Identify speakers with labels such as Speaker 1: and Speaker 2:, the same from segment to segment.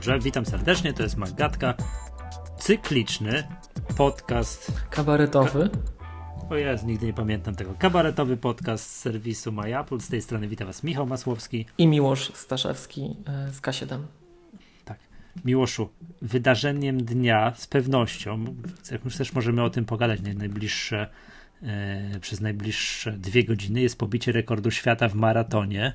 Speaker 1: dobrze, witam serdecznie, to jest Magatka, cykliczny podcast...
Speaker 2: Kabaretowy.
Speaker 1: O jest, nigdy nie pamiętam tego. Kabaretowy podcast z serwisu MyApple. Z tej strony witam Was Michał Masłowski.
Speaker 2: I Miłosz Staszewski e, z K7.
Speaker 1: Tak. Miłoszu, wydarzeniem dnia z pewnością, jak już też możemy o tym pogadać najbliższe, e, przez najbliższe dwie godziny, jest pobicie rekordu świata w maratonie.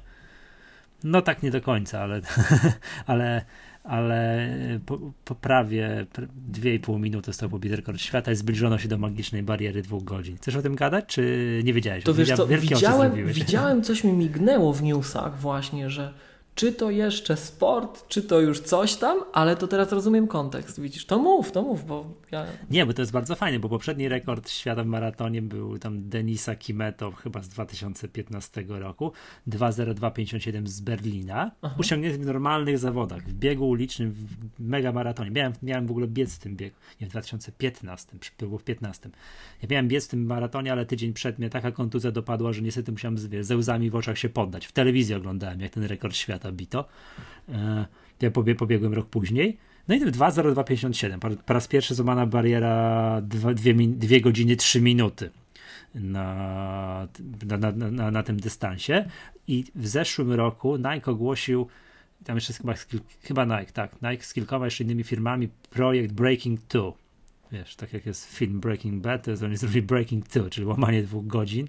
Speaker 1: No tak nie do końca, ale, ale, ale po, po prawie 2,5 minuty został pobity rekord świata i zbliżono się do magicznej bariery dwóch godzin. Chcesz o tym gadać, czy nie wiedziałeś?
Speaker 2: To wiesz co, widziałem, widziałem, coś mi mignęło w newsach właśnie, że czy to jeszcze sport, czy to już coś tam, ale to teraz rozumiem kontekst. Widzisz, to mów, to mów, bo ja...
Speaker 1: Nie, bo to jest bardzo fajne, bo poprzedni rekord świata w maratonie był tam Denisa Kimeto chyba z 2015 roku, 2.0257 z Berlina, Aha. osiągnięty w normalnych zawodach, w biegu ulicznym, w mega maratonie. Miałem, miałem w ogóle biec w tym biegu, nie w 2015, było w 15. Ja miałem biec w tym maratonie, ale tydzień przed mnie taka kontuzja dopadła, że niestety musiałem ze łzami w oczach się poddać. W telewizji oglądałem, jak ten rekord świata lata bito. E, ja pobiegłem rok później. No i 2.0257. Po raz pierwszy złamana bariera 2, 2, 2 godziny 3 minuty na, na, na, na, tym dystansie. I w zeszłym roku Nike ogłosił, tam jeszcze chyba, chyba Nike, tak, Nike z kilkoma jeszcze innymi firmami, projekt Breaking 2. Wiesz, tak jak jest film Breaking Bad, to jest oni zrobili Breaking 2, czyli łamanie dwóch godzin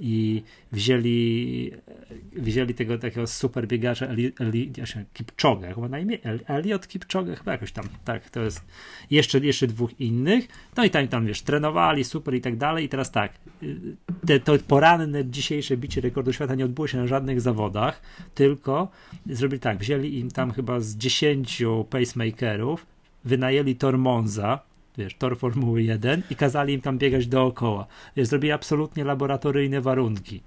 Speaker 1: i wzięli, wzięli tego takiego super biegacza Eli, Eli, Kipchoge, chyba na imię? Eliot Kipchoge, chyba jakoś tam, tak, to jest jeszcze, jeszcze dwóch innych, no i tam, tam wiesz, trenowali super i tak dalej. I teraz tak, te, to poranne dzisiejsze bicie rekordu świata nie odbyło się na żadnych zawodach, tylko zrobili tak, wzięli im tam chyba z 10 pacemakerów, wynajęli Tor Monza, wiesz, tor Formuły 1 i kazali im tam biegać dookoła. Zrobili absolutnie laboratoryjne warunki.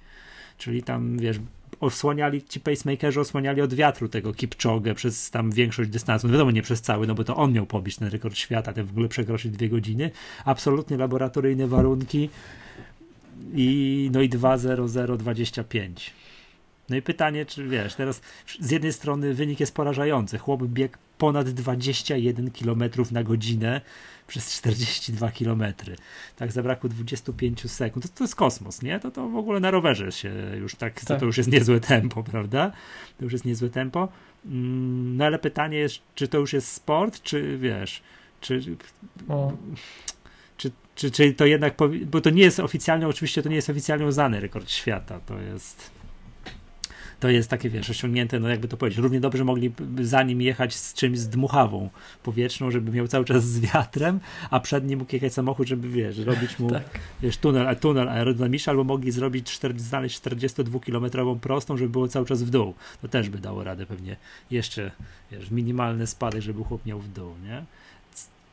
Speaker 1: Czyli tam, wiesz, osłaniali, ci pacemakerzy osłaniali od wiatru tego Kipczogę przez tam większość dystansu. No wiadomo, nie przez cały, no bo to on miał pobić ten rekord świata, ten w ogóle przekroczyć dwie godziny. Absolutnie laboratoryjne warunki i no i 2.0025. No i pytanie, czy wiesz, teraz z jednej strony wynik jest porażający. Chłop biegł ponad 21 km na godzinę przez 42 km. Tak zabrakło 25 sekund. To, to jest kosmos, nie? To, to w ogóle na rowerze się już tak, tak. To, to już jest niezłe tempo, prawda? To już jest niezłe tempo. Mm, no ale pytanie jest, czy to już jest sport, czy wiesz, czy... O. Czy, czy, czy to jednak, bo to nie jest oficjalnie, oczywiście to nie jest oficjalnie uznany rekord świata, to jest to jest takie, wiesz, osiągnięte, no jakby to powiedzieć, równie dobrze mogli za nim jechać z czymś z dmuchawą powietrzną, żeby miał cały czas z wiatrem, a przed nim mógł jechać samochód, żeby, wiesz, robić mu, tak. wiesz, tunel, tunel aerodynamiczny, albo mogli zrobić, 4, znaleźć 42-kilometrową prostą, żeby było cały czas w dół. To też by dało radę pewnie jeszcze, wiesz, minimalny spadek, żeby chłop miał w dół, nie?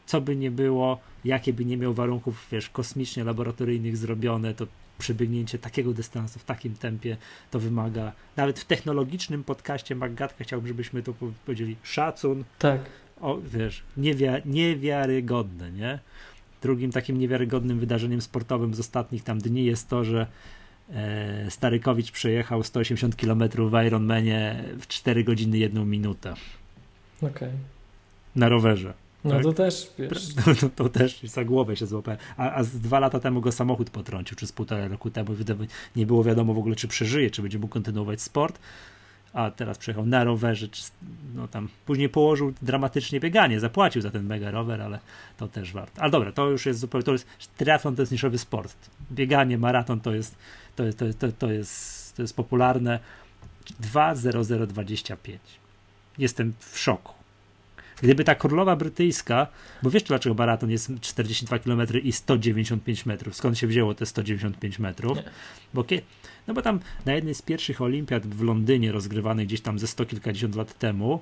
Speaker 1: Co by nie było, jakie by nie miał warunków, wiesz, kosmicznie laboratoryjnych zrobione, to przebiegnięcie takiego dystansu w takim tempie to wymaga, nawet w technologicznym podcaście Magatka chciałbym, żebyśmy to powiedzieli, szacun.
Speaker 2: Tak.
Speaker 1: O, wiesz, niewia niewiarygodne, nie? Drugim takim niewiarygodnym wydarzeniem sportowym z ostatnich tam dni jest to, że e, Starykowicz przejechał 180 km w Ironmanie w 4 godziny 1 minutę.
Speaker 2: Okej. Okay.
Speaker 1: Na rowerze.
Speaker 2: No tak? to też, wiesz.
Speaker 1: To, to, to, też za głowę się złapałem. A, a z dwa lata temu go samochód potrącił, czy z półtora roku temu. Nie było wiadomo w ogóle, czy przeżyje, czy będzie mógł kontynuować sport. A teraz przejechał na rowerze, czy, no tam później położył dramatycznie bieganie, zapłacił za ten mega rower, ale to też warto. Ale dobra, to już jest zupełnie, to jest, triathlon to jest niszowy sport. Bieganie, maraton to jest, to jest, to jest, to, to jest, to jest popularne. 2.0025. Jestem w szoku. Gdyby ta królowa brytyjska, bo wiesz dlaczego maraton jest 42 km i 195 metrów, skąd się wzięło te 195 metrów? Bo, no bo tam na jednej z pierwszych olimpiad w Londynie rozgrywanej gdzieś tam ze sto kilkadziesiąt lat temu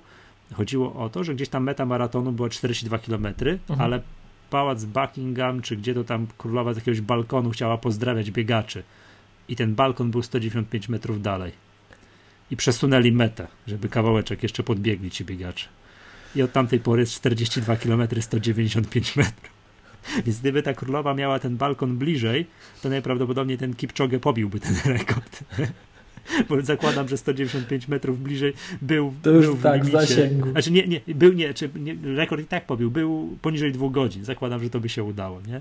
Speaker 1: chodziło o to, że gdzieś tam meta maratonu była 42 km, mhm. ale pałac Buckingham, czy gdzie to tam królowa z jakiegoś balkonu chciała pozdrawiać biegaczy i ten balkon był 195 metrów dalej. I przesunęli metę, żeby kawałeczek jeszcze podbiegli ci biegacze i od tamtej pory jest 42 km 195 metrów. Więc gdyby ta królowa miała ten balkon bliżej, to najprawdopodobniej ten Kipczogę pobiłby ten rekord. bo zakładam, że 195 metrów bliżej był,
Speaker 2: to już
Speaker 1: był w
Speaker 2: tak,
Speaker 1: limicie.
Speaker 2: zasięgu.
Speaker 1: Znaczy nie, nie, był nie, czy nie, rekord i tak pobił, był poniżej dwóch godzin. Zakładam, że to by się udało, nie?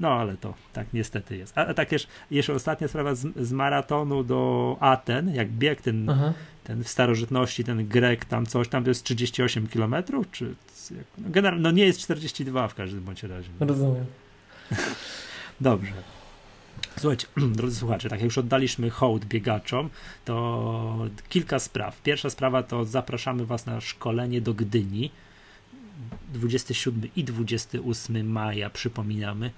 Speaker 1: No ale to tak niestety jest. A, a tak jeszcze, jeszcze ostatnia sprawa z, z maratonu do Aten, jak bieg ten, ten w starożytności, ten Grek tam coś, tam to jest 38 km, czy no, generalnie, no nie jest 42 w każdym bądź razie.
Speaker 2: Rozumiem.
Speaker 1: Dobrze. Słuchajcie, drodzy słuchacze, tak jak już oddaliśmy hołd biegaczom, to kilka spraw. Pierwsza sprawa to zapraszamy Was na szkolenie do Gdyni. 27 i 28 maja, przypominamy.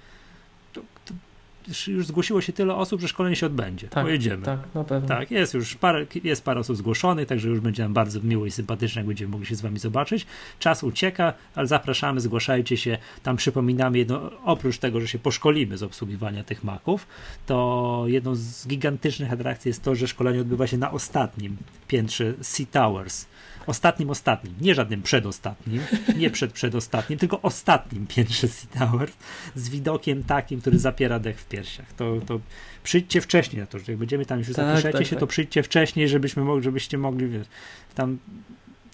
Speaker 1: Już zgłosiło się tyle osób, że szkolenie się odbędzie.
Speaker 2: Tak,
Speaker 1: Pojedziemy.
Speaker 2: Tak, na pewno.
Speaker 1: Tak, jest już parę, jest parę osób zgłoszonych, także już będzie nam bardzo miło i sympatycznie, jak będziemy mogli się z wami zobaczyć. Czas ucieka, ale zapraszamy, zgłaszajcie się. Tam przypominamy, jedno, oprócz tego, że się poszkolimy z obsługiwania tych maków, to jedną z gigantycznych atrakcji jest to, że szkolenie odbywa się na ostatnim piętrze Sea Towers ostatnim, ostatnim, nie żadnym przedostatnim, nie przed przedostatnim, tylko ostatnim piętrze Sea Tower z widokiem takim, który zapiera dech w piersiach. To, to przyjdźcie wcześniej na to, że jak będziemy tam już tak, zapiszecie tak, się, tak. to przyjdźcie wcześniej, żebyśmy mogli, żebyście mogli, wiesz, tam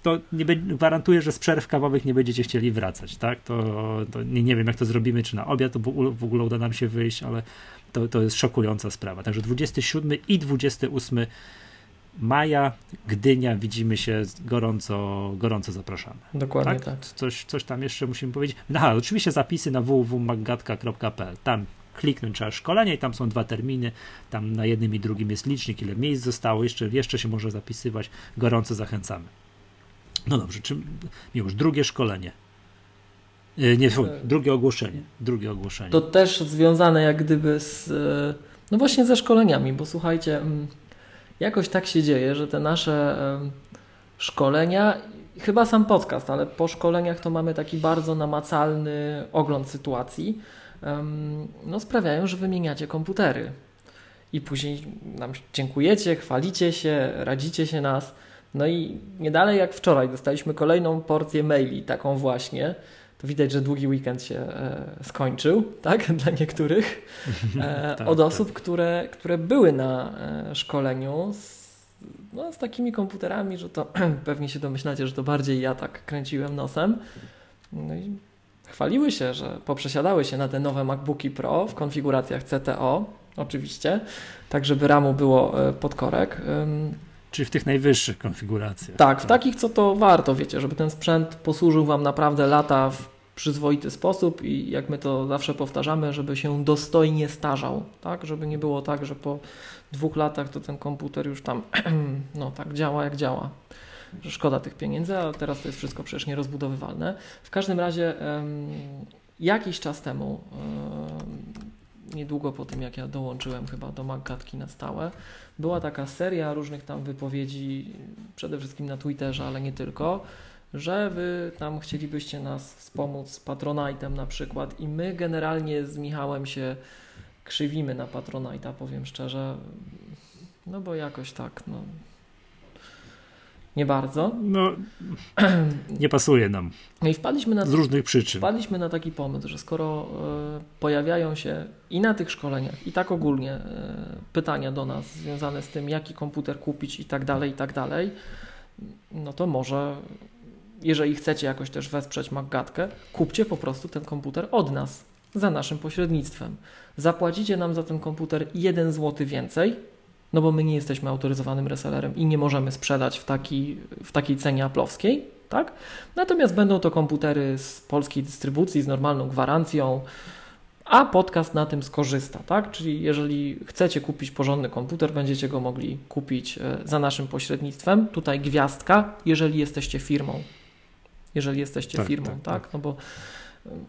Speaker 1: to nie gwarantuję, że z przerw kawowych nie będziecie chcieli wracać, tak? To, to nie, nie, wiem, jak to zrobimy, czy na obiad to w ogóle uda nam się wyjść, ale to, to jest szokująca sprawa. Także 27 i 28 maja, Gdynia, widzimy się, gorąco, gorąco zapraszamy.
Speaker 2: Dokładnie tak. tak.
Speaker 1: Coś, coś tam jeszcze musimy powiedzieć. Aha, oczywiście zapisy na www.maggatka.pl. Tam kliknąć trzeba szkolenie i tam są dwa terminy. Tam na jednym i drugim jest licznik, ile miejsc zostało. Jeszcze, jeszcze się może zapisywać. Gorąco zachęcamy. No dobrze, czy już drugie szkolenie. E, nie, drugie ogłoszenie. Drugie ogłoszenie.
Speaker 2: To też związane jak gdyby z, e, no właśnie ze szkoleniami, bo słuchajcie, mm, jakoś tak się dzieje, że te nasze szkolenia, chyba sam podcast, ale po szkoleniach to mamy taki bardzo namacalny ogląd sytuacji, no sprawiają, że wymieniacie komputery. I później nam dziękujecie, chwalicie się, radzicie się nas. No i nie dalej jak wczoraj dostaliśmy kolejną porcję maili, taką właśnie, widać, że długi weekend się e, skończył, tak, dla niektórych, e, tak, od tak. osób, tak. które, które były na e, szkoleniu z, no, z takimi komputerami, że to pewnie się domyślacie, że to bardziej ja tak kręciłem nosem. No i chwaliły się, że poprzesiadały się na te nowe MacBooki Pro w konfiguracjach CTO, oczywiście, tak żeby RAMu było pod korek.
Speaker 1: Czyli w tych najwyższych konfiguracjach.
Speaker 2: Tak, w takich, co to warto, wiecie, żeby ten sprzęt posłużył Wam naprawdę lata w przyzwoity sposób i jak my to zawsze powtarzamy, żeby się dostojnie starzał, tak? Żeby nie było tak, że po dwóch latach to ten komputer już tam no tak działa jak działa. Szkoda tych pieniędzy, a teraz to jest wszystko przecież nierozbudowywalne. W każdym razie jakiś czas temu, niedługo po tym jak ja dołączyłem chyba do Maggatki na stałe, była taka seria różnych tam wypowiedzi, przede wszystkim na Twitterze, ale nie tylko, że wy tam chcielibyście nas wspomóc z Patronite'em na przykład i my generalnie z Michałem się krzywimy na Patronite'a, powiem szczerze, no bo jakoś tak, no nie bardzo.
Speaker 1: No, nie pasuje nam.
Speaker 2: No i wpadliśmy na,
Speaker 1: z różnych przyczyn.
Speaker 2: Wpadliśmy na taki pomysł, że skoro y, pojawiają się i na tych szkoleniach, i tak ogólnie y, pytania do nas związane z tym, jaki komputer kupić i tak dalej, i tak dalej, no to może jeżeli chcecie jakoś też wesprzeć Maggatkę, kupcie po prostu ten komputer od nas, za naszym pośrednictwem. Zapłacicie nam za ten komputer 1 zł więcej, no bo my nie jesteśmy autoryzowanym resellerem i nie możemy sprzedać w, taki, w takiej cenie aplowskiej, tak? Natomiast będą to komputery z polskiej dystrybucji, z normalną gwarancją, a podcast na tym skorzysta, tak? Czyli jeżeli chcecie kupić porządny komputer, będziecie go mogli kupić e, za naszym pośrednictwem. Tutaj gwiazdka, jeżeli jesteście firmą jeżeli jesteście tak, firmą, tak, tak? tak? No bo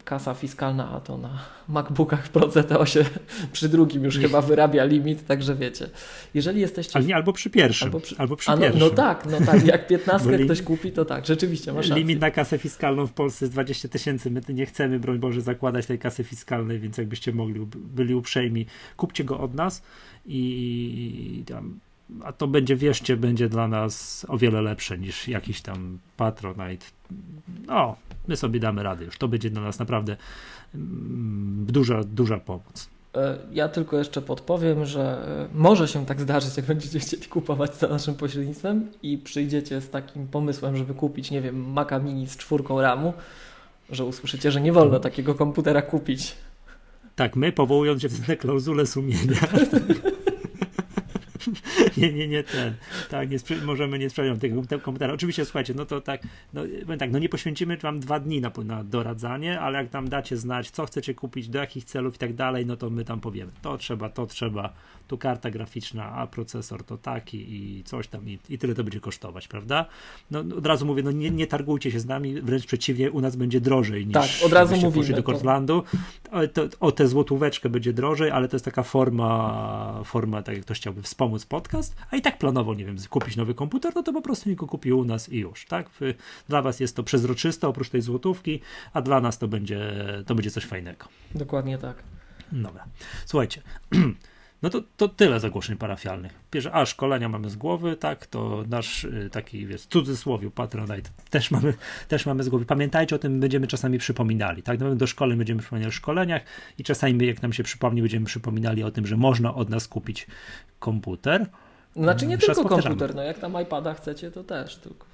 Speaker 2: kasa fiskalna, a to na MacBookach Pro CTO się przy drugim już chyba wyrabia limit, także wiecie. Jeżeli jesteście...
Speaker 1: Ale nie, albo przy pierwszym. Albo przy, albo przy
Speaker 2: no,
Speaker 1: pierwszym.
Speaker 2: No tak, no tak, jak 15 ktoś kupi, to tak, rzeczywiście masz rację.
Speaker 1: Limit na kasę fiskalną w Polsce jest 20 tysięcy, my nie chcemy, broń Boże, zakładać tej kasy fiskalnej, więc jakbyście mogli, byli uprzejmi, kupcie go od nas i tam a to będzie, wierzcie, będzie dla nas o wiele lepsze niż jakiś tam Patronite. No, my sobie damy radę już. To będzie dla nas naprawdę mm, duża, duża pomoc.
Speaker 2: E, ja tylko jeszcze podpowiem, że e, może się tak zdarzyć, jak będziecie chcieli kupować za naszym pośrednictwem i przyjdziecie z takim pomysłem, żeby kupić, nie wiem, Maca Mini z czwórką RAMu, że usłyszycie, że nie wolno takiego komputera kupić.
Speaker 1: Tak, my powołując się na klauzulę sumienia. nie, nie, nie ten. Tak, nie możemy nie sprzedać tego komputera. Oczywiście, słuchajcie, no to tak, no, tak, no nie poświęcimy wam dwa dni na, na doradzanie, ale jak nam dacie znać, co chcecie kupić, do jakich celów i tak dalej, no to my tam powiemy. To trzeba, to trzeba, tu karta graficzna, a procesor to taki i coś tam i, i tyle to będzie kosztować, prawda? No, no od razu mówię, no nie, nie targujcie się z nami, wręcz przeciwnie, u nas będzie drożej niż
Speaker 2: tak, od razu mówimy,
Speaker 1: do Cortlandu. To... O, tę złotóweczkę będzie drożej, ale to jest taka forma, forma, tak jak ktoś chciałby wspomóc podcast, a i tak planował, nie wiem, kupić nowy komputer, no to po prostu nie go kupi u nas i już, tak? Dla was jest to przezroczyste oprócz tej złotówki, a dla nas to będzie, to będzie coś fajnego.
Speaker 2: Dokładnie tak.
Speaker 1: Dobra. Słuchajcie, No to, to tyle zagłoszeń parafialnych. Pierwsze, a szkolenia mamy z głowy, tak, to nasz y, taki, wiesz, cudzysłowie Patronite też mamy, też mamy z głowy. Pamiętajcie o tym, będziemy czasami przypominali, tak, no, do szkoły będziemy przypominali o szkoleniach i czasami, jak nam się przypomni, będziemy przypominali o tym, że można od nas kupić komputer.
Speaker 2: Znaczy nie tylko komputer, no jak tam iPada chcecie, to też tylko.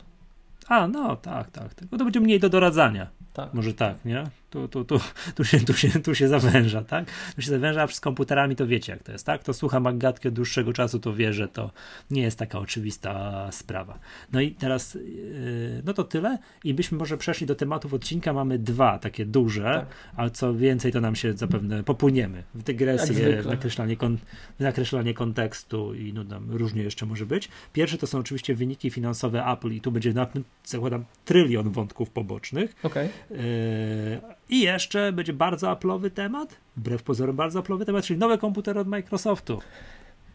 Speaker 1: A, no tak, tak. Tylko to będzie mniej do doradzania. Tak. Może tak, nie? Tu, tu, tu, tu, się, tu, się, tu się zawęża, tak? Tu się zawęża, a z komputerami to wiecie, jak to jest, tak? To słucha Maggatki od dłuższego czasu, to wie, że to nie jest taka oczywista sprawa. No i teraz, yy, no to tyle i byśmy może przeszli do tematów odcinka. Mamy dwa takie duże, tak. ale co więcej, to nam się zapewne popłyniemy w dygresję, w nakreślanie, kon, w nakreślanie kontekstu i no tam różnie jeszcze może być. Pierwszy to są oczywiście wyniki finansowe Apple i tu będzie, na, zakładam, trylion wątków pobocznych.
Speaker 2: Okay.
Speaker 1: Yy, I jeszcze będzie bardzo Apple'owy temat, wbrew pozorom bardzo Apple'owy temat, czyli nowe komputery od Microsoftu.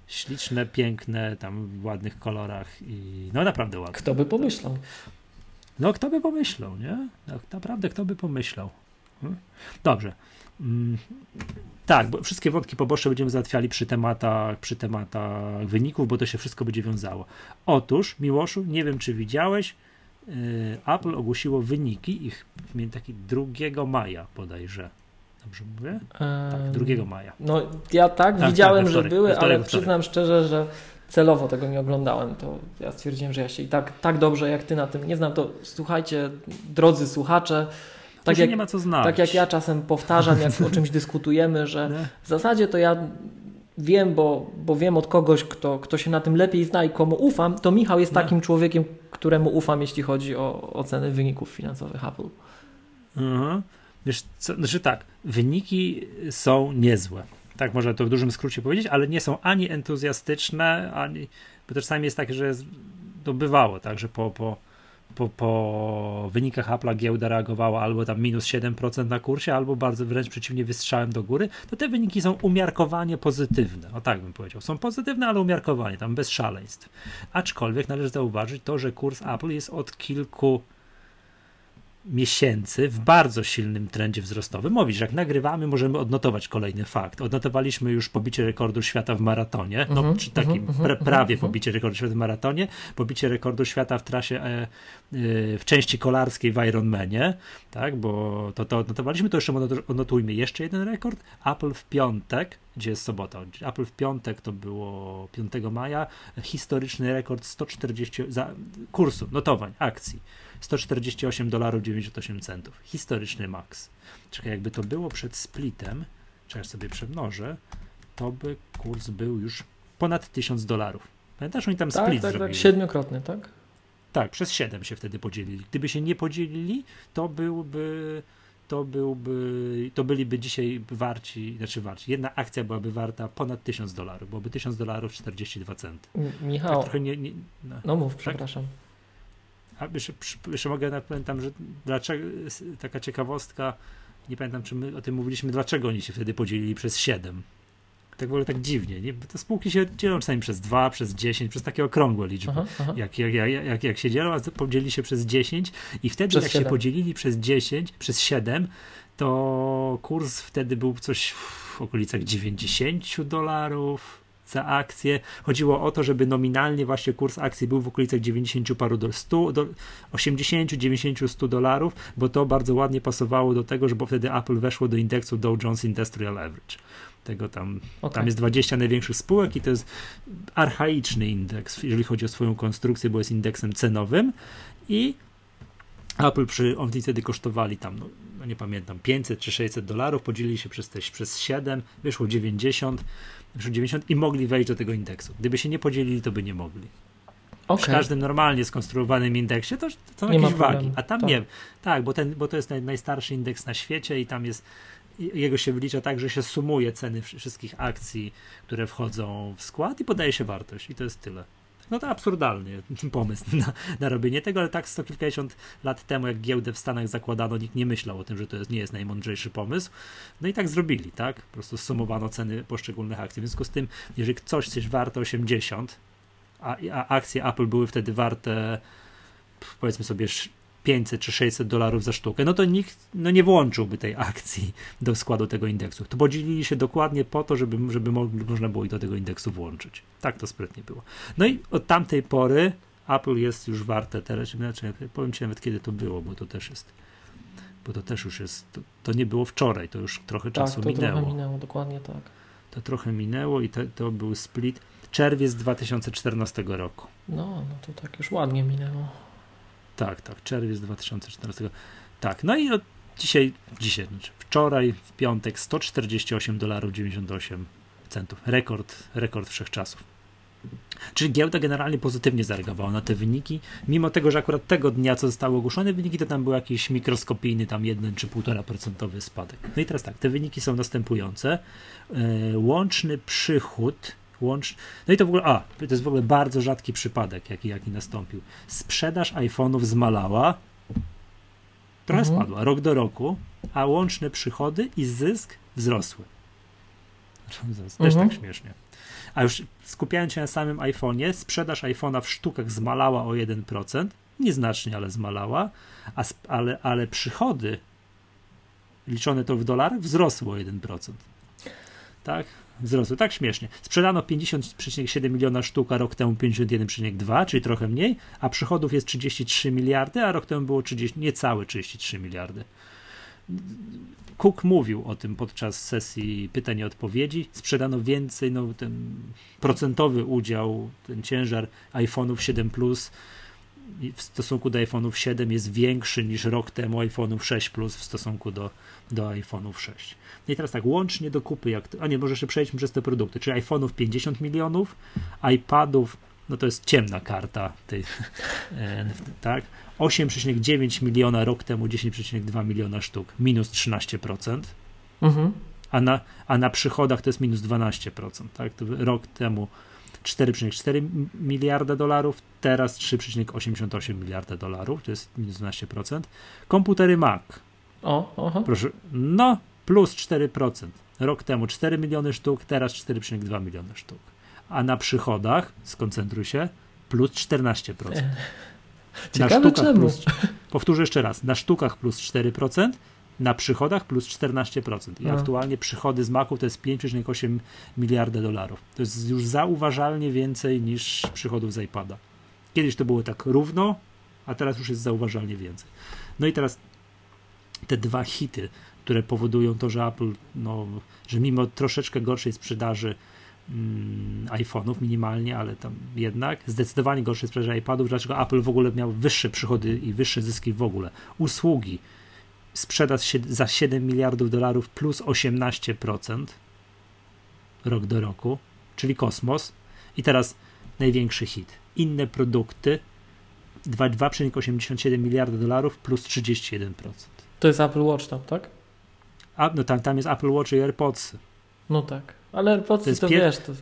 Speaker 1: Śliczne, piękne, tam w ładnych kolorach i no naprawdę ładne.
Speaker 2: Kto by pomyślał?
Speaker 1: No kto by pomyślał, nie? No, naprawdę kto by pomyślał. Hmm? Dobrze. Mm, tak, bo wszystkie wątki poboczne będziemy załatwiali przy tematach, przy tematach wyników, bo to się wszystko będzie wiązało. Otóż, Miłoszu, nie wiem czy widziałeś, Apple ogłosiło wyniki ich taki 2 maja bodajże. Dobrze mówię? Tak, 2 maja.
Speaker 2: No ja tak, tak widziałem, tak, wtorek, że były, wtorek, ale wtorek. przyznam szczerze, że celowo tego nie oglądałem. To ja stwierdziłem, że ja się i tak, tak dobrze jak ty na tym nie znam, to słuchajcie, drodzy słuchacze,
Speaker 1: tak jak, nie ma co znać.
Speaker 2: Tak jak ja czasem powtarzam, jak o czymś dyskutujemy, że w zasadzie to ja wiem, bo, bo wiem od kogoś, kto, kto się na tym lepiej zna i komu ufam, to Michał jest takim człowiekiem, któremu ufam, jeśli chodzi o oceny wyników finansowych Apple.
Speaker 1: Mhm. Wiesz, co, znaczy tak, wyniki są niezłe. Tak można to w dużym skrócie powiedzieć, ale nie są ani entuzjastyczne, ani. Bo też czasami jest tak, że to bywało, tak, że po, po po, po wynikach Apple'a giełda reagowała albo tam minus 7% na kursie, albo bardzo wręcz przeciwnie wystrzałem do góry, to te wyniki są umiarkowanie pozytywne. O tak bym powiedział. Są pozytywne, ale umiarkowanie, tam bez szaleństw. Aczkolwiek należy zauważyć to, że kurs Apple jest od kilku miesięcy w bardzo silnym trendzie wzrostowym. Mówisz, jak nagrywamy, możemy odnotować kolejny fakt. Odnotowaliśmy już pobicie rekordu świata w maratonie, no, mm-hmm, czy takim mm-hmm, pra, prawie mm-hmm. pobicie rekordu świata w maratonie, pobicie rekordu świata w trasie, e, e, w części kolarskiej w Ironmanie, tak, bo to, to odnotowaliśmy, to jeszcze odnotujmy jeszcze jeden rekord. Apple w piątek, gdzie jest sobota, Apple w piątek to było 5 maja, historyczny rekord 140 za, kursu, notowań, akcji 148 dolarów 98 centów. Historyczny maks. Czekaj, jakby to było przed splitem, czy ja sobie przemnożę, to by kurs był już ponad 1000 dolarów. Pamiętasz, oni tam tak, split
Speaker 2: tak,
Speaker 1: zrobili?
Speaker 2: Tak, siedmiokrotny, tak?
Speaker 1: Tak, przez 7 się wtedy podzielili. Gdyby się nie podzielili, to byłby to byłby, to byliby dzisiaj warci, znaczy warci, jedna akcja byłaby warta ponad 1000 dolarów, byłoby 1000 dolarów 42 centy.
Speaker 2: Michał, tak trochę nie, nie, no, no mów, tak? przepraszam.
Speaker 1: A jeszcze, jeszcze mogę, pamiętam, że dlaczego, taka ciekawostka, nie pamiętam, czy my o tym mówiliśmy, dlaczego oni się wtedy podzielili przez 7. Tak w ogóle tak dziwnie, nie? Bo te spółki się dzielą czasami przez 2, przez 10, przez takie okrągłe liczby. Aha, aha. Jak, jak, jak, jak, jak się dzielą, a podzielili się przez 10 i wtedy przez jak 7. się podzielili przez 10, przez 7, to kurs wtedy był coś w okolicach 90 dolarów, za akcję. Chodziło o to, żeby nominalnie właśnie kurs akcji był w okolicach 90 paru do 100, do 80, 90, 100 dolarów, bo to bardzo ładnie pasowało do tego, że bo wtedy Apple weszło do indeksu Dow Jones Industrial Average. Tego tam, okay. tam jest 20 największych spółek i to jest archaiczny indeks, jeżeli chodzi o swoją konstrukcję, bo jest indeksem cenowym i Apple przy, oni wtedy kosztowali tam, no, no, nie pamiętam, 500 czy 600 dolarów, podzielili się przez, te, przez 7, wyszło 90, wyszło 90 i mogli wejść do tego indeksu. Gdyby się nie podzielili, to by nie mogli. Okay. W każdym normalnie skonstruowanym indeksie to, to są nie jakieś wagi, a tam tak. nie. Tak, bo, ten, bo to jest naj, najstarszy indeks na świecie i tam jest jego się wylicza tak, że się sumuje ceny wszystkich akcji, które wchodzą w skład i podaje się wartość i to jest tyle. No to absurdalny pomysł na, na robienie tego, ale tak sto kilkadziesiąt lat temu, jak giełdę w Stanach zakładano, nikt nie myślał o tym, że to jest, nie jest najmądrzejszy pomysł. No i tak zrobili, tak? Po prostu sumowano ceny poszczególnych akcji. W związku z tym, jeżeli coś jest warte 80, a, a akcje Apple były wtedy warte powiedzmy sobie 500 czy 600 dolarów za sztukę, no to nikt no nie włączyłby tej akcji do składu tego indeksu. To podzielili się dokładnie po to, żeby, żeby można było i do tego indeksu włączyć. Tak to sprytnie było. No i od tamtej pory Apple jest już warte teraz, znaczy, powiem Ci nawet kiedy to było, bo to też jest, bo to też już jest, to, to nie było wczoraj, to już trochę tak, czasu
Speaker 2: to
Speaker 1: minęło.
Speaker 2: trochę minęło, dokładnie tak.
Speaker 1: To trochę minęło i to, to był split czerwiec 2014 roku.
Speaker 2: No, no to tak już ładnie minęło.
Speaker 1: Tak, tak, czerwiec 2014. Tak, no i od dzisiaj, dzisiaj, znaczy wczoraj, w piątek, 148 dolarów 98 centów. Rekord, rekord wszechczasów. Czyli giełda generalnie pozytywnie zareagowała na te wyniki, mimo tego, że akurat tego dnia, co zostały ogłoszone wyniki, to tam był jakiś mikroskopijny, tam 1 czy 1,5% spadek. No i teraz tak, te wyniki są następujące. Yy, łączny przychód Łącz... No i to w ogóle, a, to jest w ogóle bardzo rzadki przypadek, jaki, jaki nastąpił. Sprzedaż iPhone'ów zmalała, trochę mhm. spadła, rok do roku, a łączne przychody i zysk wzrosły. Też mhm. tak śmiesznie. A już skupiając się na samym iPhone'ie, sprzedaż iPhone'a w sztukach zmalała o 1%, nieznacznie, ale zmalała, a, ale, ale przychody liczone to w dolarach wzrosły o 1%. Tak? Wzrosły tak śmiesznie. Sprzedano 50,7 miliona sztuk, a rok temu 51,2, czyli trochę mniej, a przychodów jest 33 miliardy, a rok temu było 30, niecałe 33 miliardy. Cook mówił o tym podczas sesji pytań i odpowiedzi. Sprzedano więcej, no ten procentowy udział, ten ciężar iPhone'ów 7 Plus w stosunku do iPhone'ów 7 jest większy niż rok temu iPhone'ów 6 Plus w stosunku do, do iPhone'ów 6. No i teraz tak, łącznie do kupy, jak, a nie, może jeszcze przejdźmy przez te produkty, czyli iPhone'ów 50 milionów, iPadów, no to jest ciemna karta tej, e, tak, 8,9 miliona rok temu 10,2 miliona sztuk, minus 13%, mhm. a, na, a na przychodach to jest minus 12%, tak, rok temu 4,4 miliarda dolarów, teraz 3,88 miliarda dolarów, to jest minus 12%. Komputery Mac.
Speaker 2: O,
Speaker 1: aha. Proszę, no, plus 4%. Rok temu 4 miliony sztuk, teraz 4,2 miliony sztuk. A na przychodach, skoncentruj się, plus 14%.
Speaker 2: Ciekawe na czemu. Plus,
Speaker 1: powtórzę jeszcze raz, na sztukach plus 4%, na przychodach plus 14%. I no. aktualnie przychody z maków to jest 5,8 miliarda dolarów. To jest już zauważalnie więcej niż przychodów z iPada. Kiedyś to było tak równo, a teraz już jest zauważalnie więcej. No i teraz te dwa hity, które powodują to, że Apple, no, że mimo troszeczkę gorszej sprzedaży mm, iPhone'ów minimalnie, ale tam jednak zdecydowanie gorszej sprzedaży iPadów, dlaczego Apple w ogóle miał wyższe przychody i wyższe zyski w ogóle. Usługi sprzedaż za 7 miliardów dolarów plus 18% rok do roku, czyli kosmos. I teraz największy hit. Inne produkty 2,87 miliarda dolarów plus 31%.
Speaker 2: To jest Apple Watch tam, tak?
Speaker 1: A, no tam, tam jest Apple Watch i AirPods.
Speaker 2: No tak, ale AirPods to, to wiesz, to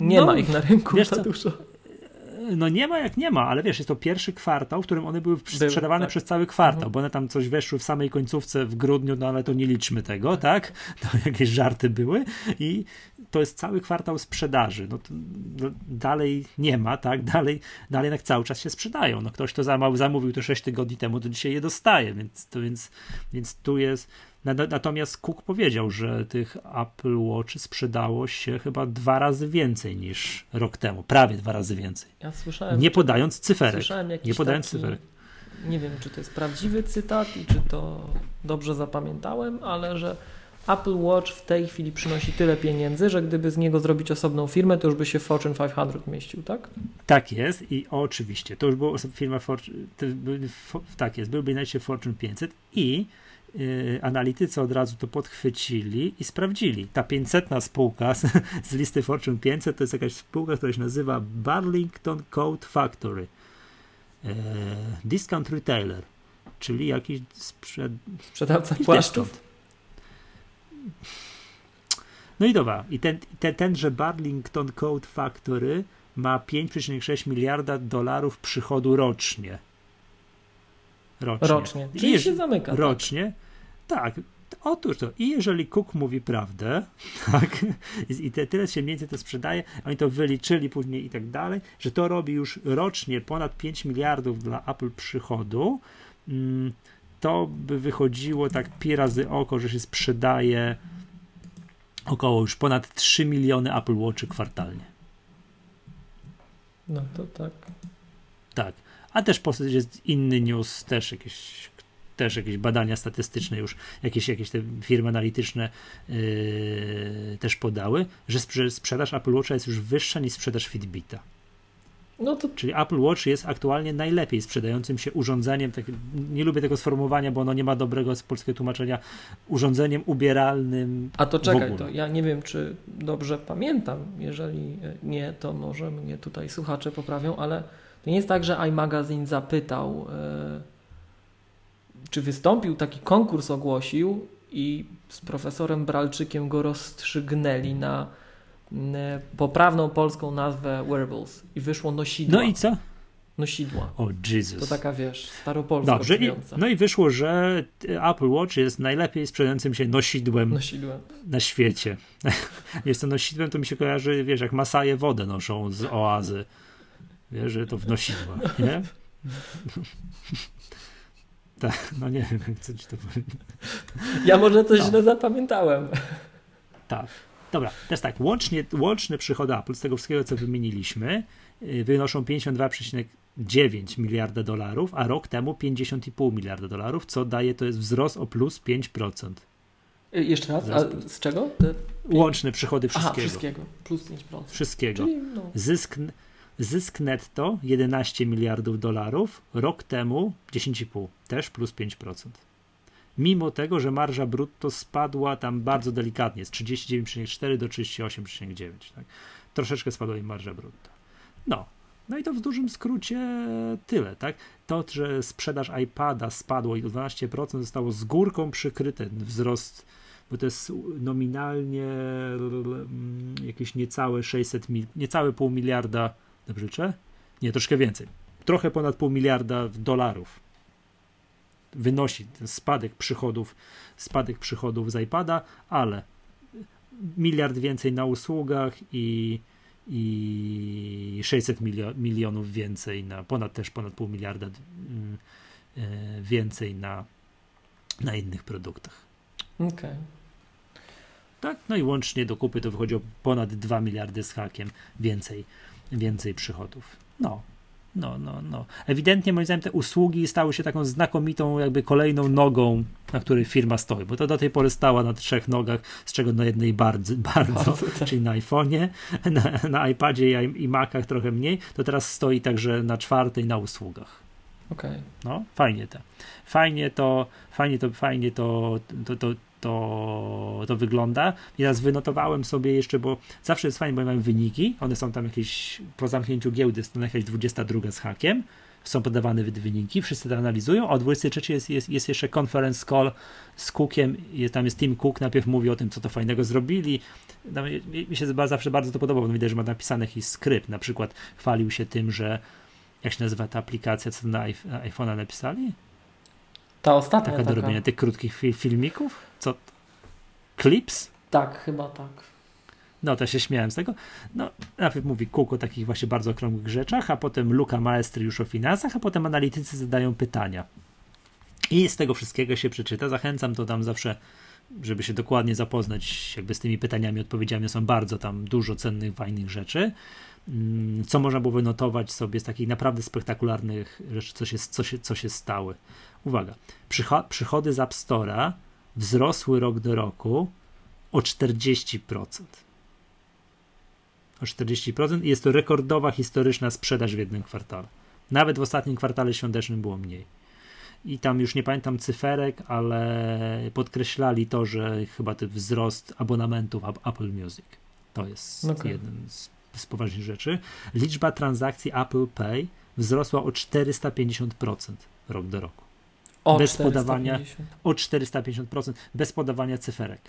Speaker 2: nie no, ma ich na rynku za dużo
Speaker 1: no nie ma jak nie ma, ale wiesz, jest to pierwszy kwartał, w którym one były sprzedawane tak. przez cały kwartał, mhm. bo one tam coś weszły w samej końcówce w grudniu, no ale to nie liczmy tego, tak? To jakieś żarty były i to jest cały kwartał sprzedaży. No, to, no, dalej nie ma, tak? Dalej, dalej jednak cały czas się sprzedają. No, ktoś to zamówił to 6 tygodni temu, to dzisiaj je dostaje, więc, to, więc, więc tu jest. Natomiast Cook powiedział, że tych Apple Watch sprzedało się chyba dwa razy więcej niż rok temu, prawie dwa razy więcej.
Speaker 2: Ja słyszałem.
Speaker 1: Nie podając cyferek. Nie podając
Speaker 2: taki,
Speaker 1: cyferek.
Speaker 2: Nie wiem, czy to jest prawdziwy cytat i czy to dobrze zapamiętałem, ale że Apple Watch w tej chwili przynosi tyle pieniędzy, że gdyby z niego zrobić osobną firmę, to już by się Fortune 500 mieścił, tak?
Speaker 1: Tak jest i oczywiście, to już była firma Fortune, tak jest, byłby najcie Fortune 500 i analitycy od razu to podchwycili i sprawdzili. Ta 500 spółka z, z, listy Fortune 500 to jest jakaś spółka, która się nazywa Burlington Code Factory. Yy, discount retailer, czyli jakiś sprzed...
Speaker 2: sprzedawca płaszczów.
Speaker 1: No i dobra, i ten, ten, tenże Burlington Code Factory ma 5,6 miliarda dolarów przychodu rocznie.
Speaker 2: Rocznie. Rocznie. Czyli I się zamyka.
Speaker 1: Tak? Rocznie. Tak. tak. Otóż to, i jeżeli Cook mówi prawdę, tak, i te, tyle się mniej więcej to sprzedaje, oni to wyliczyli później i tak dalej, że to robi już rocznie ponad 5 miliardów dla Apple przychodu, mm, to by wychodziło tak pi razy oko, że się sprzedaje około już ponad 3 miliony Apple Watchy kwartalnie.
Speaker 2: No to tak.
Speaker 1: Tak. A też jest inny news, też jakieś, też jakieś badania statystyczne już, jakieś, jakieś te firmy analityczne yy, też podały, że sprzedaż Apple Watcha jest już wyższa niż sprzedaż Fitbita. No to... Czyli Apple Watch jest aktualnie najlepiej sprzedającym się urządzeniem, tak, nie lubię tego sformułowania, bo ono nie ma dobrego polskiego tłumaczenia, urządzeniem ubieralnym.
Speaker 2: A to czekaj, to ja nie wiem, czy dobrze pamiętam, jeżeli nie, to może mnie tutaj słuchacze poprawią, ale to nie jest tak, że iMagazine zapytał, yy, czy wystąpił, taki konkurs ogłosił i z profesorem Bralczykiem go rozstrzygnęli na poprawną polską nazwę wearables i wyszło nosidła.
Speaker 1: No i co?
Speaker 2: Nosidła.
Speaker 1: O, Jesus.
Speaker 2: To taka, wiesz, staropolska Dobrze,
Speaker 1: i, no i wyszło, że Apple Watch jest najlepiej sprzedającym się nosidłem,
Speaker 2: nosidłem.
Speaker 1: na świecie. jest to nosidłem, to mi się kojarzy, wiesz, jak Masaje wodę noszą z oazy. Wiesz, że to w nosidła, nie? tak, no nie wiem, jak co ci to powiem.
Speaker 2: Ja może coś no. źle zapamiętałem.
Speaker 1: Tak. Dobra, teraz tak, łącznie, łączne przychody Apple z tego wszystkiego, co wymieniliśmy, y, wynoszą 52,9 miliarda dolarów, a rok temu 50,5 miliarda dolarów, co daje to jest wzrost o plus 5%.
Speaker 2: Y, jeszcze raz, a z czego? Te...
Speaker 1: Łączne przychody wszystkiego.
Speaker 2: Aha, wszystkiego, plus 5%.
Speaker 1: Wszystkiego. Czyli, no. Zysk, zysk netto 11 miliardów dolarów, rok temu 10,5, też plus 5% mimo tego, że marża brutto spadła tam bardzo delikatnie, z 39,4 do 38,9. Tak? Troszeczkę spadła im marża brutto. No, no i to w dużym skrócie tyle, tak? To, że sprzedaż iPada spadło i o 12% zostało z górką przykryte wzrost, bo to jest nominalnie mm, jakieś niecałe 600 mil, niecałe pół miliarda, dobrze liczę? Nie, troszkę więcej. Trochę ponad pół miliarda dolarów wynosi ten spadek przychodów, spadek przychodów z iPada, ale miliard więcej na usługach i, i 600 milionów więcej na, ponad też ponad pół miliarda mm, e, więcej na, na innych produktach.
Speaker 2: Okej. Okay.
Speaker 1: Tak, no i łącznie do kupy to wychodzi o ponad 2 miliardy z hakiem więcej, więcej przychodów. No, no, no, no. Ewidentnie moim zdaniem te usługi stały się taką znakomitą jakby kolejną nogą, na której firma stoi, bo to do tej pory stała na trzech nogach, z czego na jednej bardzo, bardzo, bardzo tak. czyli na iPhone'ie, na, na iPadzie i, i Macach trochę mniej, to teraz stoi także na czwartej na usługach.
Speaker 2: Okej. Okay.
Speaker 1: No, fajnie to. Fajnie to, fajnie to, fajnie to, to, to, to, to wygląda. I teraz wynotowałem sobie jeszcze, bo zawsze jest fajnie, bo mamy wyniki, one są tam jakieś, po zamknięciu giełdy jest to jakaś 22 z hakiem, są podawane wyniki, wszyscy to analizują, o 23 jest, jest, jest jeszcze conference call z Cookiem, tam jest Tim Cook, najpierw mówi o tym, co to fajnego zrobili, no, mi się zawsze bardzo to podobało, bo widać, że ma napisany jakiś skrypt, na przykład chwalił się tym, że jak się nazywa ta aplikacja, co na iPhone'a napisali?
Speaker 2: Ta ostatnia
Speaker 1: taka, taka. do robienia tych krótkich filmików? Co? Clips?
Speaker 2: Tak, chyba tak.
Speaker 1: No, to się śmiałem z tego. No, najpierw mówi Cook o takich właśnie bardzo okrągłych rzeczach, a potem Luka Maestry już o finansach, a potem analitycy zadają pytania. I z tego wszystkiego się przeczyta. Zachęcam to tam zawsze, żeby się dokładnie zapoznać jakby z tymi pytaniami, odpowiedziami. Są bardzo tam dużo cennych, fajnych rzeczy. Mm, co można było wynotować sobie z takich naprawdę spektakularnych rzeczy, co się, co się, co się stały. Uwaga, przychody z App Store'a wzrosły rok do roku o 40%. O 40% i jest to rekordowa historyczna sprzedaż w jednym kwartale. Nawet w ostatnim kwartale świątecznym było mniej. I tam już nie pamiętam cyferek, ale podkreślali to, że chyba ten wzrost abonamentów Apple Music. To jest okay. jeden z, z poważnych rzeczy. Liczba transakcji Apple Pay wzrosła o 450% rok do roku.
Speaker 2: O
Speaker 1: bez 450. podawania o 450%, bez podawania cyferek.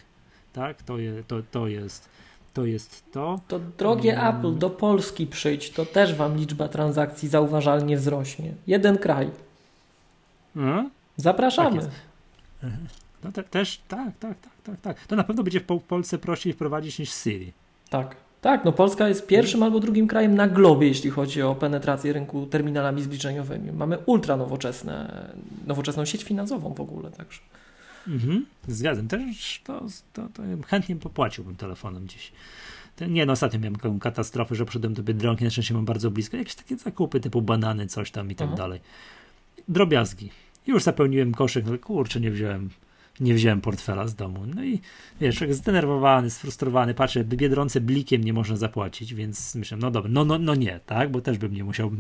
Speaker 1: Tak, to, je, to, to jest to jest to.
Speaker 2: To drogie um, Apple, do Polski przyjdź, to też wam liczba transakcji zauważalnie wzrośnie. Jeden kraj. Hmm? Zapraszamy. Tak
Speaker 1: no te, też, tak, tak, tak, tak, tak. To na pewno będzie w Polsce prościej wprowadzić niż Siri.
Speaker 2: Tak. Tak, no Polska jest pierwszym albo drugim krajem na globie, jeśli chodzi o penetrację rynku terminalami zbliżeniowymi. Mamy ultra nowoczesne, nowoczesną sieć finansową w ogóle, także.
Speaker 1: Mhm, zgadzam. Też to, to, to chętnie popłaciłbym telefonem dziś. Nie, no ostatnio miałem taką katastrofę, że poszedłem do Biedronki, na szczęście mam bardzo blisko, jakieś takie zakupy typu banany, coś tam i tak Aha. dalej. Drobiazgi. Już zapełniłem koszyk, ale kurczę, nie wziąłem nie wziąłem portfela z domu. No i wiesz, jak zdenerwowany, sfrustrowany, patrzę, biedronce blikiem nie można zapłacić, więc myślę, no dobra, no, no, no nie, tak, bo też bym nie musiał,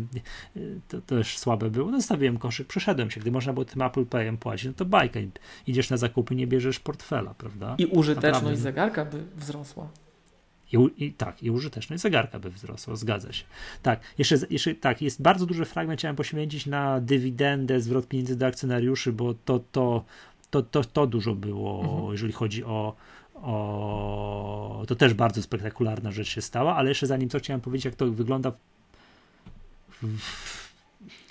Speaker 1: to, to też słabe było. No zostawiłem koszyk, przeszedłem się, gdy można było tym Apple Payem płacić, no to bajka, idziesz na zakupy, nie bierzesz portfela, prawda?
Speaker 2: I użyteczność Naprawdę. zegarka by wzrosła.
Speaker 1: I, I, tak, i użyteczność zegarka by wzrosła, zgadza się. Tak, jeszcze, jeszcze tak, jest bardzo duży fragment, chciałem poświęcić na dywidendę, zwrot pieniędzy do akcjonariuszy, bo to, to to, to, to dużo było, mhm. jeżeli chodzi o, o. To też bardzo spektakularna rzecz się stała, ale jeszcze zanim co chciałem powiedzieć, jak to wygląda w,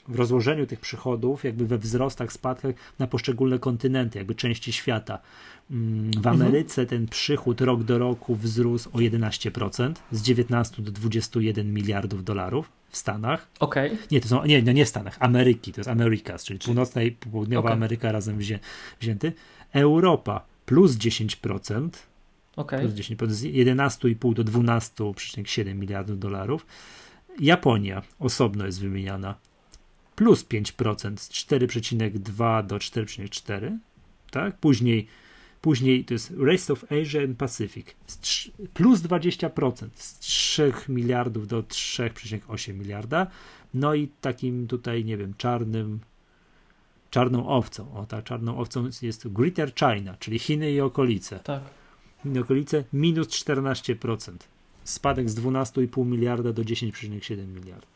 Speaker 1: w rozłożeniu tych przychodów, jakby we wzrostach, spadkach na poszczególne kontynenty, jakby części świata. Mm, w mhm. Ameryce mhm. ten przychód rok do roku wzrósł o 11%, z 19 do 21 miliardów dolarów w Stanach.
Speaker 2: Okej. Okay.
Speaker 1: Nie, to są, nie, no nie w Stanach, Ameryki, to jest Americas, czyli północna i południowa okay. Ameryka razem wzię, wzięty. Europa plus 10%. Okay. Plus 10, z 11,5 do 12,7 miliardów dolarów. Japonia osobno jest wymieniana plus 5% z 4,2 do 4,4. Tak? Później Później to jest Rest of Asia and Pacific plus 20% z 3 miliardów do 3,8 miliarda. No i takim tutaj, nie wiem, czarnym czarną owcą. O, ta czarną owcą jest Greater China, czyli Chiny i okolice.
Speaker 2: Tak.
Speaker 1: Chiny i okolice minus 14%. Spadek z 12,5 miliarda do 10,7 miliarda.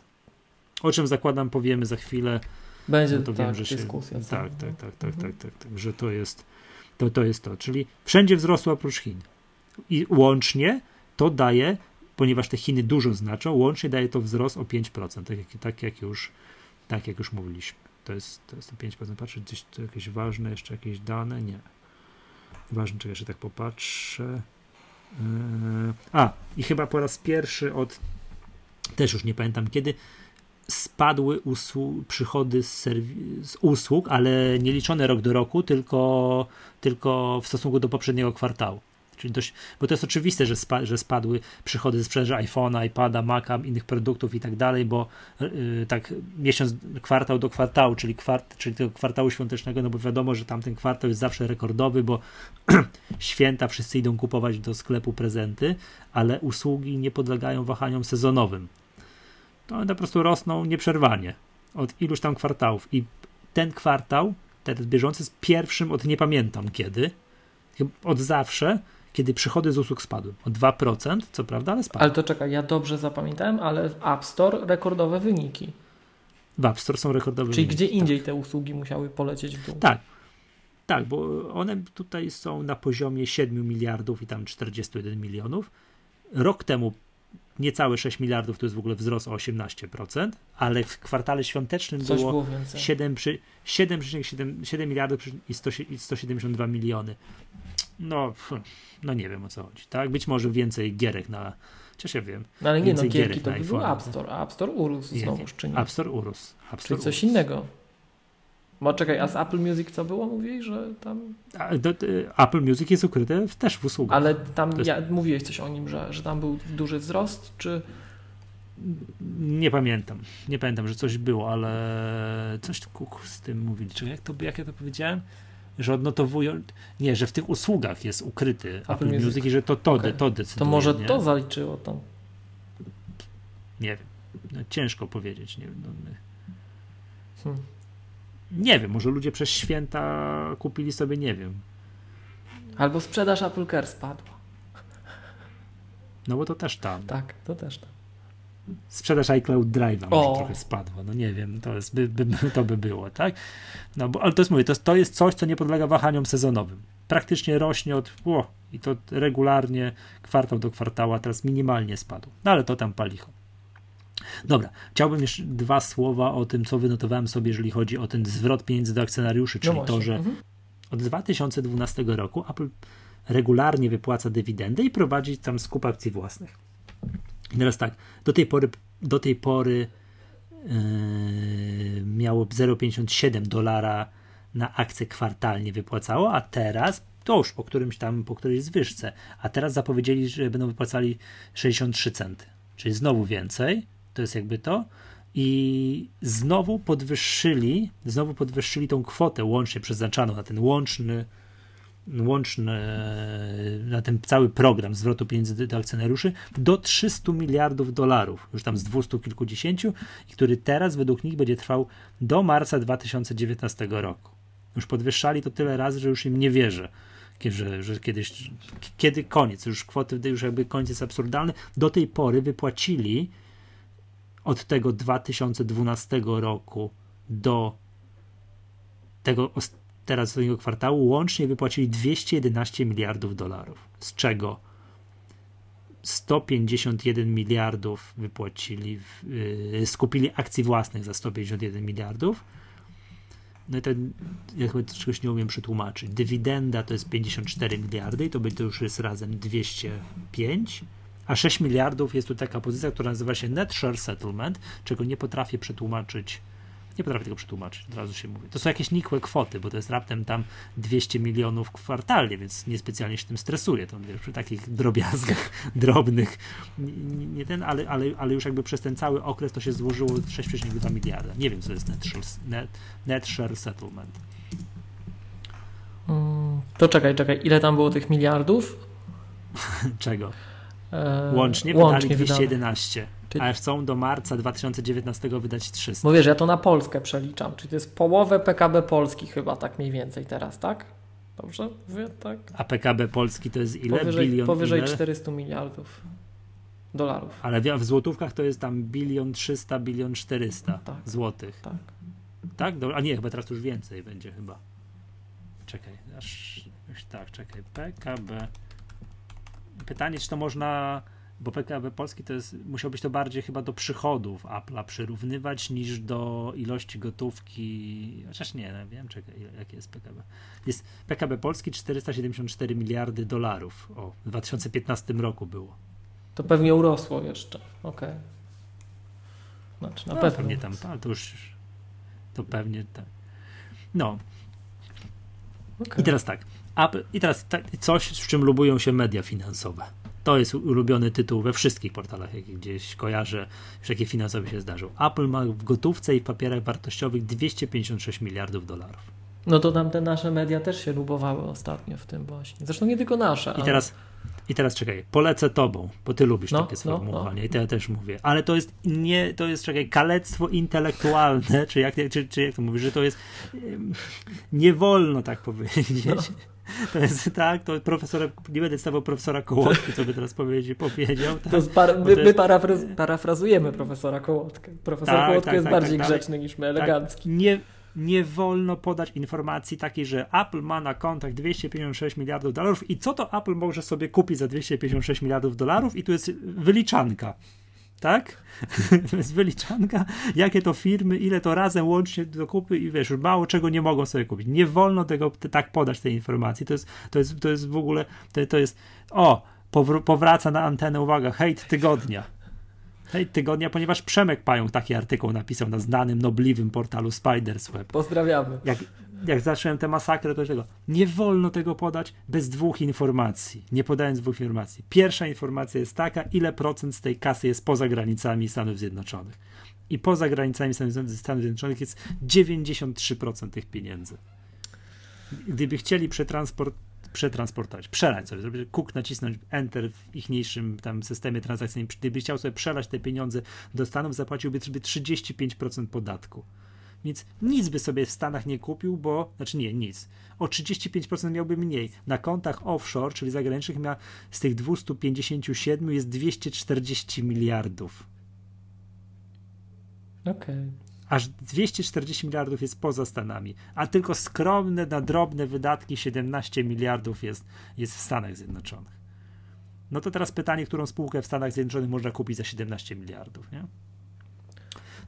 Speaker 1: O czym zakładam powiemy za chwilę.
Speaker 2: Będzie no to tak, wiem, że się, dyskusja.
Speaker 1: Tak, tak, tak, tak, tak, tak, tak, tak, że to jest to, to jest to. Czyli wszędzie wzrosło oprócz Chin. I łącznie to daje, ponieważ te Chiny dużo znaczą, łącznie daje to wzrost o 5%, tak jak, tak jak, już, tak jak już mówiliśmy. To jest, to jest to 5%. Patrzę, gdzieś to jakieś ważne, jeszcze jakieś dane? Nie. Ważne, czy jeszcze tak popatrzę. Yy, a, i chyba po raz pierwszy od, też już nie pamiętam kiedy, spadły przychody z, z, usług, ale nie liczone rok do roku, tylko, tylko w stosunku do poprzedniego kwartału. Czyli dość, bo to jest oczywiste, że, spa, że spadły przychody ze sprzedaży iPhone'a, iPada, Maca, innych produktów i tak dalej, bo yy, tak miesiąc, kwartał do kwartału, czyli, kwart, czyli tego kwartału świątecznego, no bo wiadomo, że tamten kwartał jest zawsze rekordowy, bo święta wszyscy idą kupować do sklepu prezenty, ale usługi nie podlegają wahaniom sezonowym to one po prostu rosną nieprzerwanie od iluś tam kwartałów. I ten kwartał, ten bieżący, jest pierwszym od nie pamiętam kiedy, od zawsze, kiedy przychody z usług spadły. O 2%, co prawda, ale spadły.
Speaker 2: Ale to czekaj, ja dobrze zapamiętałem, ale w App Store rekordowe wyniki.
Speaker 1: W App Store są rekordowe
Speaker 2: Czyli
Speaker 1: wyniki.
Speaker 2: Czyli gdzie indziej tak. te usługi musiały polecieć w dół.
Speaker 1: Tak. Tak, bo one tutaj są na poziomie 7 miliardów i tam 41 milionów. Rok temu niecałe 6 miliardów to jest w ogóle wzrost o 18%, ale w kwartale świątecznym
Speaker 2: Coś
Speaker 1: było,
Speaker 2: było
Speaker 1: 7,7 7, 7 miliardów i 172 miliony. no, no nie wiem o co chodzi, tak? Być może więcej gierek na, chociaż ja wiem.
Speaker 2: No ale nie, no gierki
Speaker 1: gierek
Speaker 2: to był. App Store, a App Store urósł
Speaker 1: Nie,
Speaker 2: znowuż, czy nie?
Speaker 1: App Store urósł. App Store
Speaker 2: Czyli coś innego. Bo czekaj, a z Apple Music co było? Mówiłeś, że tam...
Speaker 1: A, do, y, Apple Music jest ukryte w, też w usługach.
Speaker 2: Ale tam
Speaker 1: jest-
Speaker 2: ja, mówiłeś coś o nim, że, że tam był duży wzrost, czy...
Speaker 1: Nie pamiętam. Nie pamiętam, że coś było, ale coś kuku z tym mówili. Czekaj, jak, to, jak ja to powiedziałem? Że odnotowują. Nie, że w tych usługach jest ukryty Apple,
Speaker 2: Music.
Speaker 1: Music. i że to to,
Speaker 2: Okej.
Speaker 1: to decyduje.
Speaker 2: To może
Speaker 1: nie?
Speaker 2: to zaliczyło tam.
Speaker 1: Nie wiem. No, ciężko powiedzieć. Nie, wiem, no, my-
Speaker 2: Hmm.
Speaker 1: Nie wiem, może ludzie przez święta kupili sobie, nie wiem.
Speaker 2: Albo sprzedaż Apple Care spadła.
Speaker 1: No bo to też tam.
Speaker 2: Tak, to też tam.
Speaker 1: Sprzedaż iCloud Drive'a może trochę spadła. No nie wiem, to, jest, by, by, to by było, tak? No bo, ale to jest, mówię, to, to jest coś, co nie podlega wahaniom sezonowym. Praktycznie rośnie od, o, i to regularnie, kwartał do kwartała, teraz minimalnie spadł. No ale to tam palicho. Dobra, chciałbym jeszcze dwa słowa o tym, co wynotowałem sobie, jeżeli chodzi o ten zwrot pieniędzy do akcjonariuszy, czyli
Speaker 2: no
Speaker 1: to, że
Speaker 2: Mhm.
Speaker 1: od 2012 roku Apple regularnie wypłaca dywidendę i prowadzi tam skup akcji własnych. I teraz tak, do tej pory, do tej pory yy, miało 0,57 dolara na akcję kwartalnie wypłacało, a teraz to już po którymś tam, po którejś zwyżce, a teraz zapowiedzieli, że będą wypłacali 63 centy, czyli znowu więcej, to jest jakby to, i znowu podwyższyli, znowu podwyższyli tą kwotę łącznie przeznaczaną na ten łączny, łączny, na ten cały program zwrotu pieniędzy do, akcjonariuszy do 300 miliardów dolarów, już tam z 200 kilkudziesięciu, który teraz według nich będzie trwał do marca 2019 roku. Już podwyższali to tyle razy, że już im nie wierzę. Że, że kiedyś, kiedy koniec, już kwoty, już jakby koniec jest absurdalny. Do tej pory wypłacili od tego 2012 roku do tego teraz ostatniego kwartału łącznie wypłacili 211 miliardów dolarów, z czego 151 miliardów wypłacili, yy, skupili akcji własnych za 151 miliardów. No i ten, ja chyba czegoś nie umiem przetłumaczyć. Dywidenda to jest 54 miliardy i to, to już jest razem 205. A 6 miliardów jest tu taka pozycja, która nazywa się Net Share Settlement, czego nie potrafię przetłumaczyć. Nie potrafię tego przetłumaczyć, od razu się mówię. To są jakieś nikłe kwoty, bo to jest raptem tam 200 milionów kwartalnie, więc niespecjalnie się tym stresuję. To wiesz, przy takich drobiazgach drobnych, nie, nie ten, ale, ale, ale już jakby przez ten cały okres to się złożyło 6,2 miliarda. Nie wiem, co jest net share, net, net share settlement.
Speaker 2: Mm, To czekaj, czekaj. Ile tam było tych miliardów?
Speaker 1: Czego?
Speaker 2: E,
Speaker 1: Łącznie,
Speaker 2: łącznie
Speaker 1: wydali
Speaker 2: wydane.
Speaker 1: 211,
Speaker 2: Czyli-
Speaker 1: a chcą do marca 2019 wydać 300.
Speaker 2: Bo wiesz, ja to na Polskę przeliczam. Czyli to jest połowę PKB Polski chyba tak mniej więcej teraz, tak? Dobrze? Mówię tak?
Speaker 1: A PKB Polski to jest ile?
Speaker 2: Powyżej,
Speaker 1: Bilion
Speaker 2: powyżej
Speaker 1: ile?
Speaker 2: 400 miliardów dolarów.
Speaker 1: Ale w, złotówkach to jest tam bilion 300, bilion 400
Speaker 2: Tak.
Speaker 1: złotych.
Speaker 2: Tak.
Speaker 1: Tak? A nie, chyba teraz już więcej będzie chyba. Czekaj, aż tak, czekaj. PKB. Pytanie, czy to można, bo PKB Polski to jest, musiał być to bardziej chyba do przychodów Apple'a przyrównywać niż do ilości gotówki. Chociaż nie, no, wiem, czekaj, jakie jest PKB. Jest PKB Polski 474 miliardy dolarów. O, w 2015 roku było.
Speaker 2: To pewnie urosło jeszcze. Okej. Znaczy na
Speaker 1: No,
Speaker 2: pewno.
Speaker 1: pewnie tam, ale to już to pewnie tak. No,
Speaker 2: Okej.
Speaker 1: I teraz tak. Apple, I teraz coś, z czym lubują się media finansowe. To jest ulubiony tytuł we wszystkich portalach, jakie gdzieś kojarzę, już jakie finansowe się zdarzą. Apple ma w gotówce i w papierach wartościowych 256 miliardów dolarów.
Speaker 2: No to tam te nasze media też się lubowały ostatnio w tym właśnie. Zresztą nie tylko nasze.
Speaker 1: I
Speaker 2: ale-
Speaker 1: teraz, I teraz czekaj, polecę tobą, bo ty lubisz
Speaker 2: No,
Speaker 1: takie
Speaker 2: no,
Speaker 1: sformułowanie i to ja też mówię. Ale to jest nie, to jest czekaj, kalectwo intelektualne, czy jak, czy, czy jak to mówisz, że to jest nie wolno tak powiedzieć. To jest tak, to profesora, nie będę stawał profesora Kołotki, co by teraz powiedzieć, powiedział. Tak?
Speaker 2: To par- my,
Speaker 1: to
Speaker 2: my
Speaker 1: jest-
Speaker 2: parafraz, parafrazujemy profesora Kołotkę. Profesor
Speaker 1: Tak,
Speaker 2: Kołotka
Speaker 1: tak,
Speaker 2: jest
Speaker 1: tak,
Speaker 2: bardziej
Speaker 1: tak,
Speaker 2: grzeczny niż my,
Speaker 1: Tak,
Speaker 2: elegancki.
Speaker 1: nie, nie wolno podać informacji takiej, że Apple ma na kontach 256 miliardów dolarów i co to Apple może sobie kupić za 256 miliardów dolarów i tu jest wyliczanka. Tak? jest wyliczanka, jakie to firmy, ile to razem łącznie do kupy i wiesz, już mało czego nie mogą sobie kupić. Nie wolno tego tak podać tej informacji. To jest, to jest, to jest w ogóle, to, to jest, o, powraca na antenę, uwaga, hejt tygodnia. Hejt tygodnia, ponieważ Przemek Pająk taki artykuł napisał na znanym, nobliwym portalu Spiders Web.
Speaker 2: Pozdrawiamy.
Speaker 1: Jak, jak zacząłem tę masakrę, to tego nie wolno tego podać bez dwóch informacji. Nie podając dwóch informacji. Pierwsza informacja jest taka, ile procent z tej kasy jest poza granicami Stanów Zjednoczonych. I poza granicami Stanów Zjednoczonych jest 93% tych pieniędzy. Gdyby chcieli przetransport, przetransportować, przelać sobie, zrobić kuk, nacisnąć Enter w ichniejszym tam systemie transakcyjnym, gdyby chciał sobie przelać te pieniądze do Stanów, zapłaciłby sobie 35% podatku. Więc nic by sobie w Stanach nie kupił, bo, znaczy nie, nic. O 35% miałby mniej. Na kontach offshore, czyli zagranicznych, ma z tych 257 jest 240 miliardów.
Speaker 2: Okej. Okay.
Speaker 1: Aż 240 miliardów jest poza Stanami, a tylko skromne na drobne wydatki 17 miliardów jest, jest w Stanach Zjednoczonych. No to teraz pytanie, którą spółkę w Stanach Zjednoczonych można kupić za 17 miliardów, nie?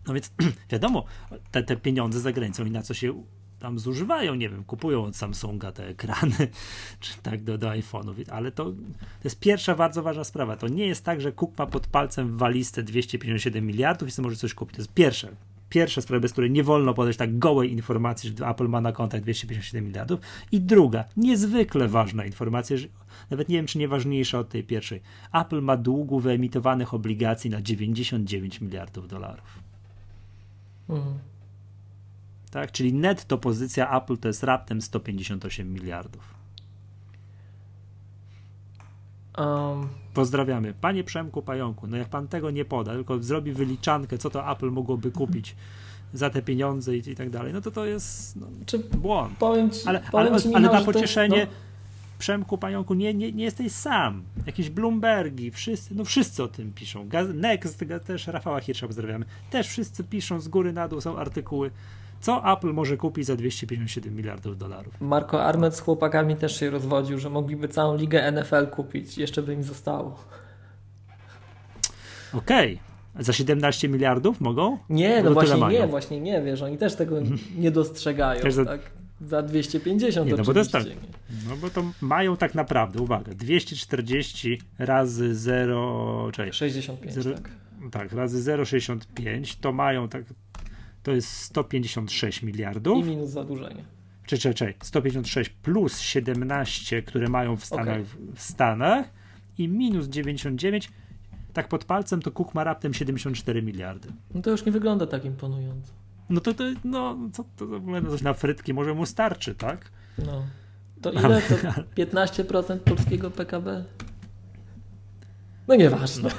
Speaker 1: No więc wiadomo, te, te pieniądze za granicą i na co się tam zużywają, nie wiem, kupują od Samsunga te ekrany, czy tak do, do iPhone'ów, ale to, to jest pierwsza bardzo ważna sprawa. To nie jest tak, że Cook ma pod palcem w walizce 257 miliardów i sobie może coś kupić. To jest pierwsza, pierwsza sprawa, bez której nie wolno podać tak gołej informacji, że Apple ma na kontach 257 miliardów. I druga, niezwykle ważna informacja, że nawet nie wiem, czy nie ważniejsza od tej pierwszej. Apple ma długu wyemitowanych obligacji na 99 miliardów dolarów. Mhm. Tak, czyli netto pozycja Apple to jest raptem 158 miliardów. Um. Pozdrawiamy. Panie Przemku Pająku, no jak pan tego nie poda, tylko zrobi wyliczankę, co to Apple mogłoby kupić za te pieniądze i, i tak dalej, no to to jest no, Czy błąd.
Speaker 2: Powiem ci,
Speaker 1: ale,
Speaker 2: powiem
Speaker 1: ale, ale na pocieszenie jest, no. Przemku Pająku, nie, nie, nie jesteś sam. Jakieś Bloombergi, wszyscy, no wszyscy o tym piszą. Gaz, Next, też Rafała Hirsza pozdrawiamy. Też wszyscy piszą z góry na dół, są artykuły. Co Apple może kupić za 257 miliardów dolarów?
Speaker 2: Marco Armet z chłopakami też się rozwodził, że mogliby całą ligę NFL kupić, jeszcze by im zostało.
Speaker 1: Okej. Okay. Za 17 miliardów mogą?
Speaker 2: Nie, no właśnie nie, właśnie nie, wiesz, oni też tego nie dostrzegają. Też za, tak? Za 250 nie, no bo to jest tak,
Speaker 1: No bo to mają tak naprawdę, uwaga, 240 razy 0...
Speaker 2: Czekaj, 65, 0, tak.
Speaker 1: Tak, razy 0,65 to mają tak... To jest 156 miliardów.
Speaker 2: I minus zadłużenie.
Speaker 1: Czy, czy, czy, 156 plus 17, które mają w Stanach, okay. w Stanach i minus 99 tak pod palcem to Cook ma raptem 74 miliardy.
Speaker 2: No to już nie wygląda tak imponująco
Speaker 1: no to, to no, co to coś na frytki może mu starczy, tak?
Speaker 2: No. To ile? To 15% polskiego PKB? No nieważne.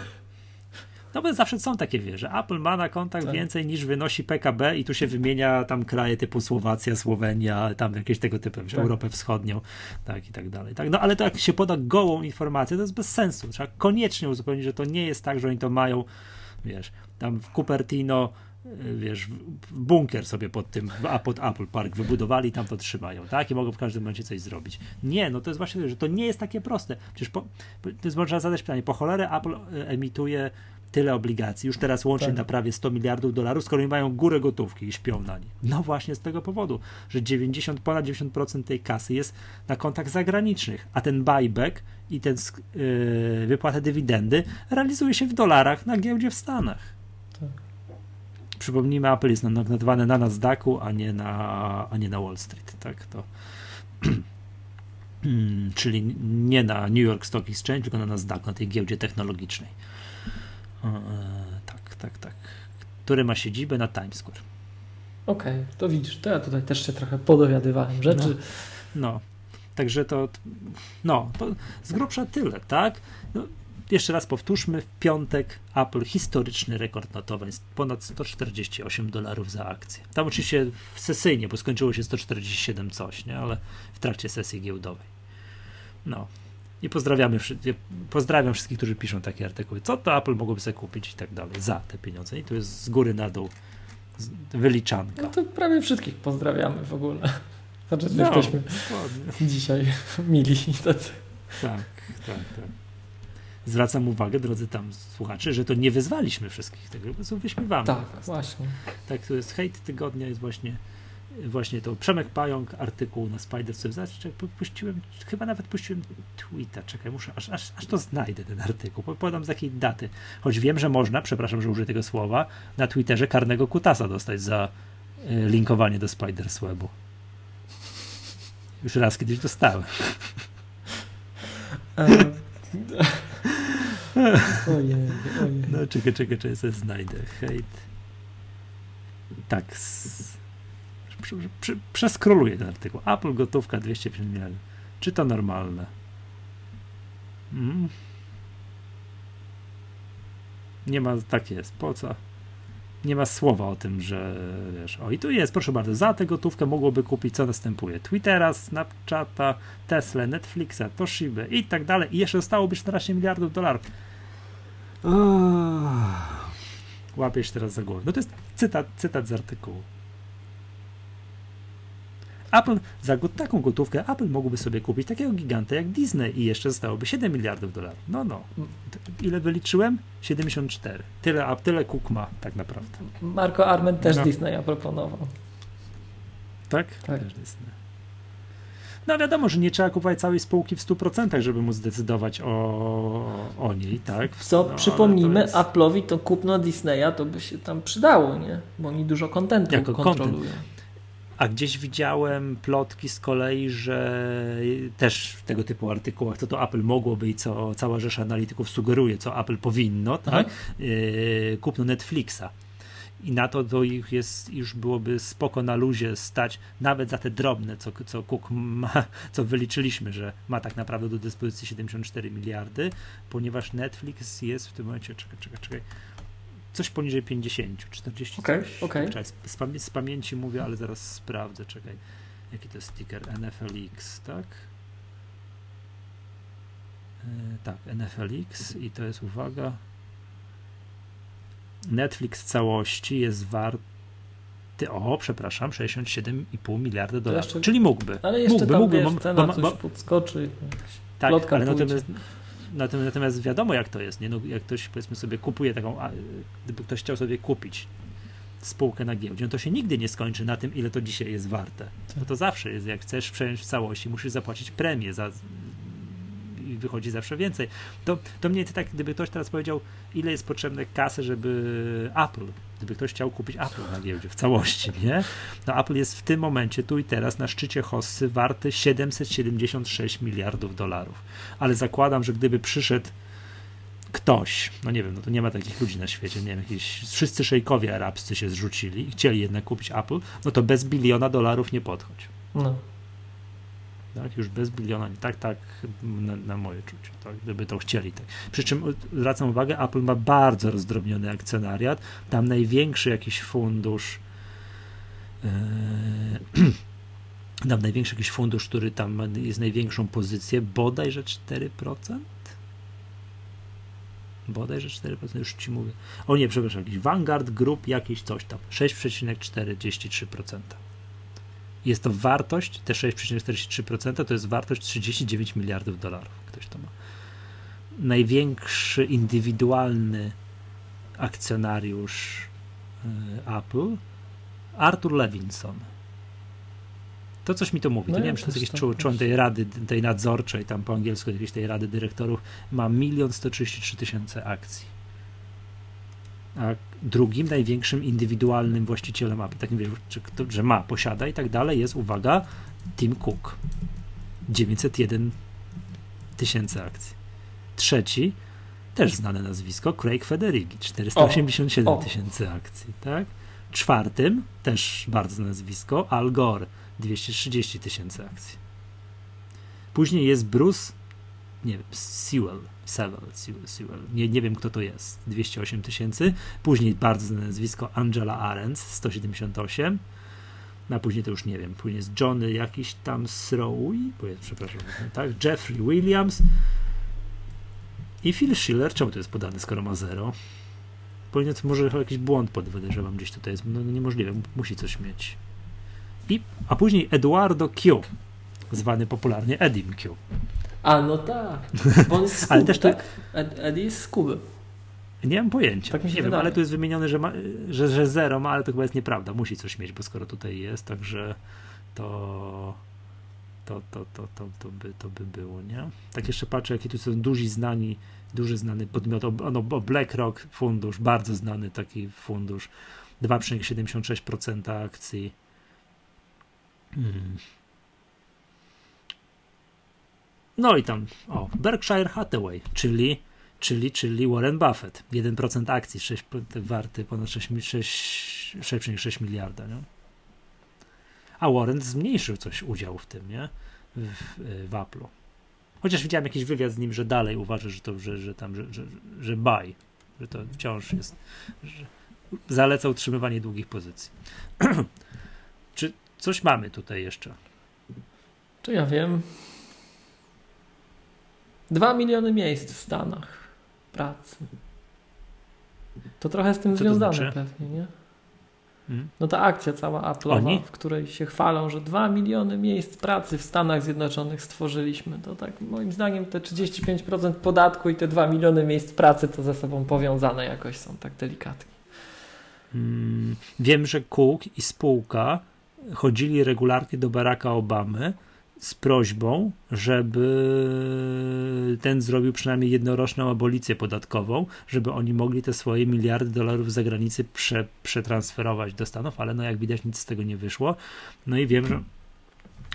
Speaker 1: No bo zawsze są takie wieże. Apple ma na kontach tak. więcej niż wynosi PKB i tu się wymienia tam kraje typu Słowacja, Słowenia, tam jakieś tego typu, tak. Europę Wschodnią, tak i tak dalej. Tak? No ale to jak się poda gołą informację, to jest bez sensu. Trzeba koniecznie uzupełnić, że to nie jest tak, że oni to mają, wiesz, tam w Cupertino wiesz, bunkier sobie pod tym, a pod Apple Park wybudowali, tam to trzymają, tak? I mogą w każdym momencie coś zrobić. Nie, no to jest właśnie, że to nie jest takie proste. Przecież po, to jest, można zadać pytanie, po cholerę Apple e, emituje tyle obligacji, już teraz łącznie tak. na prawie 100 miliardów dolarów, skoro oni mają górę gotówki i śpią na niej. No właśnie z tego powodu, że 90, ponad 90% tej kasy jest na kontach zagranicznych, a ten buyback i ten yy, wypłata dywidendy realizuje się w dolarach na giełdzie w Stanach. Przypomnijmy, Apple jest notowane na Nasdaqu, a nie na, a nie na Wall Street. Tak, to, czyli nie na New York Stock Exchange, tylko na Nasdaqu, na tej giełdzie technologicznej. E, tak, tak, tak. Który ma siedzibę na Times Square.
Speaker 2: Okej, okay, to widzisz, to ja tutaj też się trochę podowiadywałem rzeczy.
Speaker 1: No, no. Także to, no, to z grubsza tyle, tak? No, jeszcze raz powtórzmy, w piątek Apple historyczny rekord notowań, ponad 148 dolarów za akcję. Tam oczywiście sesyjnie, bo skończyło się 147 coś, nie? ale w trakcie sesji giełdowej. No. I pozdrawiamy, pozdrawiam wszystkich, którzy piszą takie artykuły. Co to Apple mogłoby sobie kupić i tak dalej za te pieniądze. I to jest z góry na dół wyliczanka. No
Speaker 2: to prawie wszystkich pozdrawiamy w ogóle. Znaczy, no, jesteśmy dzisiaj mili tacy.
Speaker 1: Tak, tak, tak. Zwracam uwagę, drodzy tam słuchacze, że to nie wyzwaliśmy wszystkich tego, po prostu wyśmiewamy.
Speaker 2: Tak, właśnie.
Speaker 1: Tak, to jest hejt tygodnia, jest właśnie właśnie to Przemek Pająk, artykuł na Spider Zobacz, puściłem, chyba nawet puściłem tweeta, czekaj, muszę, aż, aż, aż to znajdę ten artykuł, podam z jakiej daty, choć wiem, że można, przepraszam, że użyję tego słowa, na Twitterze karnego kutasa dostać za y, linkowanie do Spider Webu. Już raz kiedyś dostałem. Ojej, ojej. No czekaj, czekaj, czekaj, sobie znajdę. Hejt. Tak. Przeskroluję ten artykuł. Apple gotówka 250 miliardów. Czy to normalne? Mm. Nie ma, tak jest. Po co? Nie ma słowa o tym, że wiesz. O, i tu jest, proszę bardzo. Za tę gotówkę mogłoby kupić, co następuje: Twittera, Snapchata, Tesla, Netflixa, Toshiba i tak dalej. I jeszcze zostałoby 14 miliardów dolarów. Łapiesz teraz za głowę. No to jest cytat, cytat z artykułu. Apple za taką gotówkę Apple mógłby sobie kupić takiego giganta jak Disney i jeszcze zostałoby 7 miliardów dolarów. No, no. Ile wyliczyłem? 74. Tyle, a tyle Cook ma tak naprawdę.
Speaker 2: Marco Arment też no. Disneya proponował.
Speaker 1: Tak? Tak. Też Disney. No wiadomo, że nie trzeba kupować całej spółki w 100%, żeby móc zdecydować o, o niej, tak?
Speaker 2: Co no, przypomnijmy, jest... Apple'owi to kupno Disneya to by się tam przydało, nie? Bo oni dużo kontentu kontrolują. Content.
Speaker 1: A gdzieś widziałem plotki z kolei, że też w tego typu artykułach, co to Apple mogłoby i co cała rzesza analityków sugeruje, co Apple powinno, tak? Yy, kupno Netflixa. I na to to ich jest, już byłoby spoko na luzie stać, nawet za te drobne, co, co Cook ma, co wyliczyliśmy, że ma tak naprawdę do dyspozycji 74 miliardy, ponieważ Netflix jest w tym momencie, czekaj, czekaj, czekaj, coś poniżej 50, 40 okay, coś. Okay. Czekaj, z, z, pamięci mówię, ale zaraz sprawdzę, czekaj. Jaki to jest sticker? NFLX, tak? E, tak, NFLX i to jest, uwaga, Netflix w całości jest warty o, przepraszam, 67,5 miliarda dolarów. Jeszcze, Czyli mógłby.
Speaker 2: Ale jeszcze mógłby, tam mógłby, wiesz, cena bo, bo, podskoczy.
Speaker 1: Tak, ale natomiast, Natomiast wiadomo, jak to jest. Nie? No, jak ktoś powiedzmy sobie kupuje taką, gdyby ktoś chciał sobie kupić spółkę na giełdzie, no to się nigdy nie skończy na tym, ile to dzisiaj jest warte. No to zawsze jest, jak chcesz przejąć w całości, musisz zapłacić premię za wychodzi zawsze więcej. To, to mniej więcej tak, gdyby ktoś teraz powiedział, ile jest potrzebne kasy, żeby Apple, gdyby ktoś chciał kupić Apple na giełdzie w całości, nie? No Apple jest w tym momencie, tu i teraz, na szczycie hossy warty 776 miliardów dolarów. Ale zakładam, że gdyby przyszedł ktoś, no nie wiem, no to nie ma takich ludzi na świecie, nie wiem, jakieś, wszyscy szejkowie arabscy się zrzucili i chcieli jednak kupić Apple, no to bez biliona dolarów nie podchodź. No tak? już bez biliona, tak, tak, na, na, moje czucie, tak? gdyby to chcieli. Tak. Przy czym zwracam uwagę, Apple ma bardzo rozdrobniony akcjonariat, tam największy jakiś fundusz, yy, tam największy jakiś fundusz, który tam jest największą pozycję, bodajże 4%? Bodajże 4%, już ci mówię. O nie, przepraszam, jakiś Vanguard Group, jakieś coś tam, 6,43% jest to wartość, te 6,43% to jest wartość 39 miliardów dolarów. Ktoś to ma. Największy indywidualny akcjonariusz y, Apple, Arthur Levinson. To coś mi to mówi. No to nie wiem, czy to jest jakiś członek tej rady, tej nadzorczej, tam po angielsku jakiejś tej rady dyrektorów, ma milion 133 tysiące akcji drugim największym indywidualnym właścicielem Apple, takim wiesz, że ma, posiada i tak dalej, jest, uwaga, Tim Cook. 901 tysięcy akcji. Trzeci, też znane nazwisko, Craig Federighi, 487 tysięcy akcji, tak? Czwartym, też bardzo nazwisko, Al Gore, 230 tysięcy akcji. Później jest Bruce, nie Sewell, Sewell, Sewell. Nie, nie wiem kto to jest, 208 tysięcy. Później bardzo znane nazwisko Angela Arendt, 178. No, a później to już nie wiem. Później jest Johnny jakiś tam Srowy, przepraszam, tak? Jeffrey Williams i Phil Schiller. Czemu to jest podane, skoro ma zero? Powinien może jakiś błąd podejrzewam gdzieś tutaj jest. No niemożliwe, musi coś mieć. I, a później Eduardo Q, zwany popularnie Edim Q.
Speaker 2: A, no tak. Bo on jest z Kuby,
Speaker 1: Ale też
Speaker 2: tak? Ed, Eddie jest z Kuby.
Speaker 1: Nie mam pojęcia.
Speaker 2: Tak mi się
Speaker 1: nie wiem,
Speaker 2: wydaje.
Speaker 1: ale tu jest wymienione, że, ma, że, że zero ma, ale to chyba jest nieprawda. Musi coś mieć, bo skoro tutaj jest, także to to, to, to, to, to, by, to by było, nie? Tak jeszcze patrzę, jakie tu są duzi znani, duży znany podmiot, o, no, bo BlackRock fundusz, bardzo znany taki fundusz, 2,76% akcji. Hmm. No i tam, o, Berkshire Hathaway, czyli czyli, czyli Warren Buffett. 1% akcji, 6, warty ponad 6,6 6,6 miliarda. Nie? A Warren zmniejszył coś udział w tym, nie? W, w, Apple'u. Chociaż widziałem jakiś wywiad z nim, że dalej uważa, że to, że, że tam, że, że, że buy, że to wciąż jest, że zaleca utrzymywanie długich pozycji. Czy coś mamy tutaj jeszcze?
Speaker 2: Czy ja wiem? Dwa miliony miejsc w Stanach pracy. To trochę z tym
Speaker 1: Co
Speaker 2: związane
Speaker 1: znaczy?
Speaker 2: pewnie, nie?
Speaker 1: Hmm?
Speaker 2: No ta akcja cała Apple'owa, w której się chwalą, że 2 miliony miejsc pracy w Stanach Zjednoczonych stworzyliśmy. To tak moim zdaniem te 35% podatku i te 2 miliony miejsc pracy to ze sobą powiązane jakoś są tak delikatnie.
Speaker 1: Mm, Wiem, że Cook i spółka chodzili regularnie do Baracka Obamy z prośbą, żeby ten zrobił przynajmniej jednoroczną abolicję podatkową, żeby oni mogli te swoje miliardy dolarów z zagranicy prze, przetransferować do Stanów, ale no jak widać nic z tego nie wyszło. No i wiem, że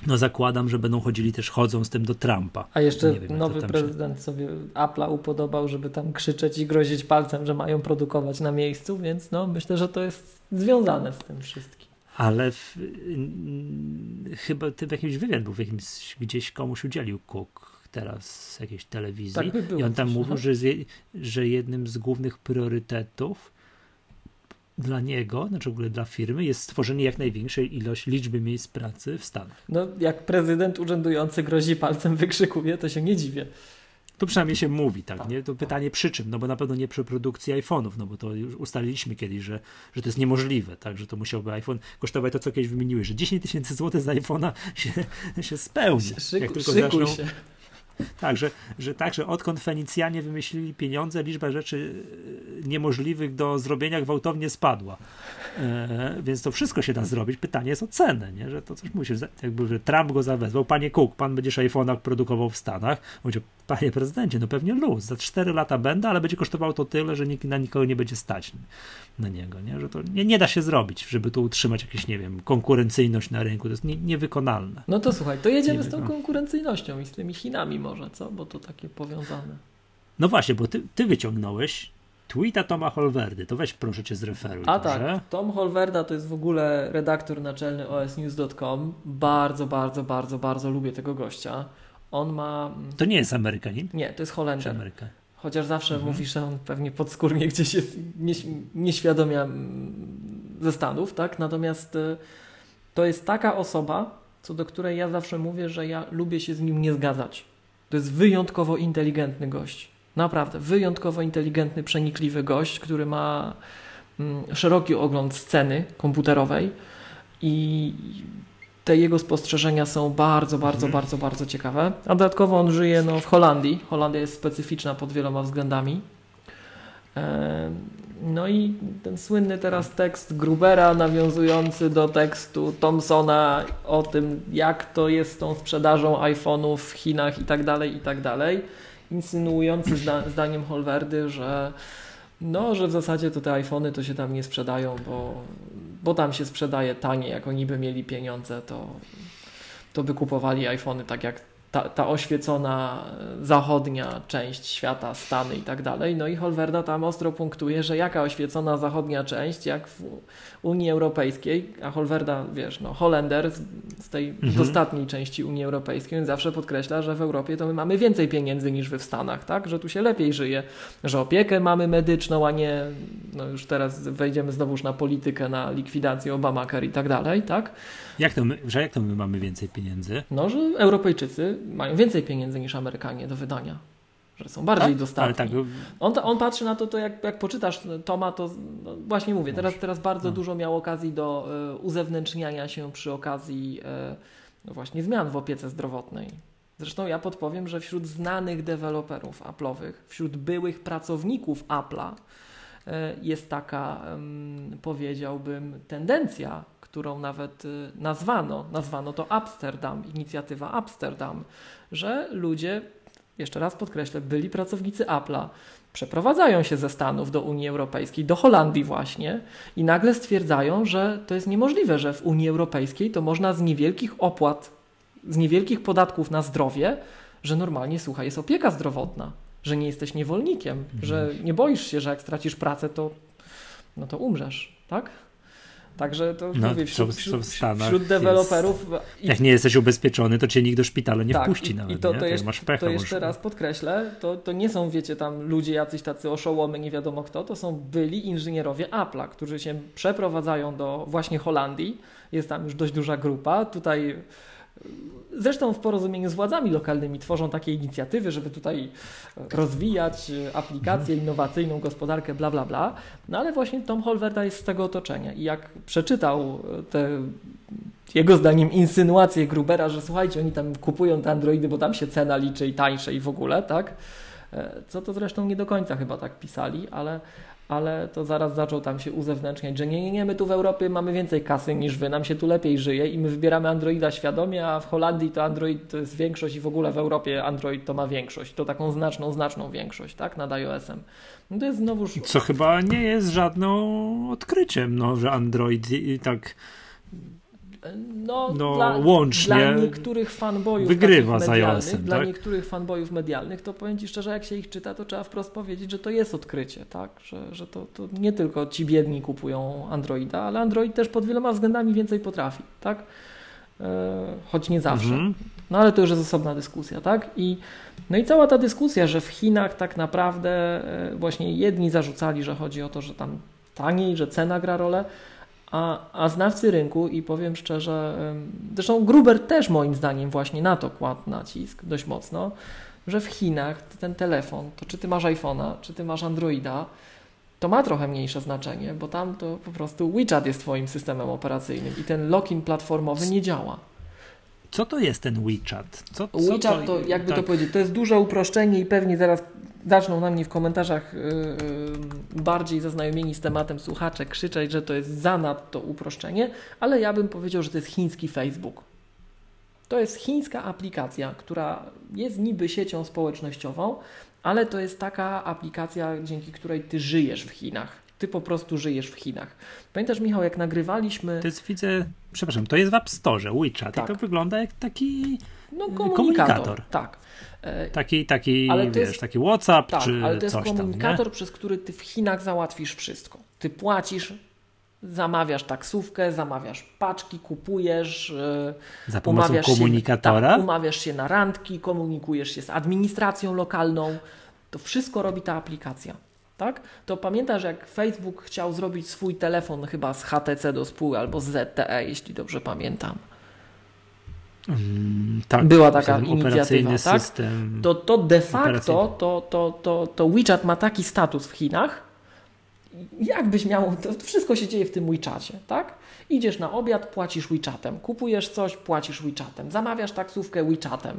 Speaker 1: no zakładam, że będą chodzili też, chodzą z tym do Trumpa.
Speaker 2: A jeszcze
Speaker 1: wiem,
Speaker 2: nowy prezydent sobie Apple'a upodobał, żeby tam krzyczeć i grozić palcem, że mają produkować na miejscu, więc no myślę, że to jest związane z tym wszystkim.
Speaker 1: Ale w, chyba ty w jakimś wywiad był, w jakimś, gdzieś komuś udzielił Cook teraz z jakiejś telewizji.
Speaker 2: Tak by było
Speaker 1: I on tam mówił, że, z, że jednym z głównych priorytetów dla niego, znaczy w ogóle dla firmy, jest stworzenie jak największej ilości liczby miejsc pracy w Stanach.
Speaker 2: No jak prezydent urzędujący grozi palcem, wykrzykuje, to się nie dziwię.
Speaker 1: To przynajmniej się mówi, tak, nie? To pytanie przy czym, no bo na pewno nie przy produkcji iPhone'ów, no bo to już ustaliliśmy kiedyś, że, że to jest niemożliwe, tak, że to musiałby iPhone kosztować to, co kiedyś wymieniłeś, że 10 tysięcy złotych za iPhone'a się, się spełni.
Speaker 2: Szyku,
Speaker 1: jak tylko zaczną,
Speaker 2: się.
Speaker 1: Tak, że, że tak, że odkąd Fenicjanie wymyślili pieniądze, liczba rzeczy e, niemożliwych do zrobienia gwałtownie spadła. E, więc to wszystko się da zrobić. Pytanie jest o cenę, nie? że to coś musi, jakby że Trump go zawezwał, panie Cook, pan będziesz iPhone'a produkował w Stanach. Powiedział, panie prezydencie, no pewnie luz, za 4 lata będę, ale będzie kosztowało to tyle, że nikt, na nikogo nie będzie stać na niego, nie? że to nie, nie da się zrobić, żeby tu utrzymać jakieś, nie wiem, konkurencyjność na rynku, to jest nie, niewykonalne.
Speaker 2: No to słuchaj, to jedziemy z tą konkurencyjnością i z tymi Chinami może, co? Bo to takie powiązane.
Speaker 1: No właśnie, bo ty, ty wyciągnąłeś tweeta Toma Holwerdy, to weź proszę cię zreferuj.
Speaker 2: A
Speaker 1: dobrze?
Speaker 2: tak, Tom Holwerda to jest w ogóle redaktor naczelny osnews.com. Bardzo, bardzo, bardzo, bardzo lubię tego gościa. On ma...
Speaker 1: To nie jest Amerykanin?
Speaker 2: Nie, to jest Holender.
Speaker 1: Ameryka?
Speaker 2: Chociaż zawsze
Speaker 1: Mhm.
Speaker 2: mówi, że on pewnie podskórnie gdzieś jest nieś, nieświadomia mm, ze Stanów, tak? Natomiast y, to jest taka osoba, co do której ja zawsze mówię, że ja lubię się z nim nie zgadzać. To jest wyjątkowo inteligentny gość. Naprawdę, wyjątkowo inteligentny, przenikliwy gość, który ma mm, szeroki ogląd sceny komputerowej i te jego spostrzeżenia są bardzo, bardzo,
Speaker 1: Mhm.
Speaker 2: bardzo, bardzo ciekawe. A dodatkowo on żyje no, w Holandii. Holandia jest specyficzna pod wieloma względami. No i ten słynny teraz tekst Grubera nawiązujący do tekstu Thompsona o tym, jak to jest z tą sprzedażą iPhone'ów w Chinach i tak dalej, i tak dalej, insynuujący zda zdaniem Holwerdy, że no, że w zasadzie to te iPhony to się tam nie sprzedają, bo, bo tam się sprzedaje taniej, jak oni by mieli pieniądze, to, to by kupowali iPhony tak jak ta, ta oświecona e, zachodnia część świata, Stany i tak dalej. No i Holwerda tam ostro punktuje, że jaka oświecona zachodnia część, jak w Unii Europejskiej, a Holwerda, wiesz, no Holender z, z tej
Speaker 1: Mhm.
Speaker 2: dostatniej części Unii Europejskiej, zawsze podkreśla, że w Europie to my mamy więcej pieniędzy niż wy w Stanach, tak? Że tu się lepiej żyje, że opiekę mamy medyczną, a nie, no już teraz wejdziemy znowuż na politykę, na likwidację Obamacare i tak dalej, tak?
Speaker 1: Jak to, my, że jak to my mamy więcej pieniędzy?
Speaker 2: No, że Europejczycy mają więcej pieniędzy niż Amerykanie do wydania. Że są bardziej
Speaker 1: Ale
Speaker 2: dostatni.
Speaker 1: tak,
Speaker 2: On, on patrzy na to, to jak, jak poczytasz Toma, to no, właśnie mówię, teraz, teraz bardzo
Speaker 1: No.
Speaker 2: dużo miał okazji do e, uzewnętrzniania się przy okazji e, no właśnie zmian w opiece zdrowotnej. Zresztą ja podpowiem, że wśród znanych deweloperów Apple'owych, wśród byłych pracowników Apple'a e, jest taka, powiedziałbym, tendencja, którą nawet y, nazwano, nazwano to Amsterdam, inicjatywa Amsterdam, że ludzie, jeszcze raz podkreślę, byli pracownicy Apple'a, przeprowadzają się ze Stanów do Unii Europejskiej, do Holandii właśnie i nagle stwierdzają, że to jest niemożliwe, że w Unii Europejskiej to można z niewielkich opłat, z niewielkich podatków na zdrowie, że normalnie, słuchaj, jest opieka zdrowotna, że nie jesteś niewolnikiem, mhm. że nie boisz się, że jak stracisz pracę, to, no to umrzesz, tak? Także to
Speaker 1: no,
Speaker 2: mówię,
Speaker 1: wśród, wśród,
Speaker 2: wśród deweloperów.
Speaker 1: Jest, jak nie jesteś ubezpieczony, to cię nikt do szpitala nie
Speaker 2: tak,
Speaker 1: wpuści nawet.
Speaker 2: I to,
Speaker 1: nie?
Speaker 2: to, jeszcze, masz pecha, to jeszcze raz podkreślę, to, to nie są, wiecie, tam ludzie jacyś tacy oszołomy, nie wiadomo kto, to są byli inżynierowie Apple'a, którzy się przeprowadzają do właśnie Holandii. Jest tam już dość duża grupa. Tutaj Zresztą w porozumieniu z władzami lokalnymi tworzą takie inicjatywy, żeby tutaj rozwijać aplikację mhm. innowacyjną, gospodarkę, bla, bla, bla. No ale właśnie Tom Holwerda jest z tego otoczenia i jak przeczytał te jego zdaniem insynuacje Grubera, że słuchajcie, oni tam kupują te Androidy, bo tam się cena liczy i tańsze i w ogóle, tak? E, co to zresztą nie do końca chyba tak pisali, ale, ale to zaraz zaczął tam się uzewnętrzniać, że nie, nie, nie, my tu w Europie mamy więcej kasy niż wy, nam się tu lepiej żyje i my wybieramy Androida świadomie, a w Holandii to Android to jest większość i w ogóle w Europie Android to ma większość, to taką znaczną, znaczną większość, tak, nad iOS-em. No to jest znowuż...
Speaker 1: Co chyba nie jest żadną odkryciem, no, że Android tak
Speaker 2: no, no dla, łącznie dla niektórych fanboyów
Speaker 1: wygrywa
Speaker 2: z
Speaker 1: iOS-em,
Speaker 2: Dla
Speaker 1: tak?
Speaker 2: niektórych fanboyów medialnych to powiem Ci szczerze, jak się ich czyta, to trzeba wprost powiedzieć, że to jest odkrycie, tak? Że, że to, to nie tylko ci biedni kupują Androida, ale Android też pod wieloma względami więcej potrafi, tak? E, choć nie zawsze. Mhm. No ale to już jest osobna dyskusja, tak? I, no i cała ta dyskusja, że w Chinach tak naprawdę e, właśnie jedni zarzucali, że chodzi o to, że tam taniej, że cena gra rolę, a, a znawcy rynku, i powiem szczerze, zresztą Gruber też moim zdaniem właśnie na to kładł nacisk dość mocno, że w Chinach ten telefon, to czy ty masz iPhone'a, czy ty masz Androida, to ma trochę mniejsze znaczenie, bo tam to po prostu WeChat jest twoim systemem operacyjnym i ten login platformowy nie działa.
Speaker 1: Co to jest ten WeChat? Co,
Speaker 2: co WeChat to, jakby tak. to powiedzieć, to jest duże uproszczenie i pewnie zaraz zaczną na mnie w komentarzach yy, bardziej zaznajomieni z tematem słuchacze krzyczeć, że to jest zanadto uproszczenie, ale ja bym powiedział, że to jest chiński Facebook. To jest chińska aplikacja, która jest niby siecią społecznościową, ale to jest taka aplikacja, dzięki której ty żyjesz w Chinach. Ty po prostu żyjesz w Chinach. Pamiętasz, Michał, jak nagrywaliśmy.
Speaker 1: To jest, widzę, przepraszam, to jest w App Store, WeChat. Tak. I to wygląda jak taki
Speaker 2: no, komunikator. komunikator. Tak.
Speaker 1: E, taki, taki, ale wiesz, jest, taki WhatsApp tak, czy
Speaker 2: ale to jest komunikator,
Speaker 1: tam,
Speaker 2: przez który ty w Chinach załatwisz wszystko. Ty płacisz, zamawiasz taksówkę, zamawiasz paczki, kupujesz,
Speaker 1: e, Za pomocą umawiasz komunikatora?
Speaker 2: Się, tak, umawiasz się na randki, komunikujesz się z administracją lokalną. To wszystko robi ta aplikacja. Tak? To pamiętasz, jak Facebook chciał zrobić swój telefon chyba z HTC do spół albo z ZTE, jeśli dobrze pamiętam.
Speaker 1: Mm, tak,
Speaker 2: Była taka inicjatywa, tak? To, to de facto to, to, to, to WeChat ma taki status w Chinach, jakbyś miał, to wszystko się dzieje w tym WeChacie, tak? Idziesz na obiad, płacisz WeChatem, kupujesz coś, płacisz WeChatem, zamawiasz taksówkę WeChatem,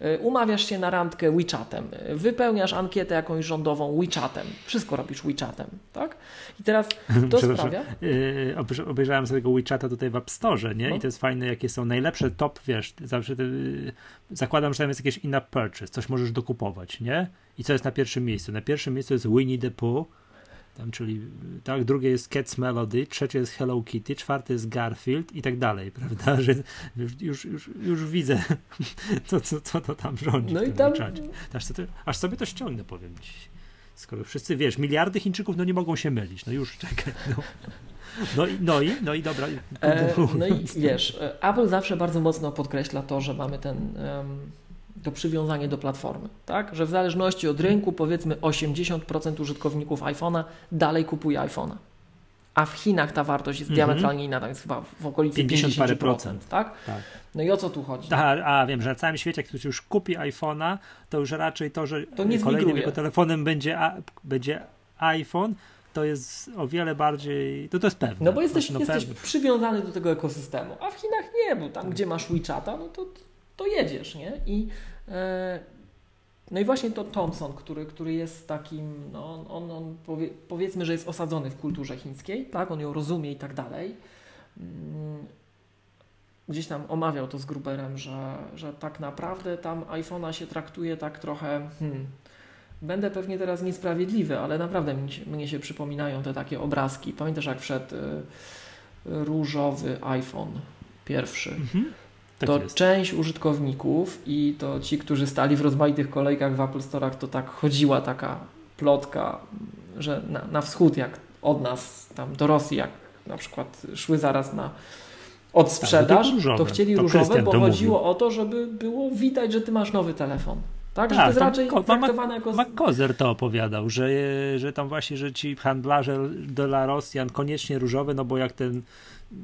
Speaker 2: y, umawiasz się na randkę WeChatem, y, wypełniasz ankietę jakąś rządową WeChatem, wszystko robisz WeChatem, tak? I teraz to sprawia...
Speaker 1: Yy, obejrzałem sobie tego WeChata tutaj w App Store, nie? No. I to jest fajne, jakie są najlepsze top, wiesz, zawsze te, zakładam, że tam jest jakieś in-app purchase, coś możesz dokupować, nie? I co jest na pierwszym miejscu? Na pierwszym miejscu jest Winnie the Pooh, tam, czyli tak, drugie jest Cats Melody, trzecie jest Hello Kitty, czwarte jest Garfield i tak dalej, prawda? Że już, już, już widzę, co, co, co to tam rządzi no i tam... Aż, to, aż sobie to ściągnę, powiem ci. Skoro wszyscy, wiesz, miliardy Chińczyków, no nie mogą się mylić, no już czekaj, no. No i, no i, no i dobra.
Speaker 2: E, no i wiesz, e, Apple zawsze bardzo mocno podkreśla to, że mamy ten... Um, to przywiązanie do platformy, tak? Że w zależności od rynku powiedzmy 80% użytkowników iPhone'a dalej kupuje iPhone'a. A w Chinach ta wartość jest -hmm. diametralnie inna, tam jest chyba w okolicy 50 parę procent, tak? tak? No i o co tu chodzi?
Speaker 1: A, a wiem, że na całym świecie, jak ktoś już kupi iPhone'a, to już raczej to, że to nie kolejnym jego telefonem będzie, a, będzie iPhone, to jest o wiele bardziej, to, to jest pewne.
Speaker 2: No bo jesteś, no, jesteś przywiązany do tego ekosystemu, a w Chinach nie, bo tam, gdzie masz WeChata, no to to jedziesz, nie? I no i właśnie to Thomson, który, który jest takim, no, on, on powie, powiedzmy, że jest osadzony w kulturze chińskiej, tak, on ją rozumie i tak dalej. Mm, gdzieś tam omawiał to z Gruberem, że, że tak naprawdę tam iPhone'a się traktuje tak trochę, hmm, będę pewnie teraz niesprawiedliwy, ale naprawdę mnie się przypominają te takie obrazki. Pamiętasz jak wszedł y, różowy iPhone pierwszy? Mhm. Tak to jest. część użytkowników i to ci, którzy stali w rozmaitych kolejkach w Apple Store'ach, to tak chodziła taka plotka, że na, na wschód, jak od nas, tam do Rosji, jak na przykład szły zaraz na odsprzedaż, tak, to, to, chcieli to różowe, bo chodziło o to, żeby było widać, że ty masz nowy telefon. Tak, tak że to jest raczej ko- traktowane jako...
Speaker 1: McCozer to opowiadał, że, że tam właśnie, że ci handlarze dla Rosjan koniecznie różowe, no bo jak ten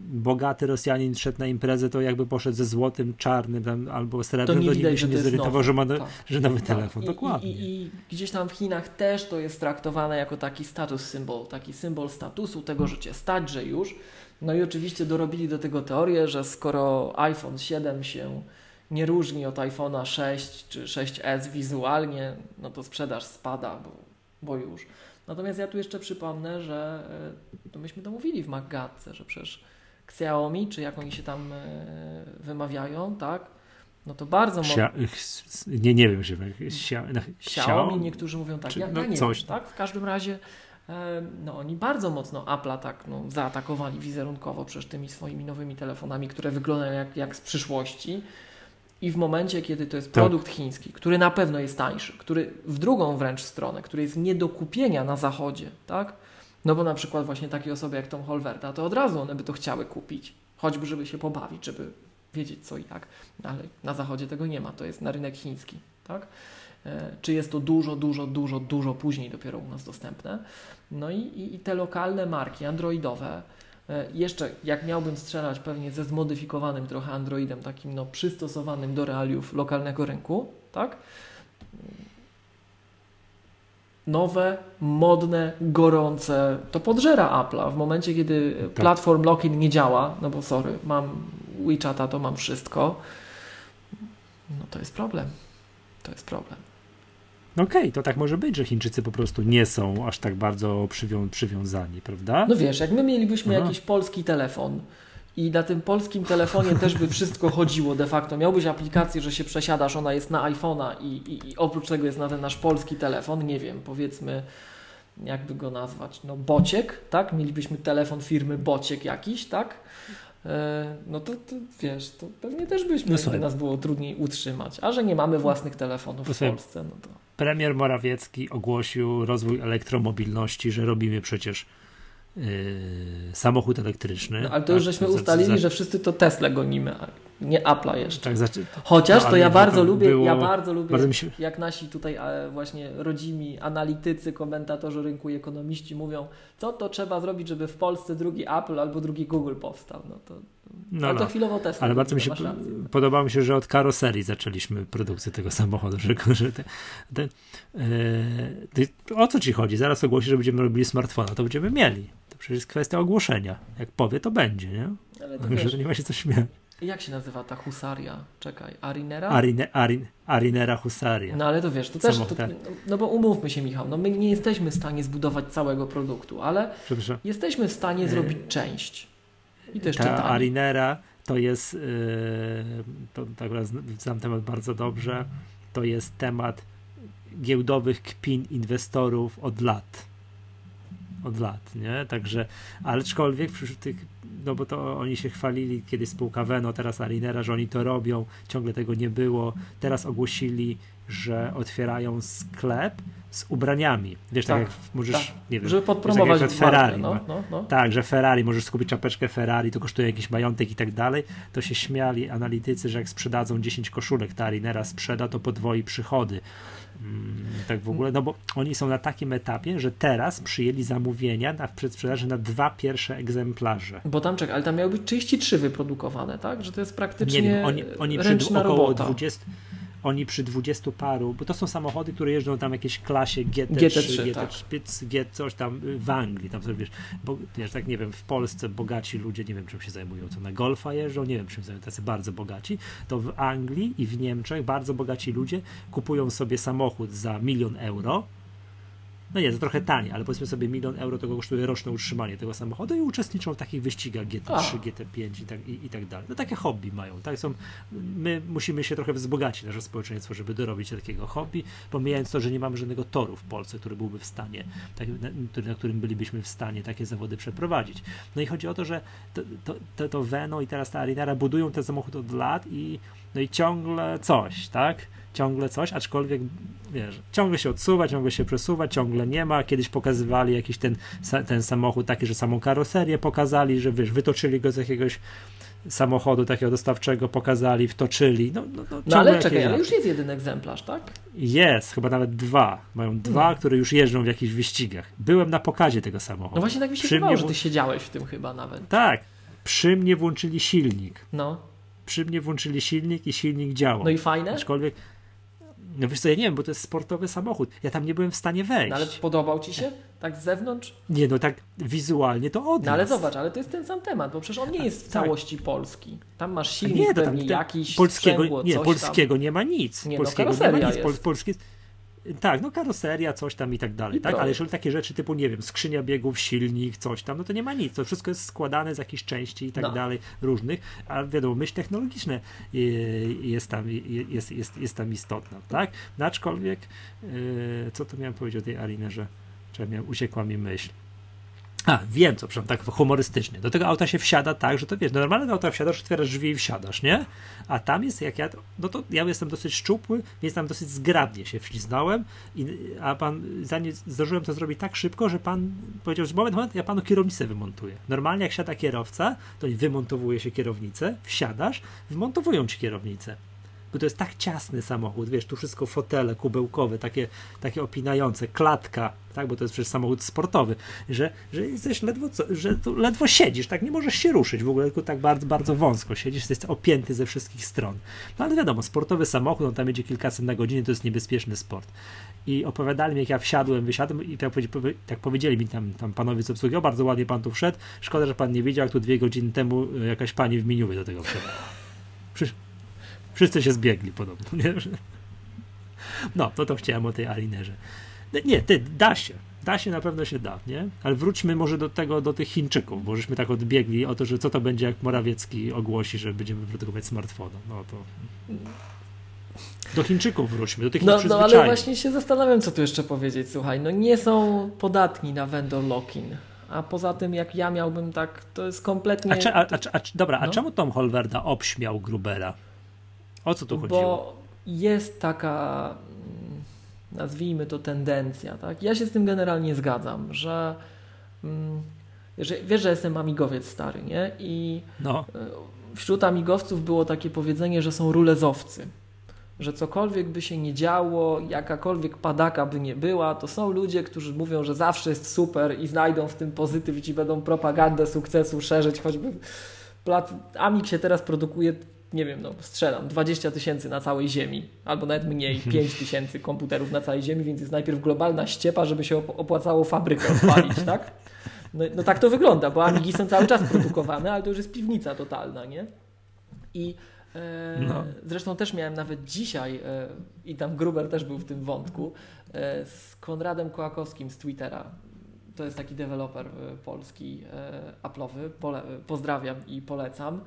Speaker 1: bogaty Rosjanin szedł na imprezę, to jakby poszedł ze złotym, czarnym tam, albo srebrnym, to nie, widać, się nie zirytował, że ma tak. że nowy tak. telefon. I, Dokładnie.
Speaker 2: I, i, I, gdzieś tam w Chinach też to jest traktowane jako taki status symbol, taki symbol statusu, tego, że cię stać, że już. No i oczywiście dorobili do tego teorię, że skoro iPhone 7 się nie różni od iPhone'a 6 czy 6S wizualnie, no to sprzedaż spada, bo, bo już. Natomiast ja tu jeszcze przypomnę, że e, to myśmy to mówili w Maggatce, że przecież Xiaomi, czy jak oni się tam e, wymawiają, tak? No to bardzo mocno.
Speaker 1: Nie, nie wiem, że
Speaker 2: no, Xiaomi, niektórzy mówią tak, czy, ja, no, nie coś wiem, tak? W każdym razie e, no oni bardzo mocno Apple'a tak no, zaatakowali wizerunkowo przez tymi swoimi nowymi telefonami, które wyglądają jak, jak z przyszłości. I w momencie, kiedy to jest tak. produkt chiński, który na pewno jest tańszy, który w drugą wręcz stronę, który jest nie do kupienia na zachodzie, tak? No bo na przykład właśnie takie osoby jak Tom Holverta, to od razu one by to chciały kupić, choćby żeby się pobawić, żeby wiedzieć co i jak, ale na zachodzie tego nie ma, to jest na rynek chiński, tak? E, czy jest to dużo, dużo, dużo, dużo później dopiero u nas dostępne. No i, i, i te lokalne marki androidowe, jeszcze jak miałbym strzelać pewnie ze zmodyfikowanym trochę Androidem, takim no przystosowanym do realiów lokalnego rynku, tak? nowe, modne, gorące, to podżera Apple'a. W momencie, kiedy tak. platform lock-in nie działa, no bo sorry, mam WeChata, to mam wszystko, no to jest problem. To jest problem.
Speaker 1: Okej, okay, to tak może być, że Chińczycy po prostu nie są aż tak bardzo przywią przywiązani, prawda?
Speaker 2: No wiesz, jak my mielibyśmy Aha. jakiś polski telefon, i na tym polskim telefonie też by wszystko chodziło de facto. Miałbyś aplikację, że się przesiadasz, ona jest na iPhone'a i, i, i, oprócz tego jest na ten nasz polski telefon, nie wiem, powiedzmy, jakby go nazwać, no Bociek, tak? Mielibyśmy telefon firmy Bociek jakiś, tak? E, no to, to, wiesz, to pewnie też byśmy, no nas było trudniej utrzymać. A że nie mamy własnych telefonów w Polsce, no to...
Speaker 1: Premier Morawiecki ogłosił rozwój elektromobilności, że robimy przecież samochód elektryczny.
Speaker 2: No, ale to już tak, żeśmy ustalili, za, że wszyscy to Tesla gonimy, a nie Apple'a jeszcze. Tak, znaczy, Chociaż no, to ja bardzo lubię, było, ja bardzo lubię, bardzo się... jak nasi tutaj właśnie rodzimi analitycy, komentatorzy rynku i ekonomiści mówią, co to trzeba zrobić, żeby w Polsce drugi Apple albo drugi Google powstał. No to, no, ale no. to chwilą Tesla.
Speaker 1: Ale bardzo mi się podobało mi się, że od karoserii zaczęliśmy produkcję tego samochodu, że, że te, te, e, o co ci chodzi? Zaraz ogłosi, że będziemy robili smartfona, to będziemy mieli. Przecież jest kwestia ogłoszenia. Jak powie, to będzie, nie? Ale to Także nie ma się co śmiać.
Speaker 2: Jak się nazywa ta husaria? Czekaj, Arinera?
Speaker 1: Arine, arin, arinera husaria.
Speaker 2: No ale to wiesz, to też, to, no bo umówmy się Michał, no my nie jesteśmy w stanie zbudować całego produktu, ale jesteśmy w stanie e, zrobić część. I też Ta
Speaker 1: Arinera to jest, yy, to tak znam temat bardzo dobrze, to jest temat giełdowych kpin inwestorów od lat od lat, nie? Także, ale aczkolwiek wśród tych, no bo to oni się chwalili kiedyś spółka Veno, teraz Alinera, że oni to robią, ciągle tego nie było. Teraz ogłosili, że otwierają sklep z ubraniami. Wiesz, tak, tak jak możesz, tak. nie wiem,
Speaker 2: żeby podpromować
Speaker 1: wiesz, tak Ferrari. no, no, no. Tak, że Ferrari, możesz skupić czapeczkę Ferrari, to kosztuje jakiś majątek i tak dalej. To się śmiali analitycy, że jak sprzedadzą 10 koszulek, ta Arinera sprzeda, to podwoi przychody. Mm, tak w ogóle, no bo oni są na takim etapie, że teraz przyjęli zamówienia na przedsprzedaży na dwa pierwsze egzemplarze.
Speaker 2: Bo tam czekaj, ale tam miały być 33 wyprodukowane, tak? Że to jest praktycznie Nie wiem,
Speaker 1: oni, oni około
Speaker 2: robota.
Speaker 1: 20 oni przy 20 paru, bo to są samochody, które jeżdżą tam jakieś klasie GT3,
Speaker 2: GT3
Speaker 1: GT, tak. GT, coś tam y, w Anglii, tam sobie wiesz, bo wiesz, tak nie wiem, w Polsce bogaci ludzie, nie wiem czym się zajmują, co na golfa jeżdżą, nie wiem czym zajmują, tacy bardzo bogaci, to w Anglii i w Niemczech bardzo bogaci ludzie kupują sobie samochód za milion euro, no nie, to trochę taniej, ale powiedzmy sobie milion euro to kosztuje roczne utrzymanie tego samochodu i uczestniczą w takich wyścigach GT3, A. GT5 i tak, i, i, tak dalej. No takie hobby mają, tak? Są, my musimy się trochę wzbogacić, nasze społeczeństwo, żeby dorobić takiego hobby, pomijając to, że nie mamy żadnego toru w Polsce, który byłby w stanie, tak, na, na, którym bylibyśmy w stanie takie zawody przeprowadzić. No i chodzi o to, że to, to, to, to Veno i teraz ta Arinara budują ten samochód od lat i no i ciągle coś, tak? Ciągle coś, aczkolwiek wiesz, ciągle się odsuwa, ciągle się przesuwa, ciągle nie ma. Kiedyś pokazywali jakiś ten, ten samochód taki, że samą karoserię pokazali, że wiesz, wytoczyli go z jakiegoś samochodu takiego dostawczego, pokazali, wtoczyli. No, no,
Speaker 2: no, no ale czekaj, ale już jest jeden egzemplarz, tak?
Speaker 1: Jest, chyba nawet dwa. Mają dwa, hmm. które już jeżdżą w jakichś wyścigach. Byłem na pokazie tego samochodu.
Speaker 2: No właśnie tak mi się wydawało, że ty siedziałeś w tym chyba nawet.
Speaker 1: Tak. Przy mnie włączyli silnik.
Speaker 2: No.
Speaker 1: Przy mnie włączyli silnik i silnik działał.
Speaker 2: No i fajne?
Speaker 1: Aczkolwiek no wiesz co, ja nie wiem, bo to jest sportowy samochód. Ja tam nie byłem w stanie wejść. No
Speaker 2: ale podobał ci się? Tak z zewnątrz?
Speaker 1: Nie, no tak wizualnie to od
Speaker 2: No ale zobacz, ale to jest ten sam temat, bo przecież on nie jest w tak. całości tak. polski. Tam masz silnik nie, to tam, jakiś, polskiego, sprzęgło,
Speaker 1: Nie, polskiego tam. nie ma nic.
Speaker 2: Nie,
Speaker 1: no, polskiego
Speaker 2: no, nie ma nic. Jest.
Speaker 1: polski tak, no karoseria, coś tam i tak dalej, I tak? Ale jeżeli takie rzeczy typu, nie wiem, skrzynia biegów, silnik, coś tam, no to nie ma nic. To wszystko jest składane z jakichś części i tak no. dalej, różnych, a wiadomo, myśl technologiczna y, jest tam, jest, jest, jest tam istotna, tak? No, aczkolwiek, y, co to miałem powiedzieć o tej Arinerze? Czy miałem, uciekła mi myśl. A, wiem co, przepraszam, tak humorystycznie. Do tego auta się wsiada tak, że to wiesz, do normalnego auta wsiadasz, otwierasz drzwi i wsiadasz, nie? A tam jest, jak ja, no to ja jestem dosyć szczupły, więc tam dosyć zgrabnie się wśliznąłem, i, a pan, zanim zdążyłem to zrobić tak szybko, że pan powiedział, że moment, moment, ja panu kierownicę wymontuję. Normalnie jak siada kierowca, to wymontowuje się kierownicę, wsiadasz, wymontowują ci kierownicę bo to jest tak ciasny samochód, wiesz, tu wszystko fotele kubełkowe, takie, takie opinające, klatka, tak, bo to jest przecież samochód sportowy, że, że jesteś ledwo, że tu ledwo siedzisz, tak, nie możesz się ruszyć, w ogóle tylko tak bardzo, bardzo wąsko siedzisz, jesteś opięty ze wszystkich stron. No ale wiadomo, sportowy samochód, on tam jedzie kilkaset na godzinę, to jest niebezpieczny sport. I opowiadali mi, jak ja wsiadłem, wysiadłem i tak, tak powiedzieli mi tam, tam panowie z obsługi, o bardzo ładnie pan tu wszedł, szkoda, że pan nie wiedział, jak tu dwie godziny temu jakaś pani w miniuwie do tego wszedł. Wszyscy się zbiegli podobno. Nie? No, to to chciałem o tej Alinerze. Nie, ty, da się. Da się, na pewno się da, nie? Ale wróćmy może do tego, do tych Chińczyków, bo żeśmy tak odbiegli o to, że co to będzie, jak Morawiecki ogłosi, że będziemy produkować smartfona. No to... Do Chińczyków wróćmy, do tych
Speaker 2: no, no ale właśnie się zastanawiam, co tu jeszcze powiedzieć. Słuchaj, no nie są podatni na vendor lock-in. A poza tym, jak ja miałbym tak, to jest kompletnie.
Speaker 1: A, a, a, a dobra, no? a czemu Tom Holwerda obśmiał Grubera? O co tu chodziło?
Speaker 2: Bo jest taka, mm, nazwijmy to tendencja, tak? Ja się z tym generalnie zgadzam, że, mm, że wiesz, że jestem amigowiec stary, nie? I no. E, wśród amigowców było takie powiedzenie, że są rulezowcy. Że cokolwiek by się nie działo, jakakolwiek padaka by nie była, to są ludzie, którzy mówią, że zawsze jest super i znajdą w tym pozytyw i będą propagandę sukcesu szerzyć, choćby Amig się teraz produkuje nie wiem, no strzelam, 20 tysięcy na całej Ziemi, albo nawet mniej, 5 tysięcy komputerów na całej Ziemi, więc jest najpierw globalna ściepa, żeby się opłacało fabrykę odpalić, tak? No, no, tak to wygląda, bo Amigi są cały czas produkowane, ale to już jest piwnica totalna, nie? I e, no. zresztą też miałem nawet dzisiaj, e, i tam Gruber też był w tym wątku, e, z Konradem Kołakowskim z Twittera. To jest taki deweloper e, polski, e, Apple'owy. Pole, pozdrawiam i polecam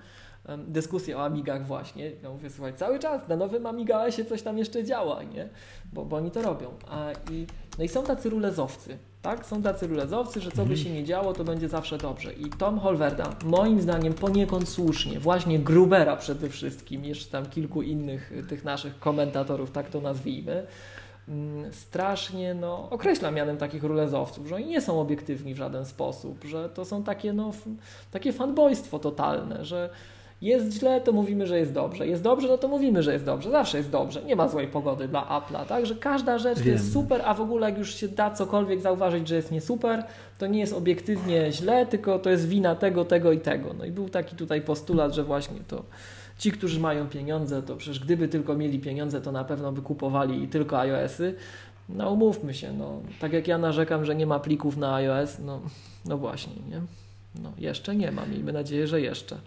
Speaker 2: dyskusję o Amigach właśnie. No mówię, słuchaj, cały czas na nowym Amiga się coś tam jeszcze działa, nie? Bo, bo oni to robią. A, i, no i są tacy rulezowcy, tak? Są tacy rulezowcy, że co by mhm. się nie działo, to będzie zawsze dobrze. I Tom Holverda, moim zdaniem poniekąd słusznie, właśnie Grubera przede wszystkim, jeszcze tam kilku innych y, tych naszych komentatorów, tak to nazwijmy, mm, strasznie no, określa mianem takich rulezowców, że oni nie są obiektywni w żaden sposób, że to są takie, no, takie fanbojstwo totalne, że jest źle, to mówimy, że jest dobrze. Jest dobrze, no to mówimy, że jest dobrze. Zawsze jest dobrze. Nie ma złej pogody dla Apple'a, tak? Że każda rzecz Wiem. jest super, a w ogóle jak już się da cokolwiek zauważyć, że jest nie super, to nie jest obiektywnie źle, tylko to jest wina tego, tego i tego. No i był taki tutaj postulat, że właśnie to Ci, którzy mają pieniądze, to przecież gdyby tylko mieli pieniądze, to na pewno by kupowali i tylko iOSy. No umówmy się, no, tak jak ja narzekam, że nie ma plików na iOS, no, no właśnie, nie? No, jeszcze nie ma, miejmy nadzieję, że jeszcze.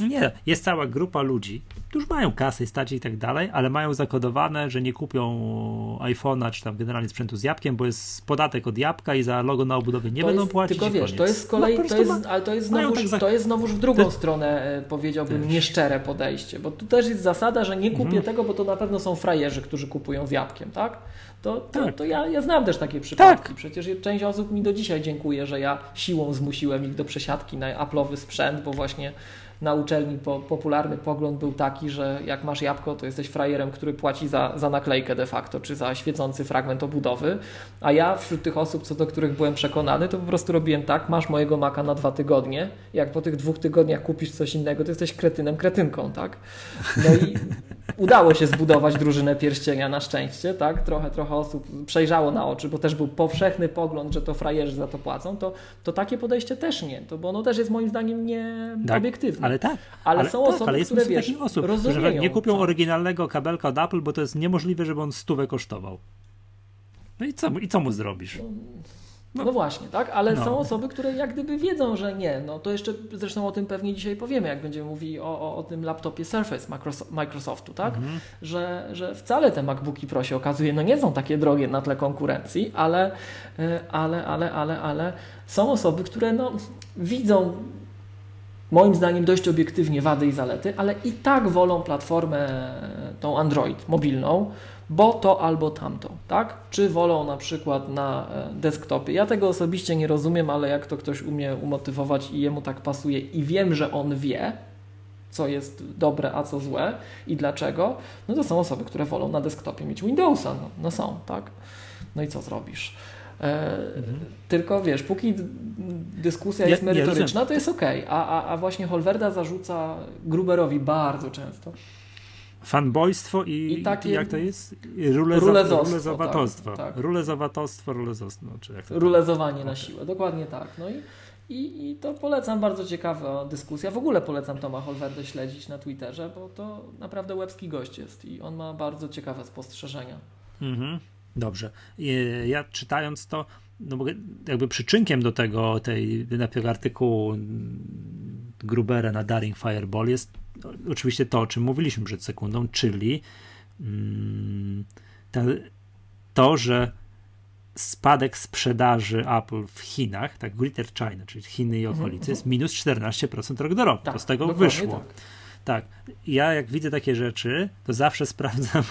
Speaker 1: Nie, jest cała grupa ludzi, którzy mają kasy, stać i tak dalej, ale mają zakodowane, że nie kupią iPhone'a czy tam generalnie sprzętu z jabłkiem, bo jest podatek od jabłka i za logo na obudowie nie
Speaker 2: to
Speaker 1: będą
Speaker 2: jest,
Speaker 1: płacić.
Speaker 2: Tylko wiesz, to jest z kolei,
Speaker 1: no,
Speaker 2: to jest, ale to jest, znowuż, tak za... to jest znowuż w drugą stronę, e, powiedziałbym, też. nieszczere podejście, bo tu też jest zasada, że nie kupię mhm. tego, bo to na pewno są frajerzy, którzy kupują z jabłkiem, tak? To, to, tak. to ja, ja znam też takie przypadki. Tak. Przecież część osób mi do dzisiaj dziękuję, że ja siłą zmusiłem ich do przesiadki na Apple'owy sprzęt, bo właśnie na uczelni po, popularny pogląd był taki, że jak masz jabłko, to jesteś frajerem, który płaci za, za naklejkę de facto, czy za świecący fragment obudowy. A ja wśród tych osób, co do których byłem przekonany, to po prostu robiłem tak, masz mojego maka na dwa tygodnie, jak po tych dwóch tygodniach kupisz coś innego, to jesteś kretynem, kretynką, tak? No i udało się zbudować drużynę pierścienia na szczęście, tak? Trochę, trochę osób przejrzało na oczy, bo też był powszechny pogląd, że to frajerzy za to płacą, to, to takie podejście też nie, to, bo ono też jest moim zdaniem nieobiektywne.
Speaker 1: Tak, ale tak.
Speaker 2: Ale, ale są tak, osoby,
Speaker 1: ale
Speaker 2: które
Speaker 1: wiesz, osób,
Speaker 2: rozumieją,
Speaker 1: nie kupią co? oryginalnego kabelka od Apple, bo to jest niemożliwe, żeby on stówę kosztował. No i co, i co mu zrobisz?
Speaker 2: No, no, no, właśnie, tak, ale no. są osoby, które jak gdyby wiedzą, że nie. No to jeszcze zresztą o tym pewnie dzisiaj powiemy, jak będziemy mówili o, o, o tym laptopie Surface Microsoftu, tak? Mhm. Że, że wcale te MacBooki Pro się okazuje, no nie są takie drogie na tle konkurencji, ale, e, ale, ale, ale, ale są osoby, które no, widzą moim zdaniem dość obiektywnie wady i zalety, ale i tak wolą platformę tą Android mobilną, bo to albo tamto, tak? Czy wolą na przykład na e, desktopie. Ja tego osobiście nie rozumiem, ale jak to ktoś umie umotywować i jemu tak pasuje i wiem, że on wie, co jest dobre, a co złe i dlaczego, no to są osoby, które wolą na desktopie mieć Windowsa. No, no są, tak? No i co zrobisz? Mhm. Tylko wiesz, póki dyskusja jest merytoryczna, to jest ok. A, a, a właśnie Holwerda zarzuca Gruberowi bardzo często.
Speaker 1: Fanbojstwo i, I takie, jak to jest? Rulezowatostwo. Tak, tak. Rulezowatostwo, rulezostwo. No, czy jak to
Speaker 2: Rulezowanie okay. na siłę, dokładnie tak. No i, i, I to polecam, bardzo ciekawa dyskusja. W ogóle polecam Toma Holwerdę śledzić na Twitterze, bo to naprawdę łebski gość jest i on ma bardzo ciekawe spostrzeżenia.
Speaker 1: Mhm. Dobrze. Ja czytając to, no jakby przyczynkiem do tego, tej tego artykułu Grubera na Daring Fireball jest oczywiście to, o czym mówiliśmy przed sekundą, czyli mm, to, że spadek sprzedaży Apple w Chinach, tak Greater China, czyli Chiny i okolice, mhm, jest minus 14% rok do roku. Tak, to z tego wyszło. Tak. tak. Ja jak widzę takie rzeczy, to zawsze sprawdzam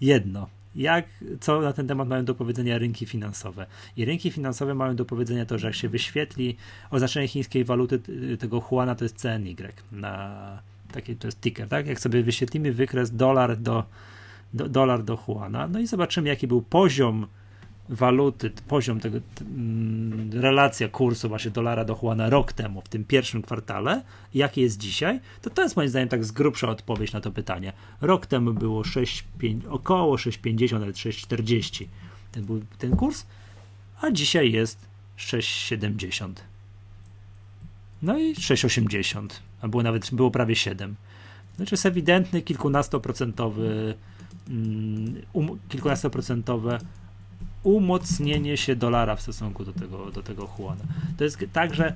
Speaker 1: jedno – jak, co na ten temat mają do powiedzenia rynki finansowe. I rynki finansowe mają do powiedzenia to, że jak się wyświetli oznaczenie chińskiej waluty tego Huana, to jest CNY na taki to jest ticker, tak? Jak sobie wyświetlimy wykres dolar do, do dolar do Huana, no i zobaczymy jaki był poziom waluty, poziom tego, mm, relacja kursu właśnie dolara do Juana rok temu, w tym pierwszym kwartale, jaki jest dzisiaj, to to jest moim zdaniem tak z grubsza odpowiedź na to pytanie. Rok temu było 6, 5, około 6,50, nawet 6,40 ten był ten kurs, a dzisiaj jest 6,70. No i 6,80, a było nawet, było prawie 7. Znaczy jest ewidentny kilkunastoprocentowy mm, um, kilkunastoprocentowe umocnienie się dolara w stosunku do tego, do tego Juana. To jest tak, że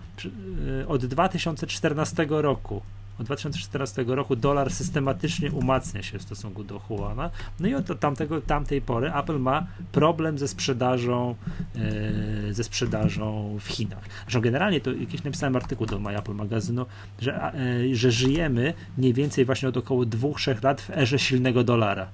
Speaker 1: y, od 2014 roku od 2014 roku dolar systematycznie umacnia się w stosunku do Juana. No i od tamtego, tamtej pory Apple ma problem ze sprzedażą yy, ze sprzedażą w Chinach. Zresztą generalnie to jakiś napisałem artykuł do My Apple magazynu, że, yy, że żyjemy mniej więcej właśnie od około 2-3 lat w erze silnego dolara.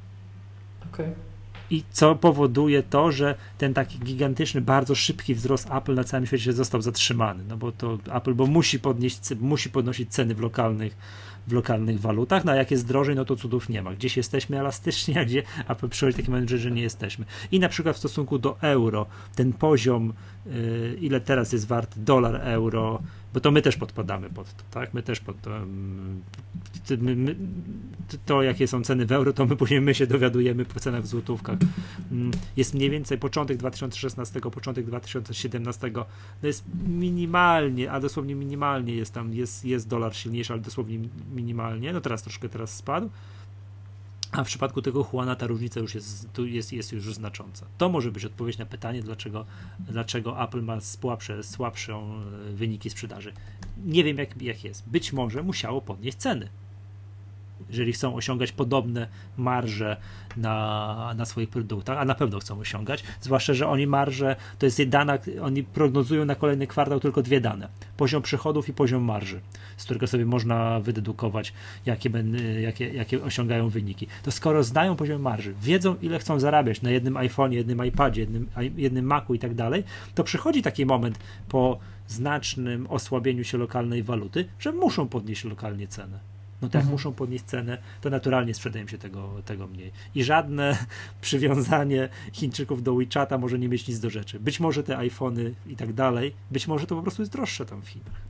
Speaker 2: Okej. Okay.
Speaker 1: I co powoduje to, że ten taki gigantyczny, bardzo szybki wzrost Apple na całym świecie został zatrzymany. No bo to Apple, bo musi podnieść, musi podnosić ceny w lokalnych, w lokalnych walutach, no a jak jest drożej, no to cudów nie ma. Gdzieś jesteśmy elastycznie, a gdzie Apple przychodzi taki moment, że nie jesteśmy. I na przykład w stosunku do euro, ten poziom, yy, ile teraz jest wart dolar, euro, bo to my też podpadamy pod to, tak? My też pod to, my, my, to jakie są ceny w euro, to my później my się dowiadujemy po cenach w złotówkach. Mm, jest mniej więcej początek 2016, początek 2017, no jest minimalnie, a dosłownie minimalnie jest tam, jest, jest dolar silniejszy, ale dosłownie minimalnie, no teraz troszkę teraz spadł, a w przypadku tego Juana ta różnica już jest, jest, jest już znacząca. To może być odpowiedź na pytanie, dlaczego, dlaczego Apple ma słabsze, słabszą e, wyniki sprzedaży. Nie wiem, jak, jak jest. Być może musiało podnieść ceny jeżeli chcą osiągać podobne marże na, na swoich produktach, a na pewno chcą osiągać, zwłaszcza, że oni marże, to jest dana, oni prognozują na kolejny kwartał tylko dwie dane, poziom przychodów i poziom marży, z którego sobie można wydedukować, jakie, jakie, jakie osiągają wyniki. To skoro znają poziom marży, wiedzą ile chcą zarabiać na jednym iPhone, jednym iPadzie, jednym, jednym Macu i tak dalej, to przychodzi taki moment po znacznym osłabieniu się lokalnej waluty, że muszą podnieść lokalnie cenę no tak mhm. muszą podnieść cenę, to naturalnie sprzedają się tego, tego mniej. I żadne przywiązanie Chińczyków do WeChata może nie mieć nic do rzeczy. Być może te iPhony i tak dalej, być może to po prostu jest droższe tam w Chinach.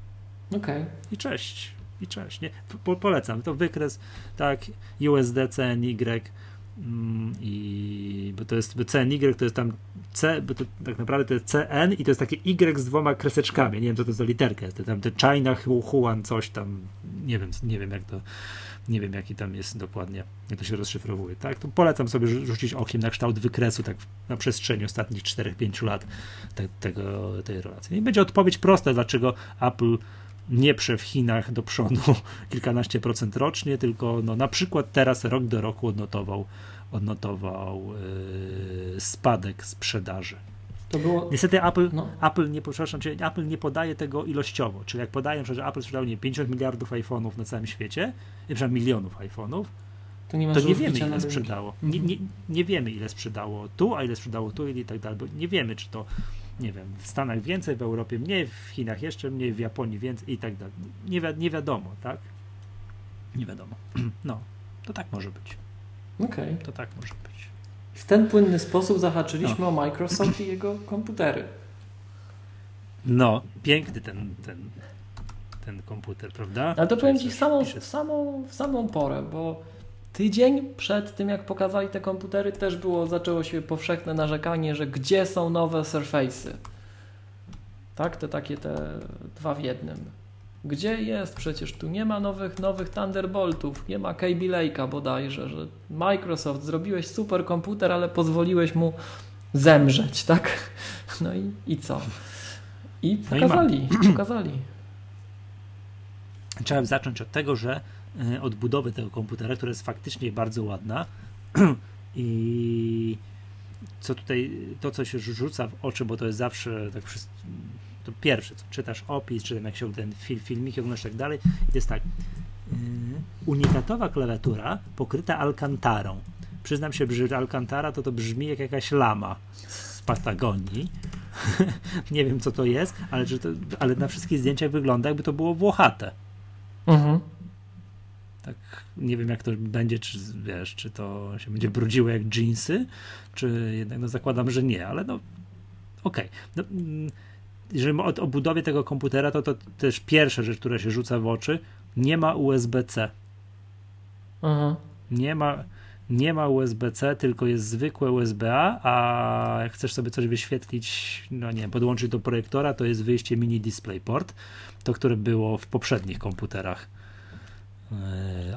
Speaker 2: Okej. Okay.
Speaker 1: I cześć. I cześć. Nie? Po, polecam. To wykres, tak, USD, CNY, i bo to jest CNY, to jest tam C, bo to tak naprawdę to jest CN i to jest takie Y z dwoma kreseczkami. Nie wiem, co to za literka jest. To tam te China, Huan, coś tam. Nie wiem, nie wiem jak to, nie wiem jaki tam jest dokładnie, jak to się rozszyfrowuje. Tak, to polecam sobie rzucić okiem na kształt wykresu tak na przestrzeni ostatnich 4-5 lat te, tego, tej relacji. I będzie odpowiedź prosta, dlaczego Apple nie prze w Chinach do przodu kilkanaście procent rocznie, tylko no, na przykład teraz rok do roku odnotował odnotował yy, spadek sprzedaży. Było... Niestety Apple, no. Apple, nie, przepraszam, czyli Apple nie podaje tego ilościowo, czyli jak podają, że Apple sprzedał nie 50 miliardów iPhone'ów na całym świecie, przepraszam, milionów iPhone'ów, to nie, to nie wiemy ile sprzedało. Nie, nie, nie, wiemy ile sprzedało tu, a ile sprzedało tu i tak dalej, bo nie wiemy czy to nie wiem, w Stanach więcej, w Europie mniej, w Chinach jeszcze mniej, w Japonii więcej i tak dalej. Nie, wi nie wiadomo, tak? Nie wiadomo. No, to tak może być.
Speaker 2: Okej.
Speaker 1: Okay. To tak może być.
Speaker 2: W ten płynny sposób zahaczyliśmy no. o Microsoft i jego komputery.
Speaker 1: No, piękny ten, ten, ten komputer, prawda?
Speaker 2: Ale to powiem Ci w samą, w, samą, w samą porę, bo tydzień przed tym, jak pokazali te komputery, też było, zaczęło się powszechne narzekanie, że gdzie są nowe Surface'y. Tak, te takie te dwa w jednym. Gdzie jest? Przecież tu nie ma nowych, nowych Thunderboltów, nie ma KB Lake'a bodajże, że Microsoft zrobiłeś super komputer, ale pozwoliłeś mu zemrzeć, tak? No i, i co? I pokazali, no i pokazali.
Speaker 1: Trzeba zacząć od tego, że e, od budowy tego komputera, która jest faktycznie bardzo ładna i co tutaj, to co się rzuca w oczy, bo to jest zawsze tak to pierwsze, co czytasz opis, czy jak się ten film, filmiki oglądasz tak dalej, jest tak, yy, unikatowa klawiatura pokryta alkantarą. Przyznam się, że alkantara to to brzmi jak jakaś lama z Patagonii. nie wiem, co to jest, ale, to, ale na wszystkich zdjęciach wygląda, jakby to było włochate. Mhm. Tak, nie wiem, jak to będzie, czy wiesz, czy to się będzie brudziło jak jeansy, czy jednak, no zakładam, że nie, ale no okej. Okay. No, mm, jeżeli o, o budowie tego komputera, to to też pierwsza rzecz, która się rzuca w oczy, nie ma USB-C. Aha. Nie ma, nie ma USB-C, tylko jest zwykłe USB-A, a jak chcesz sobie coś wyświetlić, no nie wiem, podłączyć do projektora, to jest wyjście mini DisplayPort, to które było w poprzednich komputerach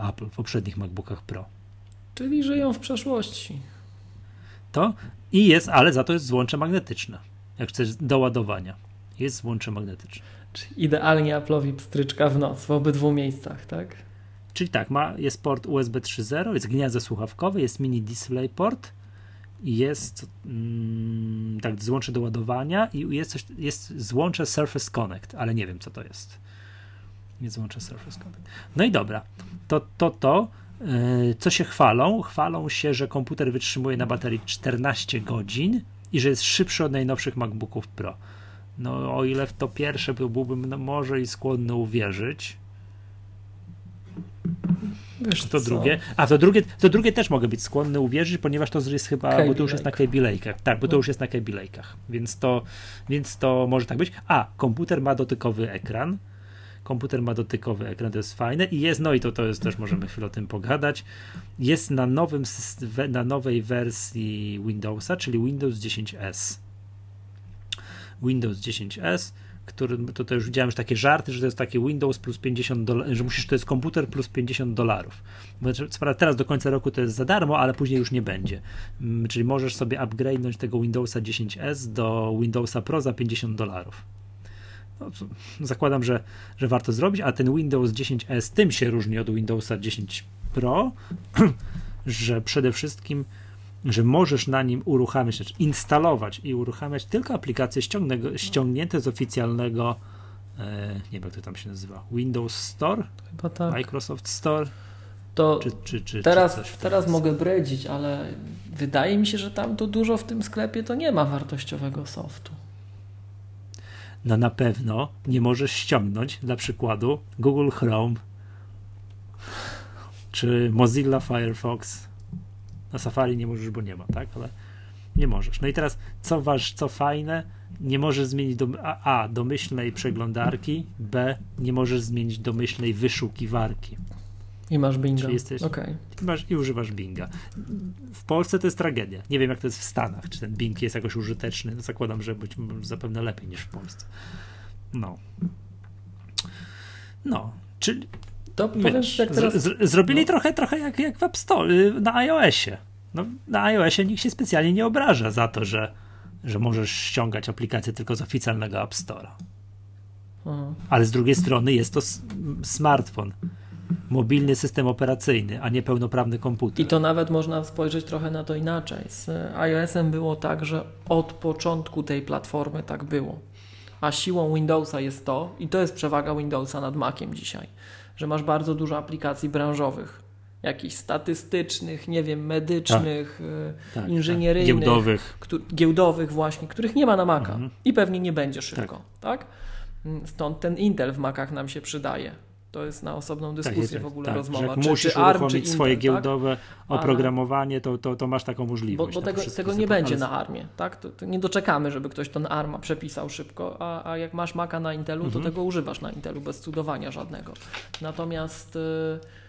Speaker 1: Apple, w poprzednich MacBookach Pro.
Speaker 2: Czyli żyją w przeszłości.
Speaker 1: To i jest, ale za to jest złącze magnetyczne, jak chcesz do ładowania jest złącze magnetyczne.
Speaker 2: Czyli idealnie Apple'owi pstryczka w noc w obydwu miejscach, tak?
Speaker 1: Czyli tak, ma, jest port USB 3.0, jest gniazdo słuchawkowe, jest mini display port, jest mm, tak złącze do ładowania i jest, coś, jest złącze Surface Connect, ale nie wiem co to jest. Nie złącze Surface Connect. No i dobra, to to, to yy, co się chwalą? Chwalą się, że komputer wytrzymuje na baterii 14 godzin i że jest szybszy od najnowszych MacBooków Pro. No, o ile w to pierwsze byłbym no, może i skłonny uwierzyć. Wiesz to co? drugie. A to drugie, to drugie też mogę być skłonny uwierzyć, ponieważ to jest chyba, bo to już jest na KB Tak, bo to już jest na KB Więc to, więc to może tak być. A, komputer ma dotykowy ekran. Komputer ma dotykowy ekran, to jest fajne i jest, no i to, to jest też, możemy chwilę o tym pogadać, jest na, nowym, na nowej wersji Windowsa, czyli Windows 10S. Windows 10S, który, to, już widziałem już takie żarty, że to jest taki Windows plus 50 dolarów, że musisz, to jest komputer plus 50 dolarów. Teraz do końca roku to jest za darmo, ale później już nie będzie. Mm, czyli możesz sobie upgrade'nąć tego Windowsa 10S do Windowsa Pro za 50 dolarów. No, zakładam, że, że warto zrobić, a ten Windows 10S tym się różni od Windowsa 10 Pro, że przede wszystkim że możesz na nim uruchamiać, znaczy instalować i uruchamiać tylko aplikacje ściągnięte z oficjalnego, e, nie wiem jak to tam się nazywa, Windows Store, tak. Microsoft Store.
Speaker 2: To czy, czy, czy, teraz, teraz mogę bredzić, ale wydaje mi się, że tam to dużo w tym sklepie to nie ma wartościowego softu.
Speaker 1: No na pewno nie możesz ściągnąć dla przykładu Google Chrome czy Mozilla Firefox na Safari nie możesz, bo nie ma, tak? Ale nie możesz. No i teraz, co waż, co fajne, nie możesz zmienić do, a, a, domyślnej przeglądarki, b, nie możesz zmienić domyślnej wyszukiwarki.
Speaker 2: I masz Binga.
Speaker 1: Czyli jesteś, okay. i, masz, I używasz Binga. W Polsce to jest tragedia. Nie wiem, jak to jest w Stanach. Czy ten Bing jest jakoś użyteczny. No, zakładam, że być zapewne lepiej niż w Polsce. No. No. Czyli to wiesz, teraz... z, z, zrobili no. trochę, trochę jak, jak w App Store, y, na iOSie. No, na iOSie nikt się specjalnie nie obraża za to, że, że możesz ściągać aplikacje tylko z oficjalnego App Store'a. Ale z drugiej strony jest to smartfon, mobilny system operacyjny, a nie pełnoprawny komputer.
Speaker 2: I to nawet można spojrzeć trochę na to inaczej. Z iOS-em było tak, że od początku tej platformy tak było. A siłą Windowsa jest to, i to jest przewaga Windowsa nad Maciem dzisiaj że masz bardzo dużo aplikacji branżowych, jakichś statystycznych, nie wiem, medycznych, tak, tak, tak. inżynieryjnych, tak.
Speaker 1: giełdowych.
Speaker 2: giełdowych właśnie, których nie ma na Maca mhm. i pewnie nie będzie szybko, tak. tak? Stąd ten Intel w Macach nam się przydaje. To jest na osobną tak, dyskusję tak, w ogóle tak, rozmowa.
Speaker 1: jak czy, musisz czy ARM, uruchomić czy swoje Intel, giełdowe oprogramowanie, to, to, to masz taką możliwość.
Speaker 2: Bo, bo tego, tego nie będzie na ARMie, tak? To, to, nie doczekamy, żeby ktoś ten ARMa przepisał szybko, a, a jak masz Maca na Intelu, to mhm. tego używasz na Intelu bez cudowania żadnego. Natomiast... Yy,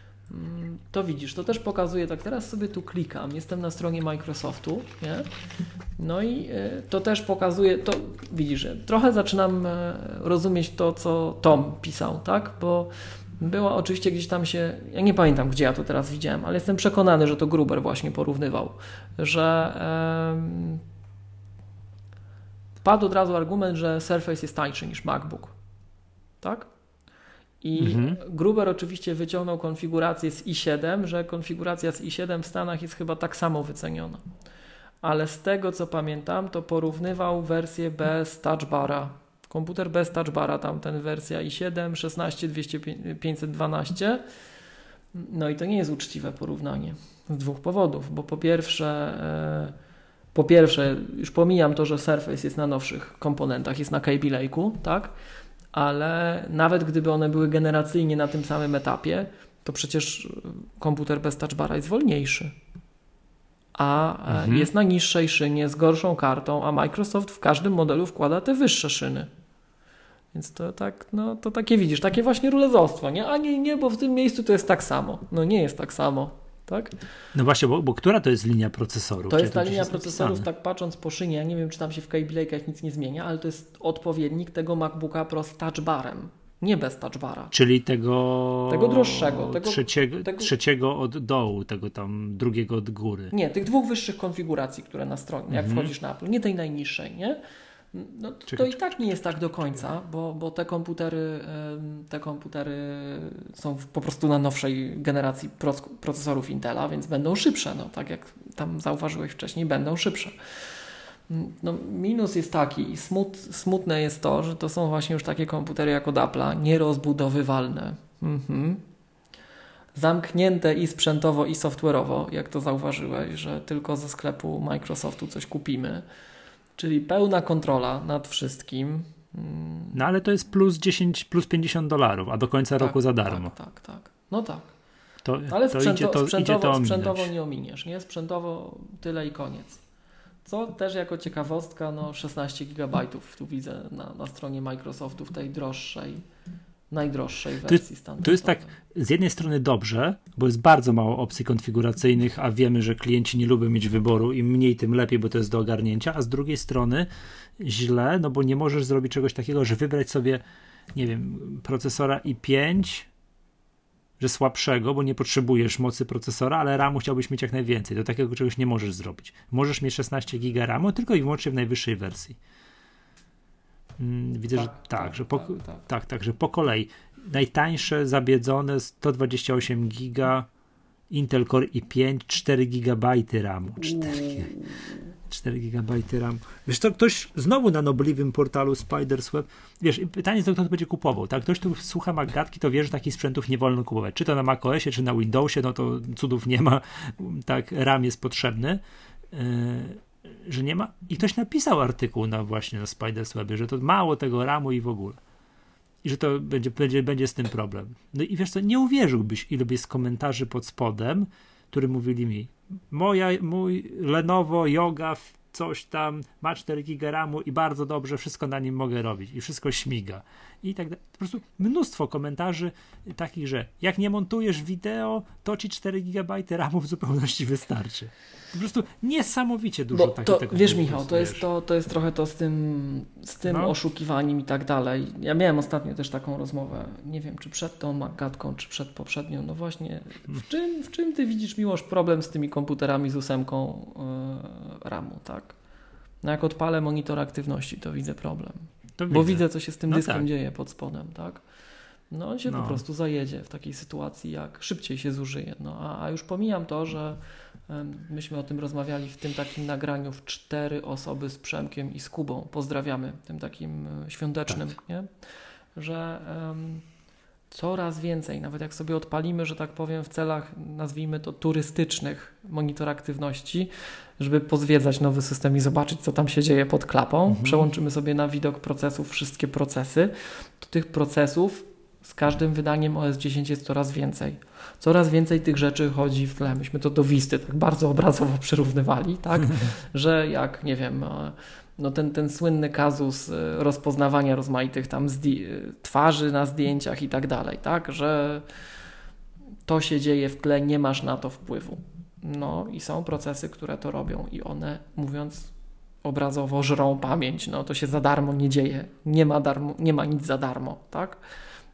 Speaker 2: to widzisz, to też pokazuje, tak teraz sobie tu klikam, jestem na stronie Microsoftu, nie? no i e, to też pokazuje, to widzisz, trochę zaczynam e, rozumieć to, co Tom pisał, tak, bo była oczywiście gdzieś tam się, ja nie pamiętam, gdzie ja to teraz widziałem, ale jestem przekonany, że to Gruber właśnie porównywał, że um, padł od razu argument, że Surface jest tańszy niż MacBook, tak? I mhm. Gruber oczywiście wyciągnął konfigurację z i7, że konfiguracja z i7 w Stanach jest chyba tak samo wyceniona. Ale z tego co pamiętam, to porównywał wersję bez touchbara. Komputer bez touchbara, tamten wersja i7, 16, 200, 512. No i to nie jest uczciwe porównanie z dwóch powodów, bo po pierwsze, e, po pierwsze, już pomijam to, że Surface jest na nowszych komponentach, jest na Kaby Lake'u, tak? Ale nawet gdyby one były generacyjnie na tym samym etapie, to przecież komputer bez touchbara jest wolniejszy. A e, mhm. jest na niższej szynie, z gorszą kartą, a Microsoft w każdym modelu wkłada te wyższe szyny. Więc to tak, no to takie widzisz, takie właśnie rulezostwo, nie? A nie, nie, bo w tym miejscu to jest tak samo. No nie jest tak samo tak?
Speaker 1: No właśnie, bo, bo która to jest linia procesorów?
Speaker 2: To jest ta linia procesorów, tak patrząc po szynie, ja nie wiem, czy tam się w Kaby Lake'ach nic nie zmienia, ale to jest odpowiednik tego MacBooka Pro z touchbarem. Nie bez touchbara.
Speaker 1: Czyli tego.
Speaker 2: Tego droższego. Tego,
Speaker 1: trzeciego, tego... trzeciego od dołu, tego tam drugiego od góry.
Speaker 2: Nie, tych dwóch wyższych konfiguracji, które na stronie, jak mhm. wchodzisz na Apple. Nie tej najniższej, nie? No, to i tak nie jest tak do końca, bo, bo te komputery te komputery są po prostu na nowszej generacji procesorów Intela, więc będą szybsze, no, tak jak tam zauważyłeś wcześniej, będą szybsze. No, minus jest taki i smut, smutne jest to, że to są właśnie już takie komputery jak od Apple'a, nierozbudowywalne. Mhm. Zamknięte i sprzętowo, i software'owo, jak to zauważyłeś, że tylko ze sklepu Microsoftu coś kupimy. Czyli pełna kontrola nad wszystkim.
Speaker 1: No ale to jest plus 10, plus 50 dolarów, a do końca tak, roku za darmo.
Speaker 2: Tak, tak, tak. No tak. To, ale to sprzęto, idzie to, sprzętowo, idzie to sprzętowo nie ominiesz, nie? Sprzętowo tyle i koniec. Co też jako ciekawostka, no 16 GB tu widzę na, na stronie Microsoftu w tej droższej najdroższej wersji standardowej.
Speaker 1: To jest tak z jednej strony dobrze, bo jest bardzo mało opcji konfiguracyjnych, a wiemy, że klienci nie lubią mieć wyboru, im mniej, tym lepiej, bo to jest do ogarnięcia, a z drugiej strony źle, no bo nie możesz zrobić czegoś takiego, że wybrać sobie, nie wiem, procesora i5, że słabszego, bo nie potrzebujesz mocy procesora, ale RAMu chciałbyś mieć jak najwięcej. Do takiego czegoś nie możesz zrobić. Możesz mieć 16 GB RAMu tylko i wyłącznie w najwyższej wersji. Mm, widzę, tak, że tak, tak, że po, tak, tak. tak, że po kolei. Najtańsze zabiedzone 128 giga Intel Core i5 4 GB RAMu. 4, 4 GB RAM wiesz to ktoś znowu na nobliwym portalu Spiders Web wiesz pytanie jest kto to będzie kupował tak? Ktoś tu słucha Magatki to wie że takich sprzętów nie wolno kupować. Czy to na macOSie czy na Windowsie no to cudów nie ma. Tak RAM jest potrzebny. Yy, że nie ma i ktoś napisał artykuł na właśnie na Spiders Webie, że to mało tego RAMu i w ogóle i że to będzie, będzie, będzie z tym problem. No i wiesz co, nie uwierzyłbyś, ile jest komentarzy pod spodem, które mówili mi, moja, mój Lenovo Yoga coś tam ma 4 giga RAMu i bardzo dobrze wszystko na nim mogę robić i wszystko śmiga i tak dalej. Po prostu mnóstwo komentarzy takich, że jak nie montujesz wideo, to ci 4 GB RAMu w zupełności wystarczy. Po prostu niesamowicie dużo
Speaker 2: Bo to, tego. Wiesz, Michał, to jest, to, to jest trochę to z tym, z tym no. oszukiwaniem i tak dalej. Ja miałem ostatnio też taką rozmowę, nie wiem, czy przed tą magatką, czy przed poprzednią. No właśnie, w czym, w czym ty widzisz, Miłosz, problem z tymi komputerami z ósemką yy, RAMu, tak? No jak odpalę monitor aktywności, to widzę problem. To Bo widzę. widzę, co się z tym no dyskiem tak. dzieje pod spodem, tak? No on się no. po prostu zajedzie w takiej sytuacji, jak szybciej się zużyje. No a, a już pomijam to, że myśmy o tym rozmawiali w tym takim nagraniu w cztery osoby z Przemkiem i z Kubą. Pozdrawiamy, tym takim e, świątecznym, tak. nie? Że um, coraz więcej, nawet jak sobie odpalimy, że tak powiem, w celach, nazwijmy to turystycznych, monitor aktywności, żeby pozwiedzać nowy system i zobaczyć, co tam się dzieje pod klapą. Mhm. Przełączymy sobie na widok procesów wszystkie procesy. To tych procesów z każdym wydaniem OS 10 jest coraz więcej. Coraz więcej tych rzeczy chodzi w tle. Myśmy to do Wisty tak bardzo obrazowo przyrównywali, tak? że jak, nie wiem, e, no ten, ten słynny kazus e, rozpoznawania rozmaitych tam twarzy na zdjęciach i tak dalej, tak? Że to się dzieje w tle, nie masz na to wpływu. No i są procesy, które to robią i one, mówiąc obrazowo, żrą pamięć. No to się za darmo nie dzieje. Nie ma, darmo, nie ma nic za darmo, tak?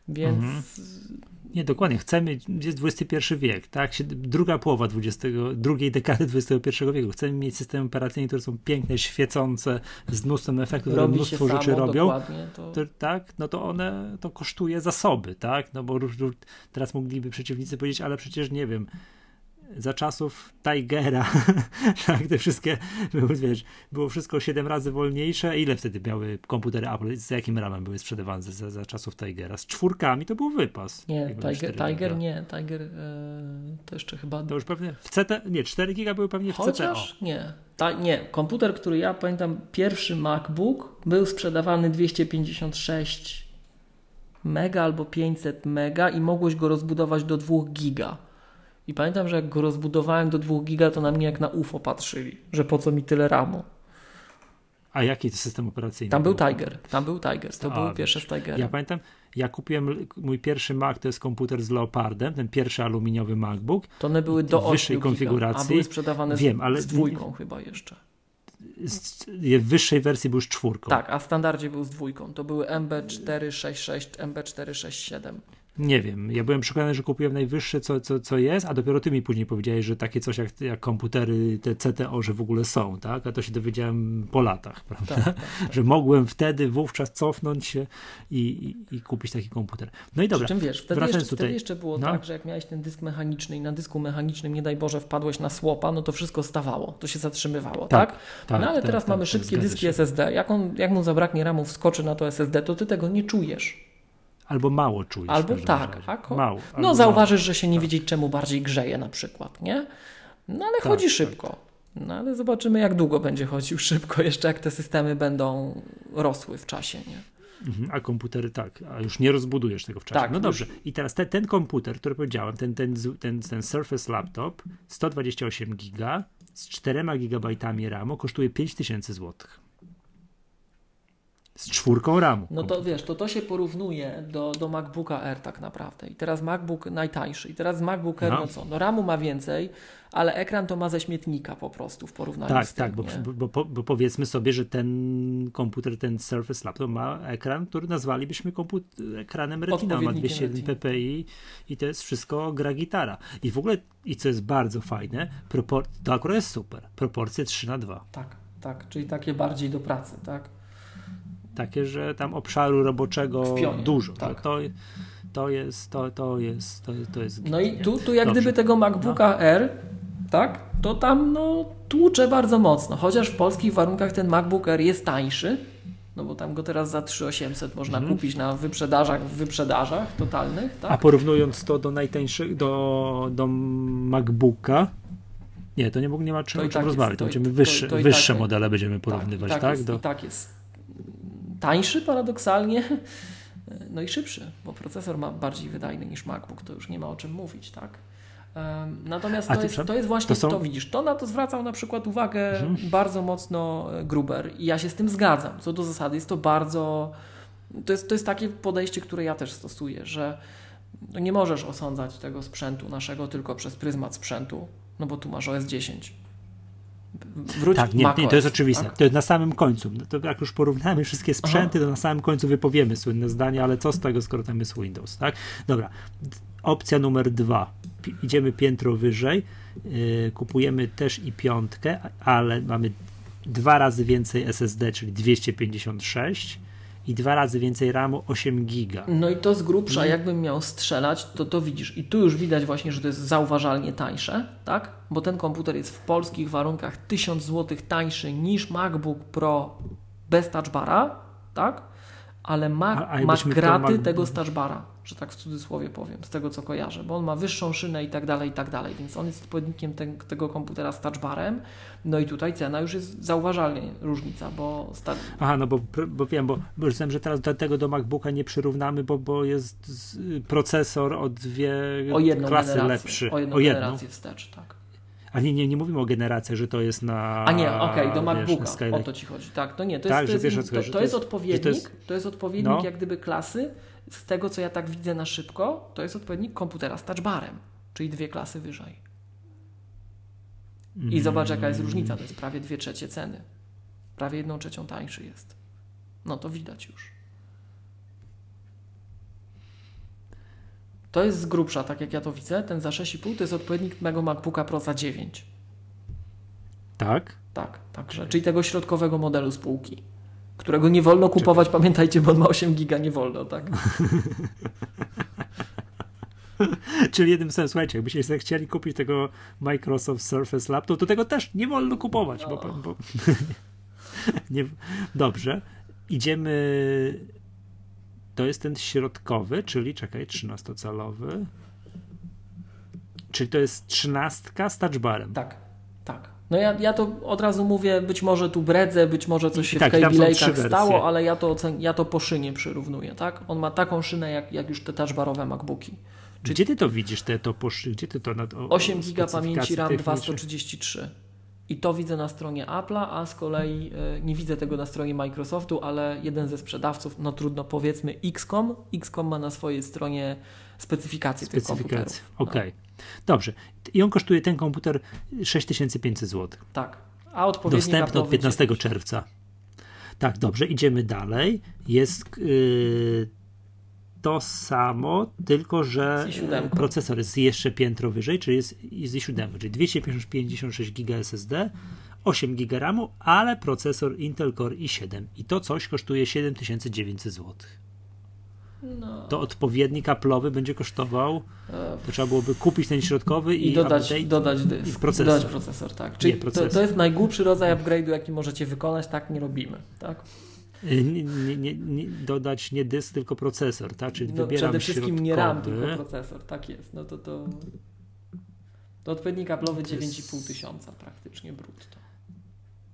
Speaker 2: Więc. Mhm.
Speaker 1: Nie, dokładnie. Chcemy, jest XXI wiek, tak? Druga połowa 20, drugiej dekady XXI wieku. Chcemy mieć systemy operacyjne, które są piękne, świecące, z mnóstwem efektów, które mnóstwo rzeczy samo, robią. To... To, tak, no to one, to kosztuje zasoby, tak? No bo teraz mogliby przeciwnicy powiedzieć, ale przecież nie wiem, za czasów Tigera, tak, te wszystkie, wiesz, było wszystko 7 razy wolniejsze. Ile wtedy miały komputery Apple, z jakim ramem były sprzedawane za, za czasów Tigera? Z czwórkami to był wypas.
Speaker 2: Nie, Tiger, Tiger nie, Tiger yy, to jeszcze chyba...
Speaker 1: To już pewnie w CT, nie, 4 giga były pewnie w Chociaż
Speaker 2: CTO. nie, ta, nie, komputer, który ja pamiętam, pierwszy MacBook był sprzedawany 256 mega albo 500 mega i mogłeś go rozbudować do 2 giga. I pamiętam, że jak go rozbudowałem do 2 giga, to na mnie jak na UFO patrzyli, że po co mi tyle ramu.
Speaker 1: A jaki to system operacyjny?
Speaker 2: Tam był Tiger. Tam był Tiger. To był pierwszy z.
Speaker 1: Ja pamiętam, ja kupiłem mój pierwszy Mac, to jest komputer z Leopardem, ten pierwszy aluminiowy MacBook.
Speaker 2: To one były do wyższej konfiguracji. A były sprzedawane z, Wiem, ale z dwójką chyba jeszcze.
Speaker 1: w wyższej wersji był już czwórką.
Speaker 2: Tak, a w standardzie był z dwójką. To były MB466, MB467.
Speaker 1: Nie wiem, ja byłem przekonany, że kupiłem najwyższe, co, co, co jest, a dopiero ty mi później powiedziałeś, że takie coś jak, jak komputery, te CTO, że w ogóle są, tak? A to się dowiedziałem po latach, prawda? Tak, tak, tak. że mogłem wtedy wówczas cofnąć się i, i, i, kupić taki komputer. No i dobra.
Speaker 2: Przy czym wiesz, wtedy, jeszcze, tutaj... wtedy jeszcze było no. tak, że jak miałeś ten dysk mechaniczny i na dysku mechanicznym, nie daj Boże, wpadłeś na słopa, no to wszystko stawało, to się zatrzymywało, tak? tak? tak no ale tak, teraz mamy szybkie dyski się. SSD. Jak, on, jak mu zabraknie ramu, wskoczy na to SSD, to ty tego nie czujesz
Speaker 1: albo mało czujesz.
Speaker 2: Albo tak. Ako... Mało, no zauważysz, mało. że się nie tak. wiedzieć czemu bardziej grzeje na przykład, nie? No ale tak, chodzi tak. szybko. No ale zobaczymy jak długo będzie chodził szybko, jeszcze jak te systemy będą rosły w czasie, nie?
Speaker 1: Mhm, a komputery tak, a już nie rozbudujesz tego w czasie. Tak, no dobrze. Już... I teraz te, ten komputer, który powiedziałem, ten, ten, ten, ten Surface Laptop, 128 giga z 4 gigabajtami RAMu kosztuje 5000 zł. Z czwórką RAMu.
Speaker 2: No to wiesz, to to się porównuje do, do MacBooka Air tak naprawdę. I teraz MacBook najtańszy. I teraz MacBook Air, no, no co? No RAMu ma więcej, ale ekran to ma ze śmietnika po prostu w porównaniu
Speaker 1: tak,
Speaker 2: z
Speaker 1: tym. Tak, tak, bo, bo, bo, powiedzmy sobie, że ten komputer, ten Surface Laptop ma ekran, który nazwalibyśmy komputer, ekranem Retina, ma 201 ppi i to jest wszystko gra gitara. I w ogóle, i co jest bardzo fajne, propor- to akurat jest super, proporcje 3 na 2.
Speaker 2: Tak, tak, czyli takie bardziej do pracy, tak?
Speaker 1: Takie, że tam obszaru roboczego
Speaker 2: pionie,
Speaker 1: dużo.
Speaker 2: Tak.
Speaker 1: to, to jest, to, to jest, to, to jest.
Speaker 2: No i tu, tu jak Dobrze. gdyby tego MacBooka no. R, tak, to tam no tłucze bardzo mocno. Chociaż w polskich warunkach ten MacBook Air jest tańszy, no bo tam go teraz za 3800 można mhm. kupić na wyprzedażach, w wyprzedażach totalnych. Tak?
Speaker 1: A porównując to do najtańszego, do, do MacBooka, nie, to nie, nie ma czym, o czym tak rozmawiać. To, będziemy wyższe, to, to wyższe tak, modele będziemy porównywać, tak?
Speaker 2: tak?
Speaker 1: Jest,
Speaker 2: do... Tak jest tańszy paradoksalnie, no i szybszy, bo procesor ma bardziej wydajny niż MacBook, to już nie ma o czym mówić, tak? Natomiast to jest, to jest właśnie to, są... to, widzisz, to na to zwracał na przykład uwagę mhm. bardzo mocno e, Gruber i ja się z tym zgadzam. Co do zasady jest to bardzo, to jest, to jest takie podejście, które ja też stosuję, że no nie możesz osądzać tego sprzętu naszego tylko przez pryzmat sprzętu, no bo tu masz OS 10
Speaker 1: wróć tak, nie, nie, to jest oczywiste. Tak? To jest na samym końcu. No to jak już porównamy wszystkie sprzęty, Aha. to na samym końcu wypowiemy słynne zdanie, ale co z tego, skoro tam jest Windows, tak? Dobra. Opcja numer dwa. Idziemy piętro wyżej, yy, kupujemy też i piątkę, ale mamy dwa razy więcej SSD, czyli 256 i dwa razy więcej RAMu 8 giga.
Speaker 2: No i to z grubsza, jakbym miał strzelać, to to widzisz. I tu już widać właśnie, że to jest zauważalnie tańsze, tak? Bo ten komputer jest w polskich warunkach 1000 zł tańszy niż MacBook Pro bez touchbara, tak? Ale ma, a, a ma graty Mac... tego touchbara że tak w cudzysłowie powiem, z tego co kojarzę, bo on ma wyższą szynę i tak dalej, i tak dalej, więc on jest odpowiednikiem te, tego komputera z touchbarem, no i tutaj cena już jest zauważalnie różnica, bo... Sta...
Speaker 1: Aha, no bo, bo wiem, bo myślałem, że teraz do tego do MacBooka nie przyrównamy, bo, bo jest procesor o dwie
Speaker 2: o jedną
Speaker 1: klasy lepszy.
Speaker 2: O jedną, o jedną generację wstecz, tak.
Speaker 1: A nie, nie, nie mówimy o generacji, że to jest na.
Speaker 2: A nie, okej, okay, do MacBooka. Wiesz, o to ci chodzi. Tak, to nie. To tak, jest, to, jest, to, to, jest odpowiednik, to jest, to jest odpowiednik no. jak gdyby klasy z tego, co ja tak widzę na szybko, to jest odpowiednik komputera z touchbarem, czyli dwie klasy wyżej. I mm. zobacz, jaka jest różnica. To jest prawie dwie trzecie ceny. Prawie jedną trzecią tańszy jest. No to widać już. To jest z grubsza, tak jak ja to widzę. Ten za 6,5 to jest odpowiednik mego MacBooka Pro za 9.
Speaker 1: Tak?
Speaker 2: Tak, także. Czyli tego środkowego modelu spółki którego nie wolno kupować, pamiętajcie, bo on ma 8 giga, nie wolno, tak?
Speaker 1: Czyli jednym słowem, słuchajcie, jakbyście sobie chcieli kupić tego Microsoft Surface Laptop, to tego też nie wolno kupować, bo, no. bo nie, dobrze. Idziemy to jest ten środkowy, czyli czekaj, 13-calowy. Czyli to jest 13 z touchbarem.
Speaker 2: Tak, tak. No ja, ja to od razu mówię, być może tu bredzę, być może coś się tak, w Kaby stało, ale ja to, ja to po szynie przyrównuję, tak? On ma taką szynę jak, jak już te touchbarowe MacBooki.
Speaker 1: Czy... Gdzie ty to widzisz, te to poszy? Gdzie ty to
Speaker 2: na o, 8 giga pamięci RAM 233. I to widzę na stronie Apple'a, a z kolei y, nie widzę tego na stronie Microsoftu, ale jeden ze sprzedawców, no trudno powiedzmy XCOM, XCOM ma na swojej stronie specyfikację, specyfikację. tych.
Speaker 1: No. Okej. Okay. Dobrze. I on kosztuje ten komputer 6500 zł.
Speaker 2: Tak. A odpowiednik
Speaker 1: Dostępny od 15 9. czerwca. Tak, dobrze. Idziemy dalej. Jest yy, to samo, tylko że procesor jest jeszcze piętro wyżej, czyli jest, jest i 7, czyli 256 GB SSD, 8 GB RAMu, ale procesor Intel Core i7 i to coś kosztuje 7900 zł. No. To odpowiednik Apple'owy będzie kosztował, to trzeba byłoby kupić ten środkowy i,
Speaker 2: i dodać, dodać dysk, i procesor. Dodać procesor, tak. Czyli nie, procesor. To, to, jest najgłupszy rodzaj upgrade'u, jaki możecie wykonać, tak nie robimy, tak?
Speaker 1: Y, nie, nie, nie, dodać nie dysk, tylko procesor, tak? Czyli
Speaker 2: no,
Speaker 1: wybieram
Speaker 2: Przede wszystkim środkowy. nie RAM, tylko procesor, tak jest. No to to, to odpowiednik Apple'owy 9,5 tysiąca praktycznie brutto.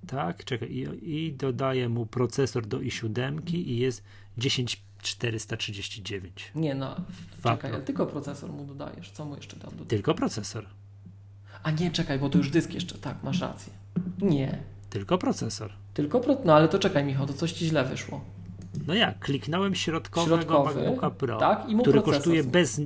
Speaker 1: Tak, czekaj, i, i dodaję mu procesor do i7 i jest 10 439.
Speaker 2: Nie no, czekaj, ale tylko procesor mu dodajesz. Co mu jeszcze tam dodajesz?
Speaker 1: Tylko procesor.
Speaker 2: A nie, czekaj, bo to już dysk jeszcze. Tak, masz rację. Nie.
Speaker 1: Tylko procesor.
Speaker 2: Tylko pro... No ale to czekaj, Michał, to coś ci źle wyszło.
Speaker 1: No jak, kliknąłem środkowego
Speaker 2: Środkowy,
Speaker 1: MacBooka Pro,
Speaker 2: tak, i mu
Speaker 1: który kosztuje bez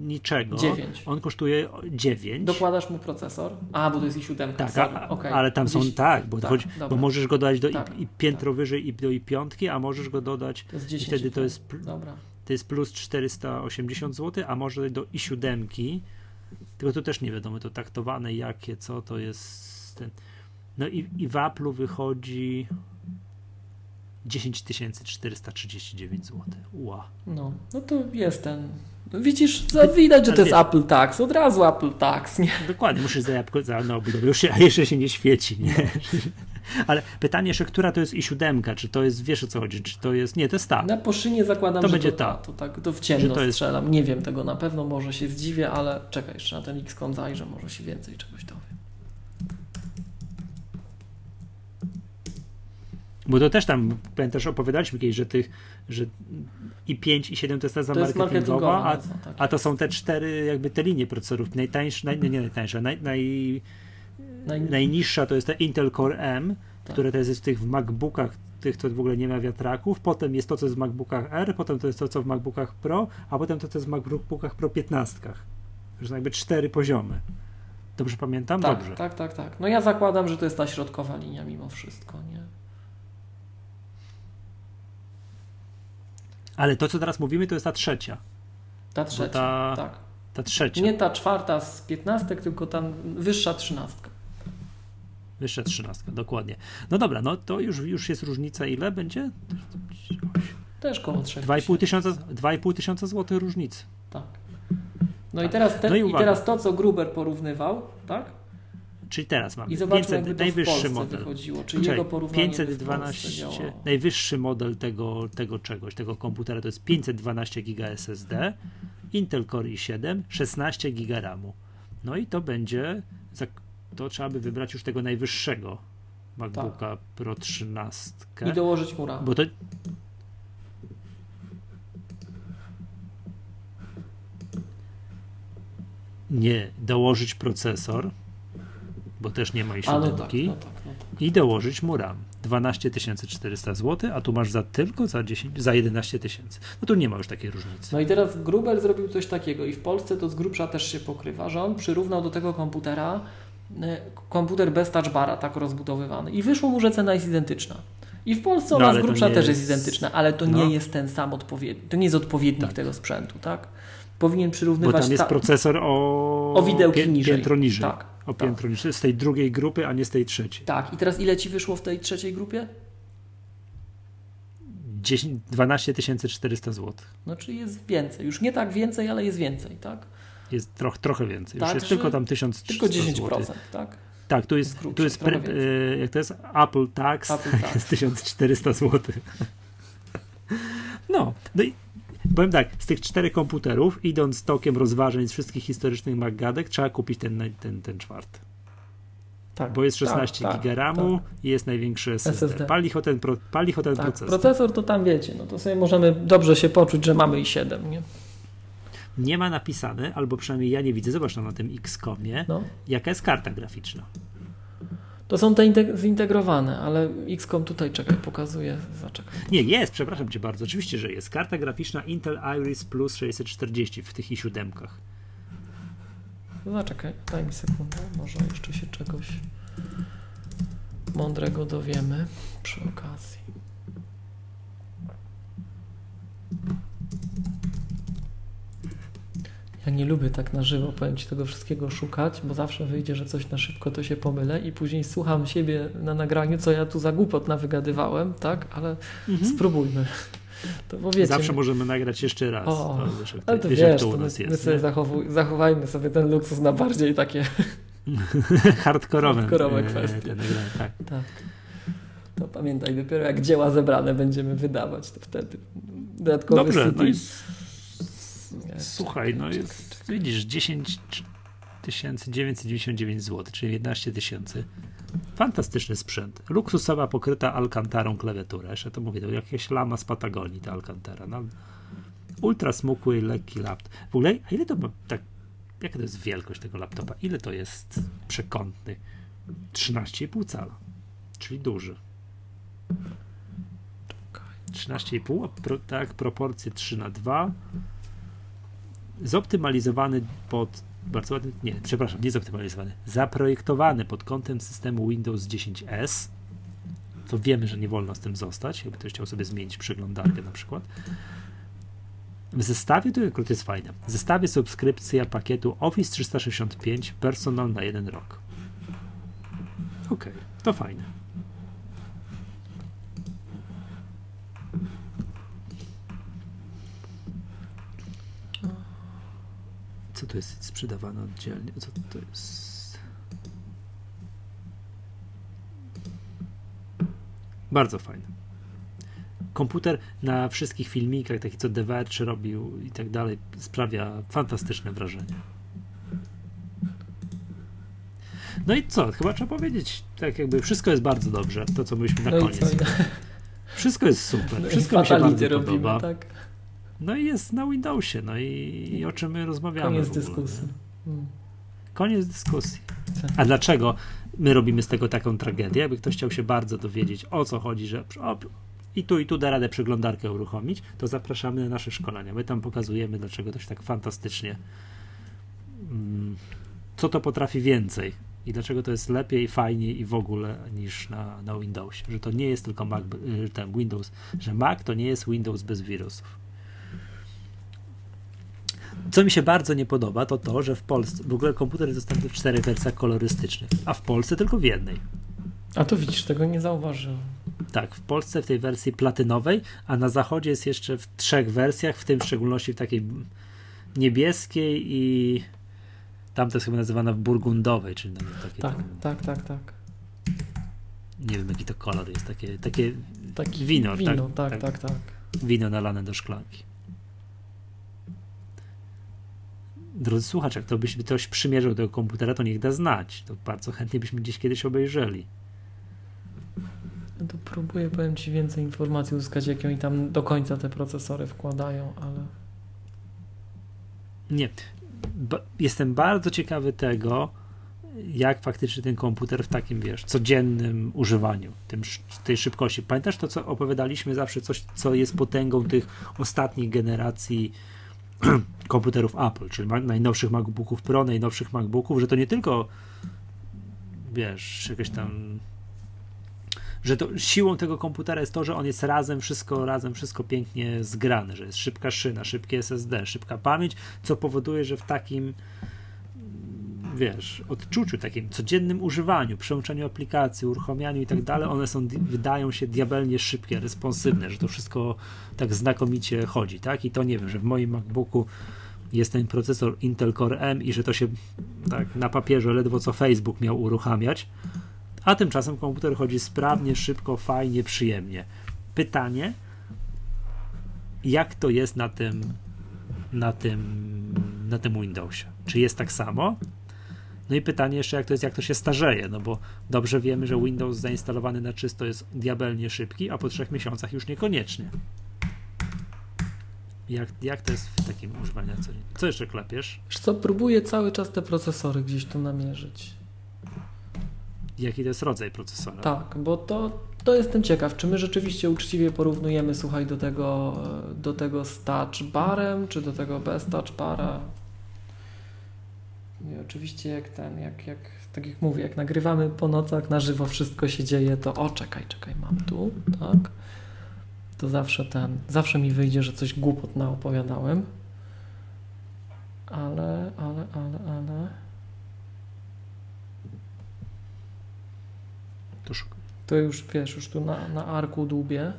Speaker 1: niczego.
Speaker 2: 9.
Speaker 1: On kosztuje 9.
Speaker 2: Dokładasz mu procesor? A, bo to jest i 7.
Speaker 1: Tak, a,
Speaker 2: Okej.
Speaker 1: ale tam są
Speaker 2: Gdzieś-
Speaker 1: tak, bo,
Speaker 2: tak, dobra.
Speaker 1: bo możesz go dodać do
Speaker 2: Tak,
Speaker 1: i, i piętro wyżej i do i piątki, a możesz go dodać
Speaker 2: To jest
Speaker 1: i
Speaker 2: 10.
Speaker 1: wtedy to jest,
Speaker 2: Dobra.
Speaker 1: to jest plus 480 zł, a może do i siódemki, tylko tu też nie wiadomo, to taktowane jakie, co to jest ten. No i, i w Apple'u wychodzi 10 439 zł. Ła.
Speaker 2: No, no to jest ten. No widzisz, widać, że to jest Apple Tax. Od razu Apple Tax, nie?
Speaker 1: Dokładnie, musisz za jabłko, za no. Już się, a jeszcze się nie świeci, nie? Ale pytanie jeszcze, która to jest i siódemka? Czy to jest, wiesz o co chodzi? Czy to jest, nie, to jest ta.
Speaker 2: Na poszynie zakładam,
Speaker 1: To
Speaker 2: że
Speaker 1: będzie
Speaker 2: to,
Speaker 1: ta.
Speaker 2: To, tak, to w ciemno
Speaker 1: Że to jest-
Speaker 2: strzelam. Nie wiem tego na pewno, może się zdziwię, ale czekaj, jeszcze na ten XCOM zajrzę, może się więcej czegoś dowiem.
Speaker 1: Bo to też tam, pamiętasz, opowiadaliśmy kiedyś, że tych, że i 5 i 7 to jest ta za
Speaker 2: To jest
Speaker 1: marketingowa,
Speaker 2: marketingowa.
Speaker 1: a,
Speaker 2: no, co, tak.
Speaker 1: a to są te cztery jakby te linie procesorów. Najtańsza, naj, nie, najtańsza, naj, naj,
Speaker 2: Naj-
Speaker 1: najniższa to jest ta Intel Core M,
Speaker 2: Tak.
Speaker 1: które to jest w tych w MacBookach, tych, co w ogóle nie ma wiatraków, potem jest to, co jest w MacBookach R, potem to jest to, co w MacBookach Pro, a potem to, co jest w MacBookach Pro 15. Że jakby cztery poziomy. Dobrze pamiętam?
Speaker 2: tak,
Speaker 1: Dobrze.
Speaker 2: tak, tak, tak. No ja zakładam, że to jest ta środkowa linia mimo wszystko, nie?
Speaker 1: Ale to, co teraz mówimy, to jest ta trzecia.
Speaker 2: Ta trzecia,
Speaker 1: ta-
Speaker 2: tak.
Speaker 1: Ta trzecia.
Speaker 2: Nie ta czwarta z 15, tylko ta wyższa trzynastka.
Speaker 1: Wyższa trzynastka, dokładnie. No dobra, no to już, już jest różnica ile będzie?
Speaker 2: Też koło 3
Speaker 1: 2,5 tysiąca, 2,5 tysiąca złotych różnicy.
Speaker 2: Tak. No i teraz, ten,
Speaker 1: No i
Speaker 2: i teraz to, co Gruber porównywał, tak?
Speaker 1: Czyli teraz mamy
Speaker 2: I zobaczmy,
Speaker 1: 500,
Speaker 2: jakby to w
Speaker 1: najwyższy model.
Speaker 2: wychodziło. Czy
Speaker 1: Czekaj,
Speaker 2: jego porównanie by w Polsce
Speaker 1: 512,
Speaker 2: działało?
Speaker 1: najwyższy model tego, tego czegoś, tego komputera to jest 512 GB SSD, Intel Core i7, 16 GB RAMu. No i to będzie, to trzeba by wybrać już tego najwyższego MacBooka Pro 13.
Speaker 2: I dołożyć mu RAM.
Speaker 1: Bo to. Nie, dołożyć procesor, bo też nie ma i
Speaker 2: no tak,
Speaker 1: siódemki,
Speaker 2: no tak, no tak.
Speaker 1: i dołożyć mu RAM. 12 400 zł, a tu masz za tylko za, 10, za 11 tysięcy. No tu nie ma już takiej różnicy.
Speaker 2: No i teraz Gruber zrobił coś takiego i w Polsce to z grubsza też się pokrywa, że on przyrównał do tego komputera e, komputer bez touchbara, tak rozbudowywany i wyszło mu, że cena jest identyczna. I w Polsce
Speaker 1: No,
Speaker 2: ona z
Speaker 1: ale to
Speaker 2: grubsza też jest
Speaker 1: jest-
Speaker 2: identyczna, ale to
Speaker 1: no.
Speaker 2: nie jest ten sam odpowiednik, to nie jest odpowiednik
Speaker 1: Tak.
Speaker 2: tego sprzętu, tak? Powinien
Speaker 1: Bo
Speaker 2: przyrównywać
Speaker 1: tam jest
Speaker 2: ta-
Speaker 1: procesor o,
Speaker 2: O widełki
Speaker 1: pię-
Speaker 2: niżej.
Speaker 1: piętro niżej.
Speaker 2: Tak,
Speaker 1: o
Speaker 2: tak.
Speaker 1: piętro niżej. Z tej drugiej grupy, a nie z tej trzeciej.
Speaker 2: Tak, i teraz ile ci wyszło w tej trzeciej grupie?
Speaker 1: 10, 12 400 zł.
Speaker 2: No czyli jest więcej, już nie tak więcej, ale jest więcej, tak?
Speaker 1: Jest troch, trochę więcej. Już
Speaker 2: Tak,
Speaker 1: jest
Speaker 2: że
Speaker 1: tylko tam 1300
Speaker 2: Tylko 10%,
Speaker 1: zł.
Speaker 2: tak?
Speaker 1: Tak, tu jest,
Speaker 2: Jest grubsze,
Speaker 1: tu jest pre, e, jak to jest Apple Tax,
Speaker 2: Apple Tax.
Speaker 1: jest 1400 zł. No, no i powiem tak, z tych czterech komputerów, idąc tokiem rozważań z wszystkich historycznych MacGadek, trzeba kupić ten, ten, ten czwarty.
Speaker 2: Tak.
Speaker 1: Bo jest 16
Speaker 2: tak,
Speaker 1: giga RAMu
Speaker 2: tak.
Speaker 1: i jest największy SSD.
Speaker 2: SSD.
Speaker 1: Pali ho ten, pro, pali ho ten
Speaker 2: Tak,
Speaker 1: procesor.
Speaker 2: procesor to tam wiecie, no to sobie możemy dobrze się poczuć, że mamy i 7, nie?
Speaker 1: Nie ma napisane, albo przynajmniej ja nie widzę, zobacz tam na tym X-komie,
Speaker 2: No.
Speaker 1: jaka jest karta graficzna.
Speaker 2: To są te integ- zintegrowane, ale XCOM tutaj, czekaj, pokazuje, zaczekaj.
Speaker 1: Nie, jest, przepraszam cię bardzo. Oczywiście, że jest. Karta graficzna Intel Iris Plus 640 w tych i siódemkach.
Speaker 2: No Zaczekaj, daj mi sekundę, może jeszcze się czegoś mądrego dowiemy przy okazji. Ja nie lubię tak na żywo, powiem Ci, tego wszystkiego szukać, bo zawsze wyjdzie, że coś na szybko to się pomylę i później słucham siebie na nagraniu, co ja tu za głupot nawygadywałem, tak? Ale spróbujmy. Bo wiecie,
Speaker 1: Zawsze możemy nagrać jeszcze raz.
Speaker 2: O,
Speaker 1: wiesz, jak to,
Speaker 2: ale to
Speaker 1: wiesz,
Speaker 2: wiesz,
Speaker 1: to
Speaker 2: my,
Speaker 1: nas
Speaker 2: my
Speaker 1: jest.
Speaker 2: sobie zachowuj, zachowajmy sobie ten luksus na bardziej takie
Speaker 1: Hardkorowe,
Speaker 2: hardkorowe kwestie.
Speaker 1: te nagrania, tak.
Speaker 2: Tak. To pamiętaj, dopiero jak dzieła zebrane będziemy wydawać, to wtedy dodatkowy
Speaker 1: Dobrze, no i słuchaj, no jest, widzisz, 10 999 zł, czyli 11 tysięcy. Fantastyczny sprzęt. Luksusowa pokryta alkantarą klawiatura. Jeszcze to mówię, to jakieś lama z Patagonii ta alkantara. No, ultra smukły i lekki laptop. W ogóle, a ile to ma, tak, jaka to jest wielkość tego laptopa? Ile to jest przekątny? 13,5 cala, czyli duży. 13,5, pro, tak, proporcje 3 na 2. Zoptymalizowany pod bardzo ładny, nie, przepraszam, nie zoptymalizowany, zaprojektowany pod kątem systemu Windows 10S. To wiemy, że nie wolno z tym zostać, jakby ktoś chciał sobie zmienić przeglądarkę na przykład. W zestawie, to akurat jest fajne, w zestawie subskrypcja pakietu Office 365 Personal na jeden rok. Ok, to fajne. Co to jest sprzedawane oddzielnie? Co to jest? Bardzo fajne. Komputer na wszystkich filmikach, taki co The Verge robił i tak dalej, sprawia fantastyczne wrażenie. No i co? Chyba trzeba powiedzieć, tak jakby wszystko jest bardzo dobrze, to co myśmy na
Speaker 2: No
Speaker 1: koniec. Wszystko jest super,
Speaker 2: No
Speaker 1: wszystko mi się bardzo
Speaker 2: robimy,
Speaker 1: podoba.
Speaker 2: tak?
Speaker 1: No i jest na Windowsie, no i, i o czym my rozmawiamy.
Speaker 2: Koniec dyskusji. Mm.
Speaker 1: Koniec dyskusji. A dlaczego my robimy z tego taką tragedię? Jakby ktoś chciał się bardzo dowiedzieć, o co chodzi, że o, i tu, i tu da radę przeglądarkę uruchomić, to zapraszamy na nasze szkolenia. My tam pokazujemy, dlaczego to się tak fantastycznie, mm, co to potrafi więcej i dlaczego to jest lepiej, fajniej i w ogóle niż na, na Windowsie. Że to nie jest tylko Mac, y, ten Windows, że Mac to nie jest Windows bez wirusów. Co mi się bardzo nie podoba, to to, że w Polsce w ogóle komputer jest dostępny w czterech wersjach kolorystycznych, a w Polsce tylko w jednej.
Speaker 2: A to widzisz, tego nie zauważyłem.
Speaker 1: Tak, w Polsce w tej wersji platynowej, a na zachodzie jest jeszcze w trzech wersjach, w tym w szczególności w takiej niebieskiej i tam to jest chyba nazywana burgundowej, czyli no, takie
Speaker 2: Tak,
Speaker 1: tam,
Speaker 2: tak, tak, tak.
Speaker 1: nie wiem jaki to kolor jest, takie, takie
Speaker 2: Taki
Speaker 1: Wino,
Speaker 2: wino
Speaker 1: tak,
Speaker 2: tak,
Speaker 1: tak.
Speaker 2: tak, tak.
Speaker 1: wino nalane do szklanki. Drodzy słuchacze, jak to byś ktoś przymierzył tego komputera, to niech da znać. To bardzo chętnie byśmy gdzieś kiedyś obejrzeli.
Speaker 2: No to próbuję, powiem Ci, więcej informacji uzyskać, jak oni tam do końca te procesory wkładają, ale...
Speaker 1: Nie. Ba- jestem bardzo ciekawy tego, jak faktycznie ten komputer w takim, wiesz, codziennym używaniu, tym, tej szybkości. Pamiętasz to, co opowiadaliśmy zawsze, coś, co jest potęgą tych ostatnich generacji komputerów Apple, czyli najnowszych MacBooków Pro, najnowszych MacBooków, że to nie tylko, wiesz, jakieś tam że to siłą tego komputera jest to, że on jest razem, wszystko razem, wszystko pięknie zgrane, że jest szybka szyna, szybkie SSD, szybka pamięć, co powoduje, że w takim wiesz, odczuciu, takim codziennym używaniu, przełączaniu aplikacji, uruchamianiu i tak dalej, one są, wydają się diabelnie szybkie, responsywne, że to wszystko tak znakomicie chodzi, tak? I to nie wiem, że w moim MacBooku jest ten procesor Intel Core M i że to się tak na papierze ledwo co Facebook miał uruchamiać, a tymczasem komputer chodzi sprawnie, szybko, fajnie, przyjemnie. Pytanie, jak to jest na tym na tym na tym Windowsie? Czy jest tak samo? No i pytanie jeszcze, jak to jest, jak to się starzeje, no bo dobrze wiemy, że Windows zainstalowany na czysto jest diabelnie szybki, a po trzech miesiącach już niekoniecznie. Jak, jak to jest w takim używaniu co? Co jeszcze klepiesz?
Speaker 2: Wiesz co, próbuję cały czas te procesory gdzieś tu namierzyć.
Speaker 1: Jaki to jest rodzaj procesora?
Speaker 2: Tak, bo to, to jestem ciekaw, czy my rzeczywiście uczciwie porównujemy, słuchaj, do tego, do tego z touch barem, czy do tego bez touch bara. I oczywiście jak ten, jak, jak, tak jak mówię, jak nagrywamy po nocach na żywo, wszystko się dzieje, to o, czekaj, czekaj, mam tu, tak? To zawsze ten, zawsze mi wyjdzie, że coś głupot naopowiadałem. Ale, ale, ale, ale...
Speaker 1: To szukam.
Speaker 2: To już wiesz, już tu na, na arku dłubię.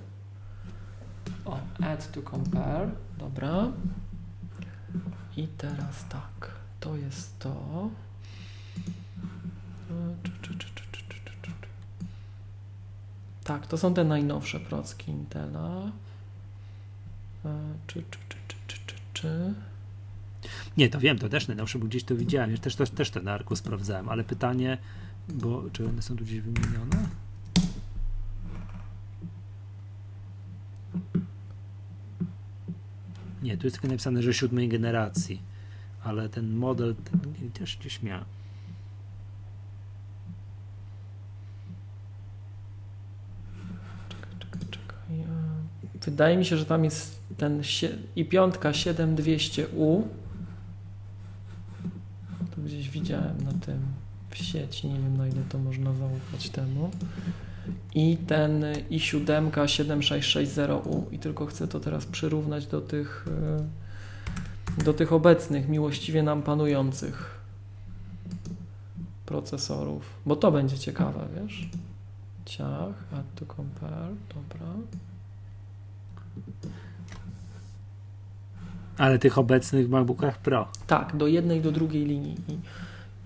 Speaker 2: O, add to compare. Dobra. I teraz tak to jest to. Tak, to są te najnowsze procki Intela. Czy, czy, czy, czy, czy, czy, czy.
Speaker 1: Nie, to wiem, to też najnowsze, bo gdzieś to widziałem. Też, też, też ten arku sprawdzałem, ale pytanie, bo czy one są tu gdzieś wymienione? Nie, tu jest tylko napisane, że siódmej generacji ale ten model ten, też gdzieś miał.
Speaker 2: Czekaj, czekaj, czekaj. Wydaje mi się, że tam jest ten i piątka 7200U. To gdzieś widziałem na tym w sieci, nie wiem na ile to można zaufać temu. I ten i7 7660U i tylko chcę to teraz przyrównać do tych e, do tych obecnych, miłościwie nam panujących procesorów, bo to będzie ciekawe, wiesz? Ciach, add to compare, dobra.
Speaker 1: Ale tych obecnych w MacBookach Pro.
Speaker 2: Tak, do jednej, do drugiej linii. I,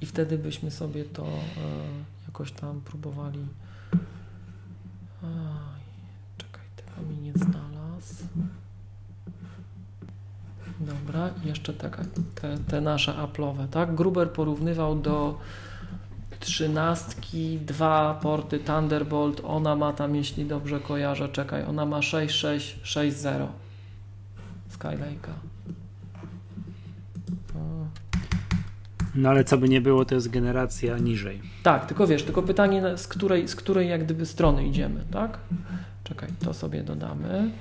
Speaker 2: i wtedy byśmy sobie to e, jakoś tam próbowali. Aj, czekaj, tego mi nie znalazł. Dobra, jeszcze taka, te, te nasze Apple'owe, tak? Gruber porównywał do trzynastki, dwa porty Thunderbolt. Ona ma tam, jeśli dobrze kojarzę, czekaj, ona ma 6660 Skylake'a.
Speaker 1: No ale co by nie było, to jest generacja niżej.
Speaker 2: Tak, tylko wiesz, tylko pytanie, z której, z której jak gdyby strony idziemy, tak? Czekaj, to sobie dodamy.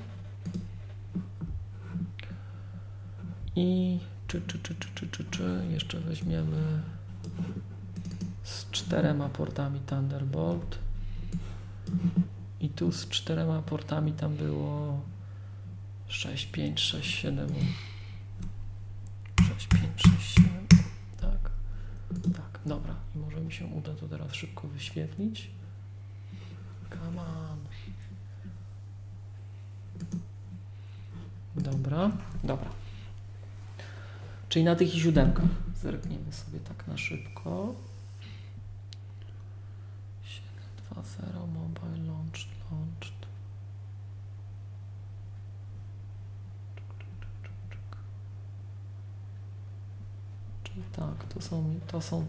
Speaker 2: I czy, czy, czy, czy, czy, czy, czy jeszcze weźmiemy z czterema portami Thunderbolt. I tu z czterema portami tam było 6, 5, 6, 7. 6, 5, 6, 7. Tak. Tak, dobra. I może mi się uda to teraz szybko wyświetlić. Come on. Dobra, dobra. Czyli na tych siódemkach zerkniemy sobie tak na szybko. 7.2.0 mobile launch launched. Czyli tak, to są, to są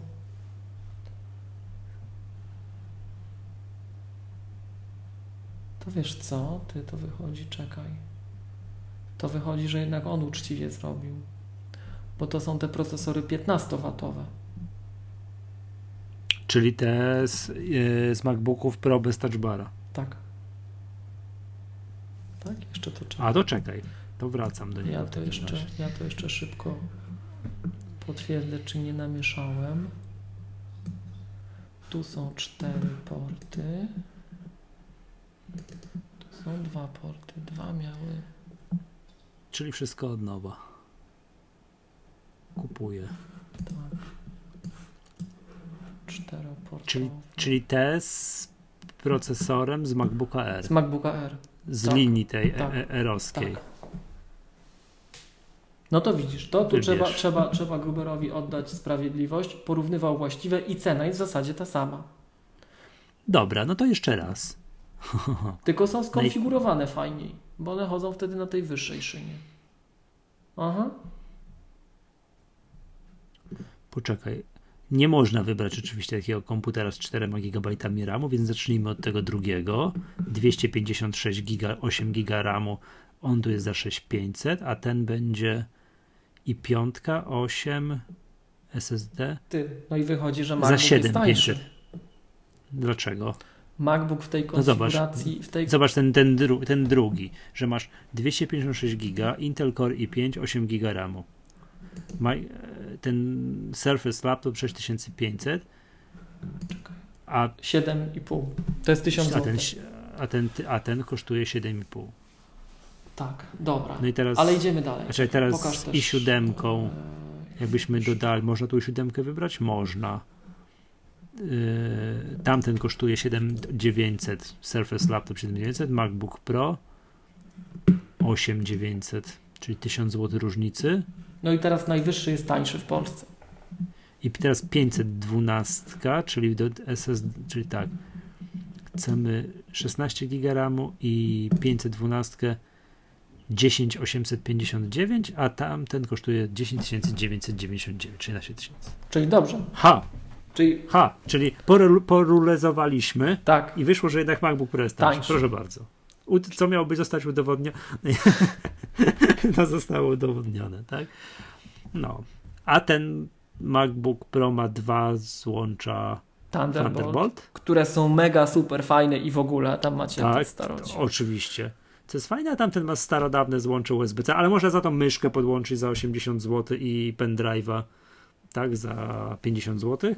Speaker 2: to wiesz co, ty to wychodzi, czekaj. To wychodzi, że jednak on uczciwie zrobił bo to są te procesory 15W.
Speaker 1: Czyli te z, yy, z MacBooków Pro bez touchbara.
Speaker 2: Tak. Tak, jeszcze to
Speaker 1: czekaj. A to czekaj, to wracam do niego.
Speaker 2: Ja to, jeszcze, ja to jeszcze szybko potwierdzę, czy nie namieszałem. Tu są cztery porty. Tu są dwa porty. Dwa miały.
Speaker 1: Czyli wszystko od nowa kupuję. Tak.
Speaker 2: Czteroportowy.
Speaker 1: Czyli, czyli te z procesorem z MacBooka R.
Speaker 2: Z MacBooka R.
Speaker 1: Z tak. linii tej tak. E, erowskiej. Tak.
Speaker 2: No to widzisz, to tu trzeba, trzeba, trzeba Gruberowi oddać sprawiedliwość. Porównywał właściwe i cena jest w zasadzie ta sama.
Speaker 1: Dobra, no to jeszcze raz.
Speaker 2: Tylko są skonfigurowane fajniej, bo one chodzą wtedy na tej wyższej szynie. Aha.
Speaker 1: Poczekaj. Nie można wybrać oczywiście takiego komputera z 4 GB RAMu, więc zacznijmy od tego drugiego. 256 GB, 8 GB RAMu, on tu jest za 6500, a ten będzie i piątka 8 SSD.
Speaker 2: Ty, no i wychodzi, że MacBook za 7500.
Speaker 1: Dlaczego?
Speaker 2: MacBook w tej konfiguracji.
Speaker 1: No zobacz,
Speaker 2: w tej...
Speaker 1: zobacz ten, ten, dru, ten drugi, że masz 256 GB, Intel Core i5, 8 GB RAMu ten Surface Laptop 6500
Speaker 2: a 7,5 to jest 1000
Speaker 1: a ten, a ten, a ten kosztuje 7,5
Speaker 2: tak, dobra, no i teraz, ale idziemy dalej.
Speaker 1: Znaczy teraz i siódemką e, jakbyśmy dodali, można tu siódemkę wybrać? Można. Yy, tamten kosztuje 7900 Surface Laptop 7900 MacBook Pro 8900 czyli 1000 zł różnicy
Speaker 2: no i teraz najwyższy jest tańszy w Polsce.
Speaker 1: I teraz 512, czyli do SSD, czyli tak. Chcemy 16 GB RAMu i 512 10859, a tamten kosztuje 10999, 13 tysięcy.
Speaker 2: Czyli dobrze.
Speaker 1: Ha! Czyli, ha, czyli porulezowaliśmy
Speaker 2: tak.
Speaker 1: i wyszło, że jednak MacBook Pro jest tańszy. Proszę bardzo. Co miałoby zostać udowodnione? to zostało udowodnione, tak? No. A ten MacBook Pro ma dwa złącza Thunderbolt, Thunderbolt,
Speaker 2: które są mega super fajne i w ogóle tam macie
Speaker 1: tak, starocie. Oczywiście. co jest fajne, a tamten ma starodawne złącze USB-C, ale można za tą myszkę podłączyć za 80 zł i pendrive'a, tak, za 50 zł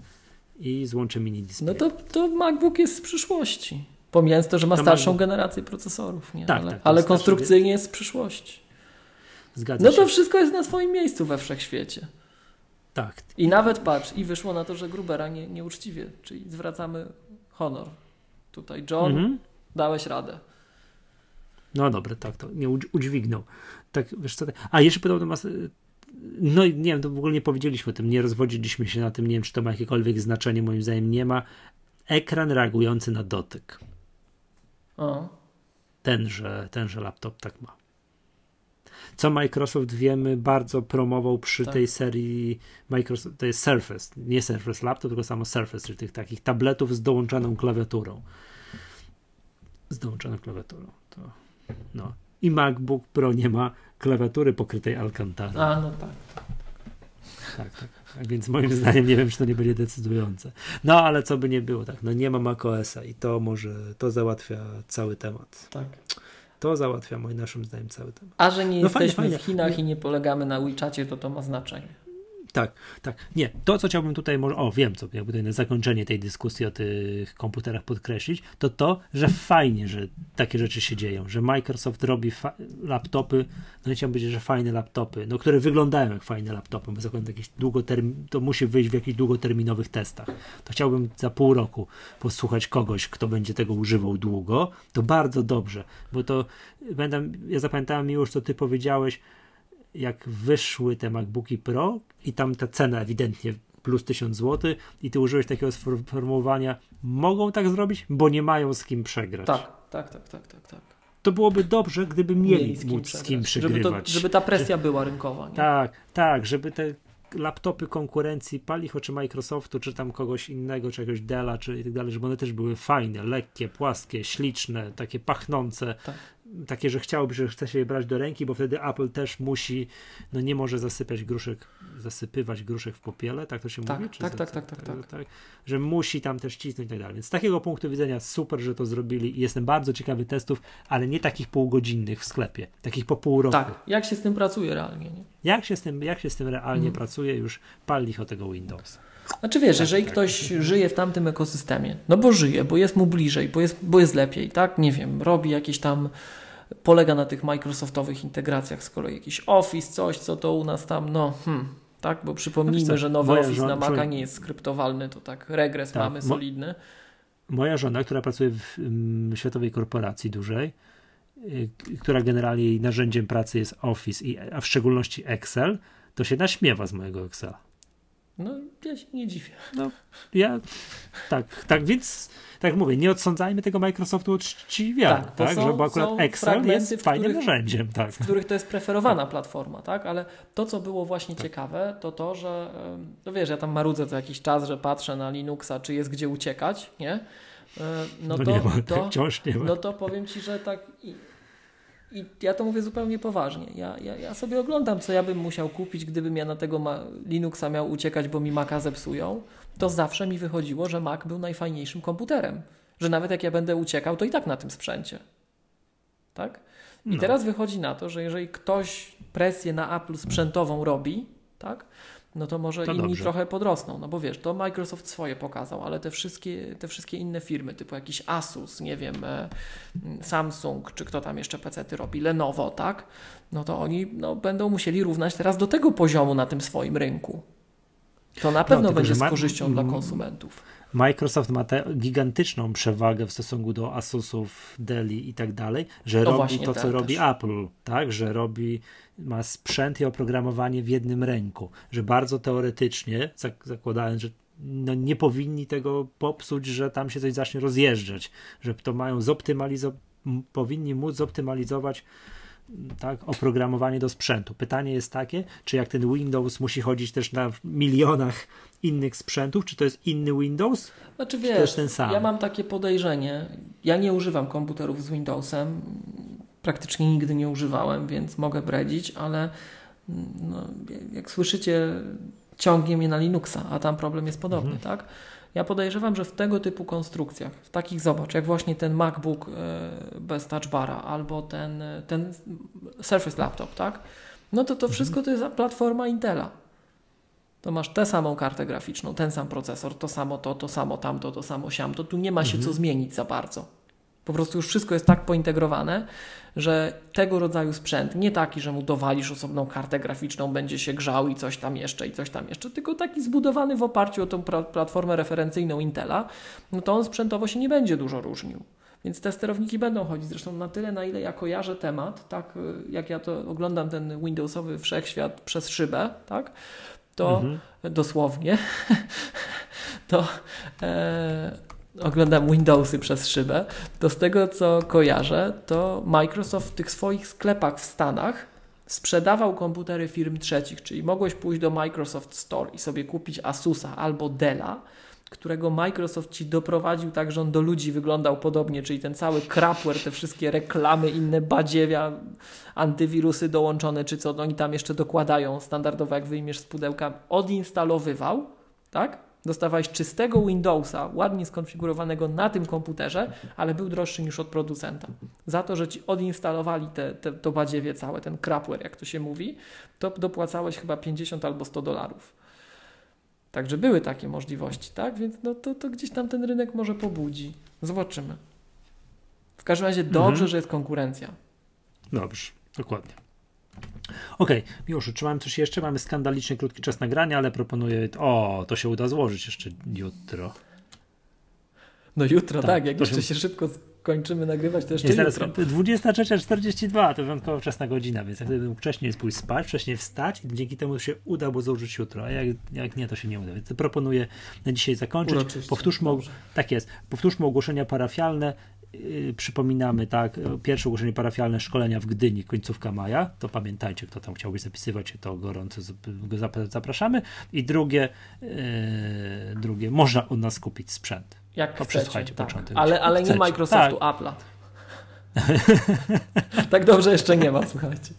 Speaker 1: i złącze mini display.
Speaker 2: No to, to MacBook jest z przyszłości. Pomijając to, że ma starszą
Speaker 1: MacBook-
Speaker 2: generację procesorów, nie?
Speaker 1: Tak,
Speaker 2: ale,
Speaker 1: tak,
Speaker 2: ale konstrukcyjnie jest z przyszłości.
Speaker 1: Zgadza
Speaker 2: No
Speaker 1: się.
Speaker 2: to wszystko jest na swoim miejscu we wszechświecie.
Speaker 1: Tak,
Speaker 2: I nawet patrz, i wyszło na to, że Grubera nie, nieuczciwie, czyli zwracamy honor. Tutaj John,
Speaker 1: mhm.
Speaker 2: dałeś radę.
Speaker 1: No dobra, tak, to nie udź- udźwignął. Tak, wiesz co, a jeszcze podobno ma, no i nie wiem, to w ogóle nie powiedzieliśmy o tym, nie rozwodziliśmy się na tym, nie wiem, czy to ma jakiekolwiek znaczenie, moim zdaniem nie ma. Ekran reagujący na dotyk.
Speaker 2: O,
Speaker 1: Tenże, tenże laptop tak ma. Co Microsoft wiemy, bardzo promował przy
Speaker 2: Tak.
Speaker 1: tej serii Microsoft, to jest Surface, nie Surface Laptop, tylko samo Surface, czyli tych takich tabletów z dołączoną klawiaturą. Z dołączoną klawiaturą. To, no. I MacBook Pro nie ma klawiatury pokrytej Alcantara.
Speaker 2: a no tak.
Speaker 1: Tak, tak, tak. Więc moim zdaniem nie wiem, czy to nie będzie decydujące. No ale co by nie było, tak. No nie ma macOSa i to może, to załatwia cały temat.
Speaker 2: tak.
Speaker 1: To załatwia moim naszym zdaniem cały temat.
Speaker 2: A że nie
Speaker 1: No fajnie,
Speaker 2: jesteśmy
Speaker 1: fajnie.
Speaker 2: w Chinach i nie polegamy na WeChacie, to to ma znaczenie.
Speaker 1: Tak, tak. Nie, to co chciałbym tutaj, może, o wiem co, jakby na zakończenie tej dyskusji o tych komputerach podkreślić, to to, że fajnie, że takie rzeczy się dzieją, że Microsoft robi laptopy, no chciałbym powiedzieć, że fajne laptopy, no które wyglądają jak fajne laptopy, bo zakładam jakieś to musi wyjść w jakichś długoterminowych testach. To chciałbym za pół roku posłuchać kogoś, kto będzie tego używał długo, to bardzo dobrze, bo to będę, ja zapamiętałem już, co ty powiedziałeś, jak wyszły te MacBooki Pro i tam ta cena ewidentnie plus 1000 zł i ty użyłeś takiego sformułowania, mogą tak zrobić, bo nie mają z kim przegrać.
Speaker 2: Tak, tak, tak, tak, tak. tak.
Speaker 1: To byłoby dobrze, gdyby mieli,
Speaker 2: z kim
Speaker 1: móc z kim
Speaker 2: przegrać. żeby,
Speaker 1: przegrywać.
Speaker 2: to, żeby ta presja była rynkowa. Nie?
Speaker 1: Tak, tak, żeby te laptopy konkurencji Palicho czy Microsoftu, czy tam kogoś innego, czy jakiegoś Della, czy i tak dalej, żeby one też były fajne, lekkie, płaskie, śliczne, takie pachnące,
Speaker 2: Tak.
Speaker 1: Takie, że chciałoby, że chce się je brać do ręki, bo wtedy Apple też musi, no nie może zasypać gruszek, zasypywać gruszek w popiele, tak to się
Speaker 2: Tak,
Speaker 1: mówi? Czy
Speaker 2: tak,
Speaker 1: za-
Speaker 2: tak, tak, tak, tak.
Speaker 1: Że musi tam też cisnąć i tak dalej. Więc z takiego punktu widzenia super, że to zrobili i jestem bardzo ciekawy testów, ale nie takich półgodzinnych w sklepie, takich po pół roku.
Speaker 2: Tak, jak się z tym pracuje realnie. Nie?
Speaker 1: Jak się z tym, jak się z tym realnie
Speaker 2: Mhm.
Speaker 1: pracuje, już pal licho tego Windows.
Speaker 2: Znaczy wiesz, jeżeli
Speaker 1: tak.
Speaker 2: ktoś żyje w tamtym ekosystemie, no bo żyje, bo jest mu bliżej, bo jest, bo jest lepiej, tak? Nie wiem, robi jakieś tam, polega na tych Microsoftowych integracjach, z kolei jakiś Office, coś, co to u nas tam, no, hmm, tak? Bo przypomnijmy, że nowy Office
Speaker 1: żona-
Speaker 2: na Maca nie jest skryptowalny, to tak regres
Speaker 1: Tak,
Speaker 2: mamy solidny.
Speaker 1: Moja żona, która pracuje w mm, światowej korporacji dużej, y, która generalnie jej narzędziem pracy jest Office, i, a w szczególności Excel, to się naśmiewa z mojego Excela.
Speaker 2: No, ja się nie dziwię.
Speaker 1: No, ja tak, tak więc, tak mówię, nie odsądzajmy tego Microsoftu od czciwiary,
Speaker 2: Tak,
Speaker 1: tak,
Speaker 2: są-
Speaker 1: że bo akurat Excel jest fajnym
Speaker 2: których-
Speaker 1: narzędziem, tak.
Speaker 2: w których to jest preferowana platforma, tak? Ale to, co było właśnie ciekawe, to to, że no wiesz, ja tam marudzę co jakiś czas, że patrzę na Linuxa, czy jest gdzie uciekać, nie? E, No,
Speaker 1: No,
Speaker 2: to,
Speaker 1: nie ma,
Speaker 2: to,
Speaker 1: wciąż nie ma.
Speaker 2: no to powiem Ci, że tak i, ja to mówię zupełnie poważnie. Ja, ja, ja sobie oglądam, co ja bym musiał kupić, gdybym ja na tego Linuxa miał uciekać, bo mi Maca zepsują. To zawsze mi wychodziło, że Mac był najfajniejszym komputerem. Że nawet jak ja będę uciekał, to i tak na tym sprzęcie. Tak? I
Speaker 1: No.
Speaker 2: teraz wychodzi na to, że jeżeli ktoś presję na Apple sprzętową robi, tak? No to może
Speaker 1: To
Speaker 2: inni
Speaker 1: dobrze.
Speaker 2: trochę podrosną. No bo wiesz, to Microsoft swoje pokazał, ale te wszystkie, te wszystkie inne firmy, typu jakiś Asus, nie wiem, e, Samsung, czy kto tam jeszcze PC-ty robi, Lenovo, tak? No to oni no, będą musieli równać teraz do tego poziomu na tym swoim rynku. To na pewno
Speaker 1: No,
Speaker 2: będzie z
Speaker 1: ma-
Speaker 2: korzyścią dla
Speaker 1: mm,
Speaker 2: konsumentów.
Speaker 1: Microsoft ma tę gigantyczną przewagę w stosunku do Asusów, Dell i tak dalej, że
Speaker 2: No
Speaker 1: robi to, co
Speaker 2: tak
Speaker 1: robi
Speaker 2: też.
Speaker 1: Apple, tak? Że robi, ma sprzęt i oprogramowanie w jednym ręku, że bardzo teoretycznie, zak- zakładając, że no nie powinni tego popsuć, że tam się coś zacznie rozjeżdżać, że to mają zoptymalizować, powinni móc zoptymalizować tak, oprogramowanie do sprzętu. Pytanie jest takie, czy jak ten Windows musi chodzić też na milionach innych sprzętów, czy to jest inny Windows,
Speaker 2: Znaczy
Speaker 1: to jest
Speaker 2: wiesz,
Speaker 1: ten sam.
Speaker 2: ja mam takie podejrzenie, ja nie używam komputerów z Windowsem, praktycznie nigdy nie używałem, więc mogę bredzić, ale no, jak słyszycie, ciągnie mnie na Linuxa, a tam problem jest podobny,
Speaker 1: Mhm.
Speaker 2: tak? Ja podejrzewam, że w tego typu konstrukcjach, w takich zobacz, jak właśnie ten MacBook e, bez touchbara albo ten, ten Surface Laptop, tak? No to to wszystko to jest platforma Intela. To masz tę samą kartę graficzną, ten sam procesor, to samo to, to samo tamto, to samo siamto. Tu nie ma się co zmienić za bardzo. Po prostu już wszystko jest tak pointegrowane, że tego rodzaju sprzęt, nie taki, że mu dowalisz osobną kartę graficzną, będzie się grzał i coś tam jeszcze, i coś tam jeszcze, tylko taki zbudowany w oparciu o tą platformę referencyjną Intela, no to on sprzętowo się nie będzie dużo różnił. Więc te sterowniki będą chodzić. Zresztą na tyle, na ile ja kojarzę temat, tak y, jak ja to oglądam ten Windowsowy wszechświat przez szybę, tak, to
Speaker 1: Mhm.
Speaker 2: dosłownie, to e, oglądam Windowsy przez szybę, to z tego co kojarzę, to Microsoft w tych swoich sklepach w Stanach sprzedawał komputery firm trzecich, czyli mogłeś pójść do Microsoft Store i sobie kupić Asusa albo Della, którego Microsoft ci doprowadził tak, że on do ludzi wyglądał podobnie, czyli ten cały crapware, te wszystkie reklamy, inne badziewia, antywirusy dołączone, czy co oni tam jeszcze dokładają standardowo, jak wyjmiesz z pudełka, odinstalowywał, tak? Dostawałeś czystego Windowsa, ładnie skonfigurowanego na tym komputerze, ale był droższy niż od producenta. Za to, że ci odinstalowali te, te, to badziewie całe, ten crapware, jak to się mówi, to dopłacałeś chyba 50 albo 100 dolarów. Także były takie możliwości, tak? Więc no to, to gdzieś tam ten rynek może pobudzi. Zobaczymy. W każdym razie dobrze,
Speaker 1: Mhm.
Speaker 2: że jest konkurencja.
Speaker 1: Dobrze, dokładnie. Okej, Miłoszu, czy mamy coś jeszcze? Mamy skandalicznie krótki czas nagrania, ale proponuję. O, to się uda złożyć jeszcze jutro.
Speaker 2: No jutro,
Speaker 1: Tak,
Speaker 2: tak, jak jeszcze
Speaker 1: się-
Speaker 2: szybko skończymy nagrywać, to jeszcze
Speaker 1: Jest
Speaker 2: jutro.
Speaker 1: 23.42, to wyjątkowo wczesna godzina, więc jak gdyby mógł wcześniej pójść spać, wcześniej wstać i dzięki temu się uda, bo złożyć jutro, a jak, jak nie, to się nie uda. Więc proponuję na dzisiaj zakończyć.
Speaker 2: Uroczyście,
Speaker 1: Powtórzmy,
Speaker 2: dobrze.
Speaker 1: tak jest, powtórzmy ogłoszenia parafialne. Yy, przypominamy, tak, yy, pierwsze ogłoszenie parafialne szkolenia w Gdyni, końcówka maja. To pamiętajcie, kto tam chciałby zapisywać się, to gorąco zapraszamy. I drugie, yy, drugie, można u nas kupić sprzęt.
Speaker 2: Jak
Speaker 1: To
Speaker 2: chcecie, tak.
Speaker 1: początek.
Speaker 2: Ale, ale nie Microsoftu, Apple'a. tak dobrze jeszcze nie ma, słuchajcie.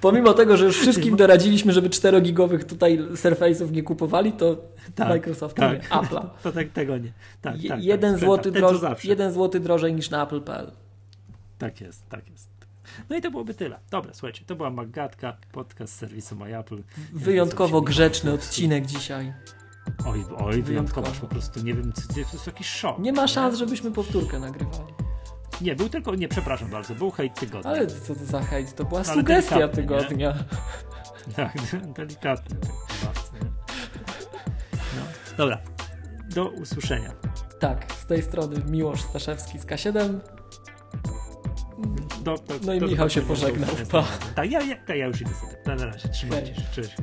Speaker 2: Pomimo tego, że już wszystkim doradziliśmy, żeby 4-gigowych tutaj Surface'ów nie kupowali, to
Speaker 1: Tak,
Speaker 2: Microsoftu
Speaker 1: tak.
Speaker 2: nie, Apple'a.
Speaker 1: To tak, tego nie. Tak,
Speaker 2: Je-
Speaker 1: tak,
Speaker 2: jeden,
Speaker 1: tak,
Speaker 2: złoty
Speaker 1: ten, co
Speaker 2: droż, jeden złoty drożej niż na Apple.pl.
Speaker 1: Tak jest, tak jest. No i to byłoby tyle. Dobra, słuchajcie, to była Magatka, podcast serwisu MyApple.
Speaker 2: Wyjątkowo grzeczny odcinek dzisiaj.
Speaker 1: Oj, oj, wyjątkowo po prostu, nie wiem, to jest jakiś szok.
Speaker 2: Nie ma szans, żebyśmy powtórkę nagrywali.
Speaker 1: Nie, był tylko, nie, przepraszam bardzo, był hejt tygodnia.
Speaker 2: Ale co to za hejt? To była sugestia
Speaker 1: delikatny,
Speaker 2: tygodnia.
Speaker 1: Tak, delikatnie. tak? No, dobra, do usłyszenia.
Speaker 2: Tak, z tej strony Miłosz Staszewski z K7.
Speaker 1: Do, do,
Speaker 2: No i
Speaker 1: do
Speaker 2: Michał się pożegnał. Pa.
Speaker 1: Tak, ja, ja, ja już idę. Na razie, trzymajcie się, cześć.